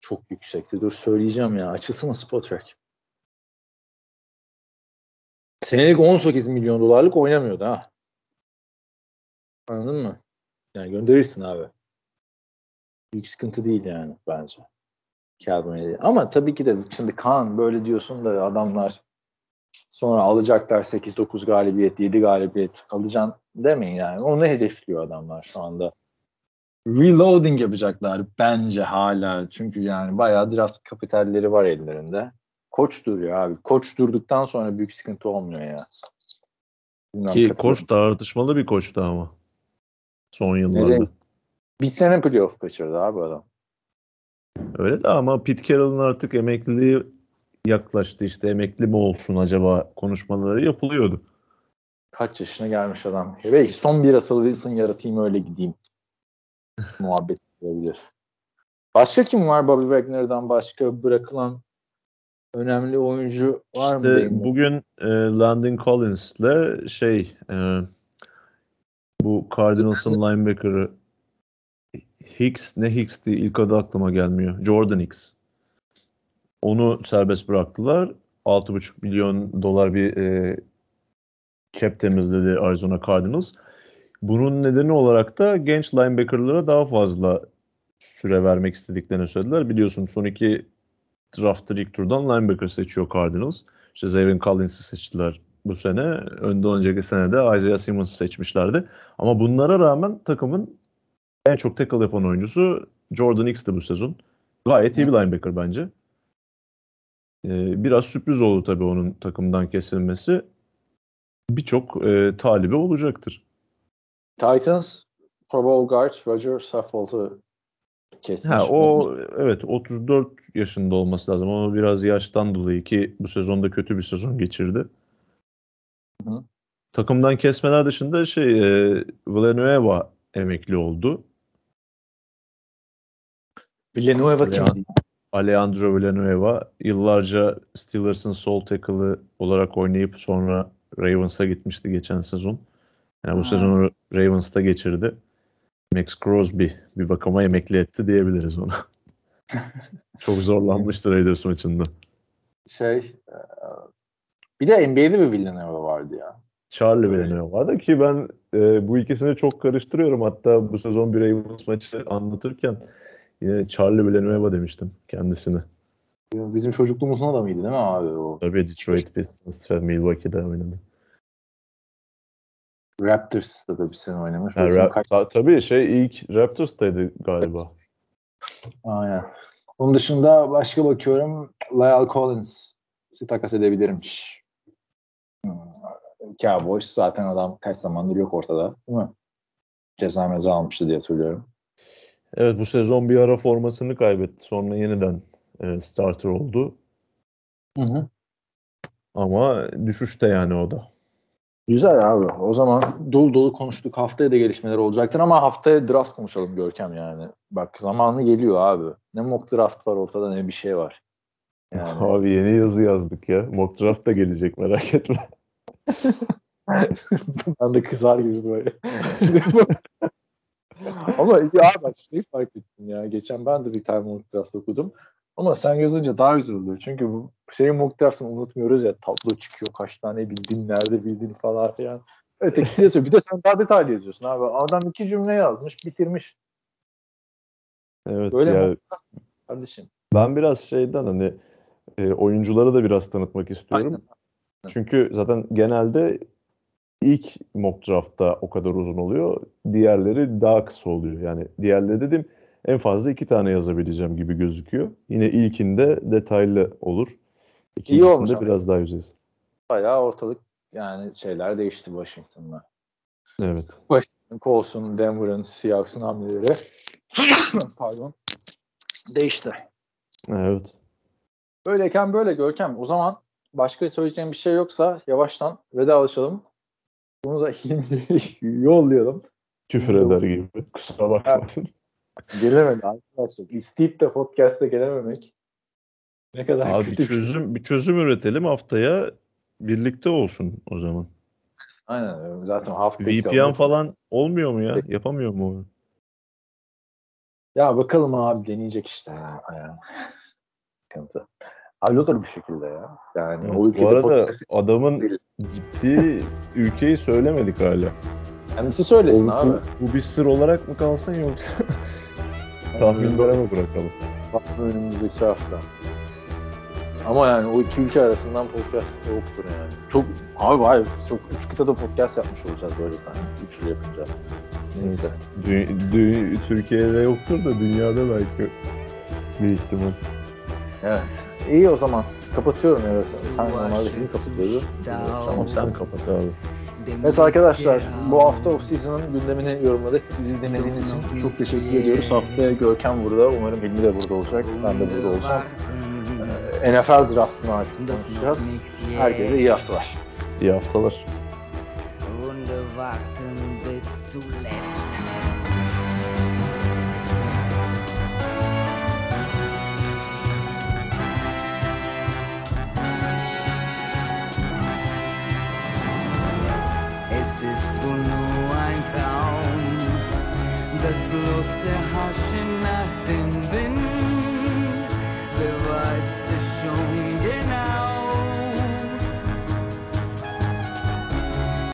çok yüksekti. Dur söyleyeceğim ya. Açılsana Spotrack. Senelik 18 milyon dolarlık oynamıyordu ha. Anladın mı? Yani gönderirsin abi. Büyük sıkıntı değil yani bence. Calvin Ridley. Ama tabii ki de şimdi Kaan böyle diyorsun da adamlar sonra alacaklar 8-9 galibiyet, 7 galibiyet alacaksın demeyin yani. Onu hedefliyor adamlar şu anda. Reloading yapacaklar bence hala. Çünkü yani bayağı draft kapitalleri var ellerinde. Koç duruyor abi. Koç durduktan sonra büyük sıkıntı olmuyor ya. Bilmem Ki katılır koç tartışmalı bir koçtu ama. Son yıllarda. Nereye? Bir sene playoff kaçırdı abi adam. Öyle de ama Pete Carroll'ın artık emekliliği yaklaştı işte emekli mi olsun acaba konuşmaları yapılıyordu. Kaç yaşına gelmiş adam. Belki son bir Russell Wilson yaratayım öyle gideyim. <laughs> Muhabbet olabilir. Başka kim var Bobby Wagner'dan başka bırakılan önemli oyuncu var mı? İşte diyeyim? bugün e, Landon Collins'le şey e, bu Cardinals'ın <laughs> linebacker'ı Hicks ne Hicks'ti ilk adı aklıma gelmiyor. Jordan Hicks. Onu serbest bıraktılar. 6,5 milyon dolar bir e, cap temizledi Arizona Cardinals. Bunun nedeni olarak da genç linebacker'lara daha fazla süre vermek istediklerini söylediler. Biliyorsun son iki draft'ta ilk turdan linebacker seçiyor Cardinals. İşte Zayvon Collins'i seçtiler bu sene. Önden önceki sene de Isaiah Simmons'ı seçmişlerdi. Ama bunlara rağmen takımın en çok tackle yapan oyuncusu Jordan Hicks'ti bu sezon. Gayet iyi bir linebacker bence. Ee, biraz sürpriz oldu tabii onun takımdan kesilmesi. Birçok e, talibi olacaktır. Titans Pro Bowl guard Roger Saffold'u kesmiş. Ha o evet 34 yaşında olması lazım. Ama biraz yaştan dolayı ki bu sezonda kötü bir sezon geçirdi. Hı. Takımdan kesmeler dışında şey e, Villanueva emekli oldu. Villanueva kimdi? Alejandro Villanueva yıllarca Steelers'ın sol tackle'ı olarak oynayıp sonra Ravens'a gitmişti geçen sezon. Yani bu Ha. sezonu Ravens'ta geçirdi. Max Crosby bir bakıma emekli etti diyebiliriz ona. <laughs> Çok zorlanmıştı Raiders maçında. Şey e, bir de NBA'de bir Villanueva vardı ya. Charlie Villanueva vardı ki ben e, bu ikisini çok karıştırıyorum. Hatta bu sezon bir Ravens maçı anlatırken yine Charlie Villanueva demiştim kendisini. Bizim çocukluğumuzun adamıydı değil mi abi o? Tabii Detroit Pistons Milwaukee'de oynadı. Raptors'ta da bir sene oynamış. Ha, Bakayım Ra- kaç- ta- tabii şey ilk Raptors'taydı galiba. Aynen. Onun dışında başka bakıyorum. Lyle Collins takas edebilirmiş. Hmm. Cowboys zaten adam kaç zamandır yok ortada değil mi? Ceza meza almıştı diye hatırlıyorum. Evet bu sezon bir ara formasını kaybetti. Sonra yeniden e, starter oldu. Hı hı. Ama düşüşte yani o da. Güzel abi. O zaman dolu dolu konuştuk. Haftaya da gelişmeler olacaktır ama haftaya draft konuşalım Görkem yani. Bak zamanı geliyor abi. Ne mock draft var ortada ne bir şey var. Yani <laughs> Abi yeni yazı yazdık ya. Mock draft da gelecek merak etme. <laughs> ben de kızar gibi böyle. <laughs> <laughs> ama ya bak şeyi fark ettim ya. Geçen ben de bir tane mock draft okudum. Ama sen yazınca daha güzel oluyor. Çünkü bu senin mock draft'ını unutmuyoruz ya. Tablo çıkıyor. Kaç tane bildin, nerede bildin falan filan. Ötekisi <laughs> yazıyor. Bir de sen daha detaylı yazıyorsun abi. Adam iki cümle yazmış, bitirmiş. Evet Böyle ya kardeşim. ben biraz şeyden hani e, oyuncuları da biraz tanıtmak istiyorum. Aynen. Çünkü zaten genelde ilk mock draftta o kadar uzun oluyor. Diğerleri daha kısa oluyor. Yani diğerleri dedim en fazla iki tane yazabileceğim gibi gözüküyor. Yine ilkinde detaylı olur. İkincisinde biraz daha yüzeysel. Bayağı ortalık yani şeyler değişti Washington'da. Evet. Washington, Colson, Denver'ın, Seahawks'ın hamleleri <coughs> pardon değişti. Evet. Böyleyken böyle Görkem. O zaman başka söyleyeceğim bir şey yoksa yavaştan vedalaşalım. Bunu da <laughs> yollayalım. Küfür eder gibi. Kusura bakmasın. <laughs> Gelemedi arkadaşlar. İsteyip de podcast'e gelememek ne kadar Abi kötü bir şey. çözüm bir çözüm üretelim haftaya birlikte olsun o zaman. Aynen zaten hafta VPN falan olmuyor mu ya? Yapamıyor mu? onu? Ya bakalım abi deneyecek işte ya. <laughs> Sıkıntı. Hallolur bir şekilde ya. Yani o ülkede Bu arada podcast adamın gittiği ülkeyi söylemedik hala. kendisi söylesin O- abi. bu, bu bir sır olarak mı kalsın yoksa <laughs> tahminlere mi bırakalım? Bakma önümüzdeki hafta. Ama yani o iki ülke arasından podcast yoktur yani. Çok abi hayır biz çok üç kıtada podcast yapmış olacağız böyle sanki. Üçlü yapınca. Neyse. Dü- dü- Türkiye'de yoktur da dünyada belki bir ihtimal. Evet. İyi o zaman. Kapatıyorum ya. Sen normalde kimi kapatıyordu? Tamam sen kapat abi. Evet arkadaşlar bu hafta off season'ın gündemini yorumladık. Bizi dinlediğiniz için çok teşekkür ediyoruz. Haftaya Görkem burada. Umarım Hilmi de burada olacak. Ben de burada olacağım. Ee, NFL draftını artık konuşacağız. Herkese iyi haftalar. İyi haftalar. und warten bis zuletzt. Das bloße Haschen nach dem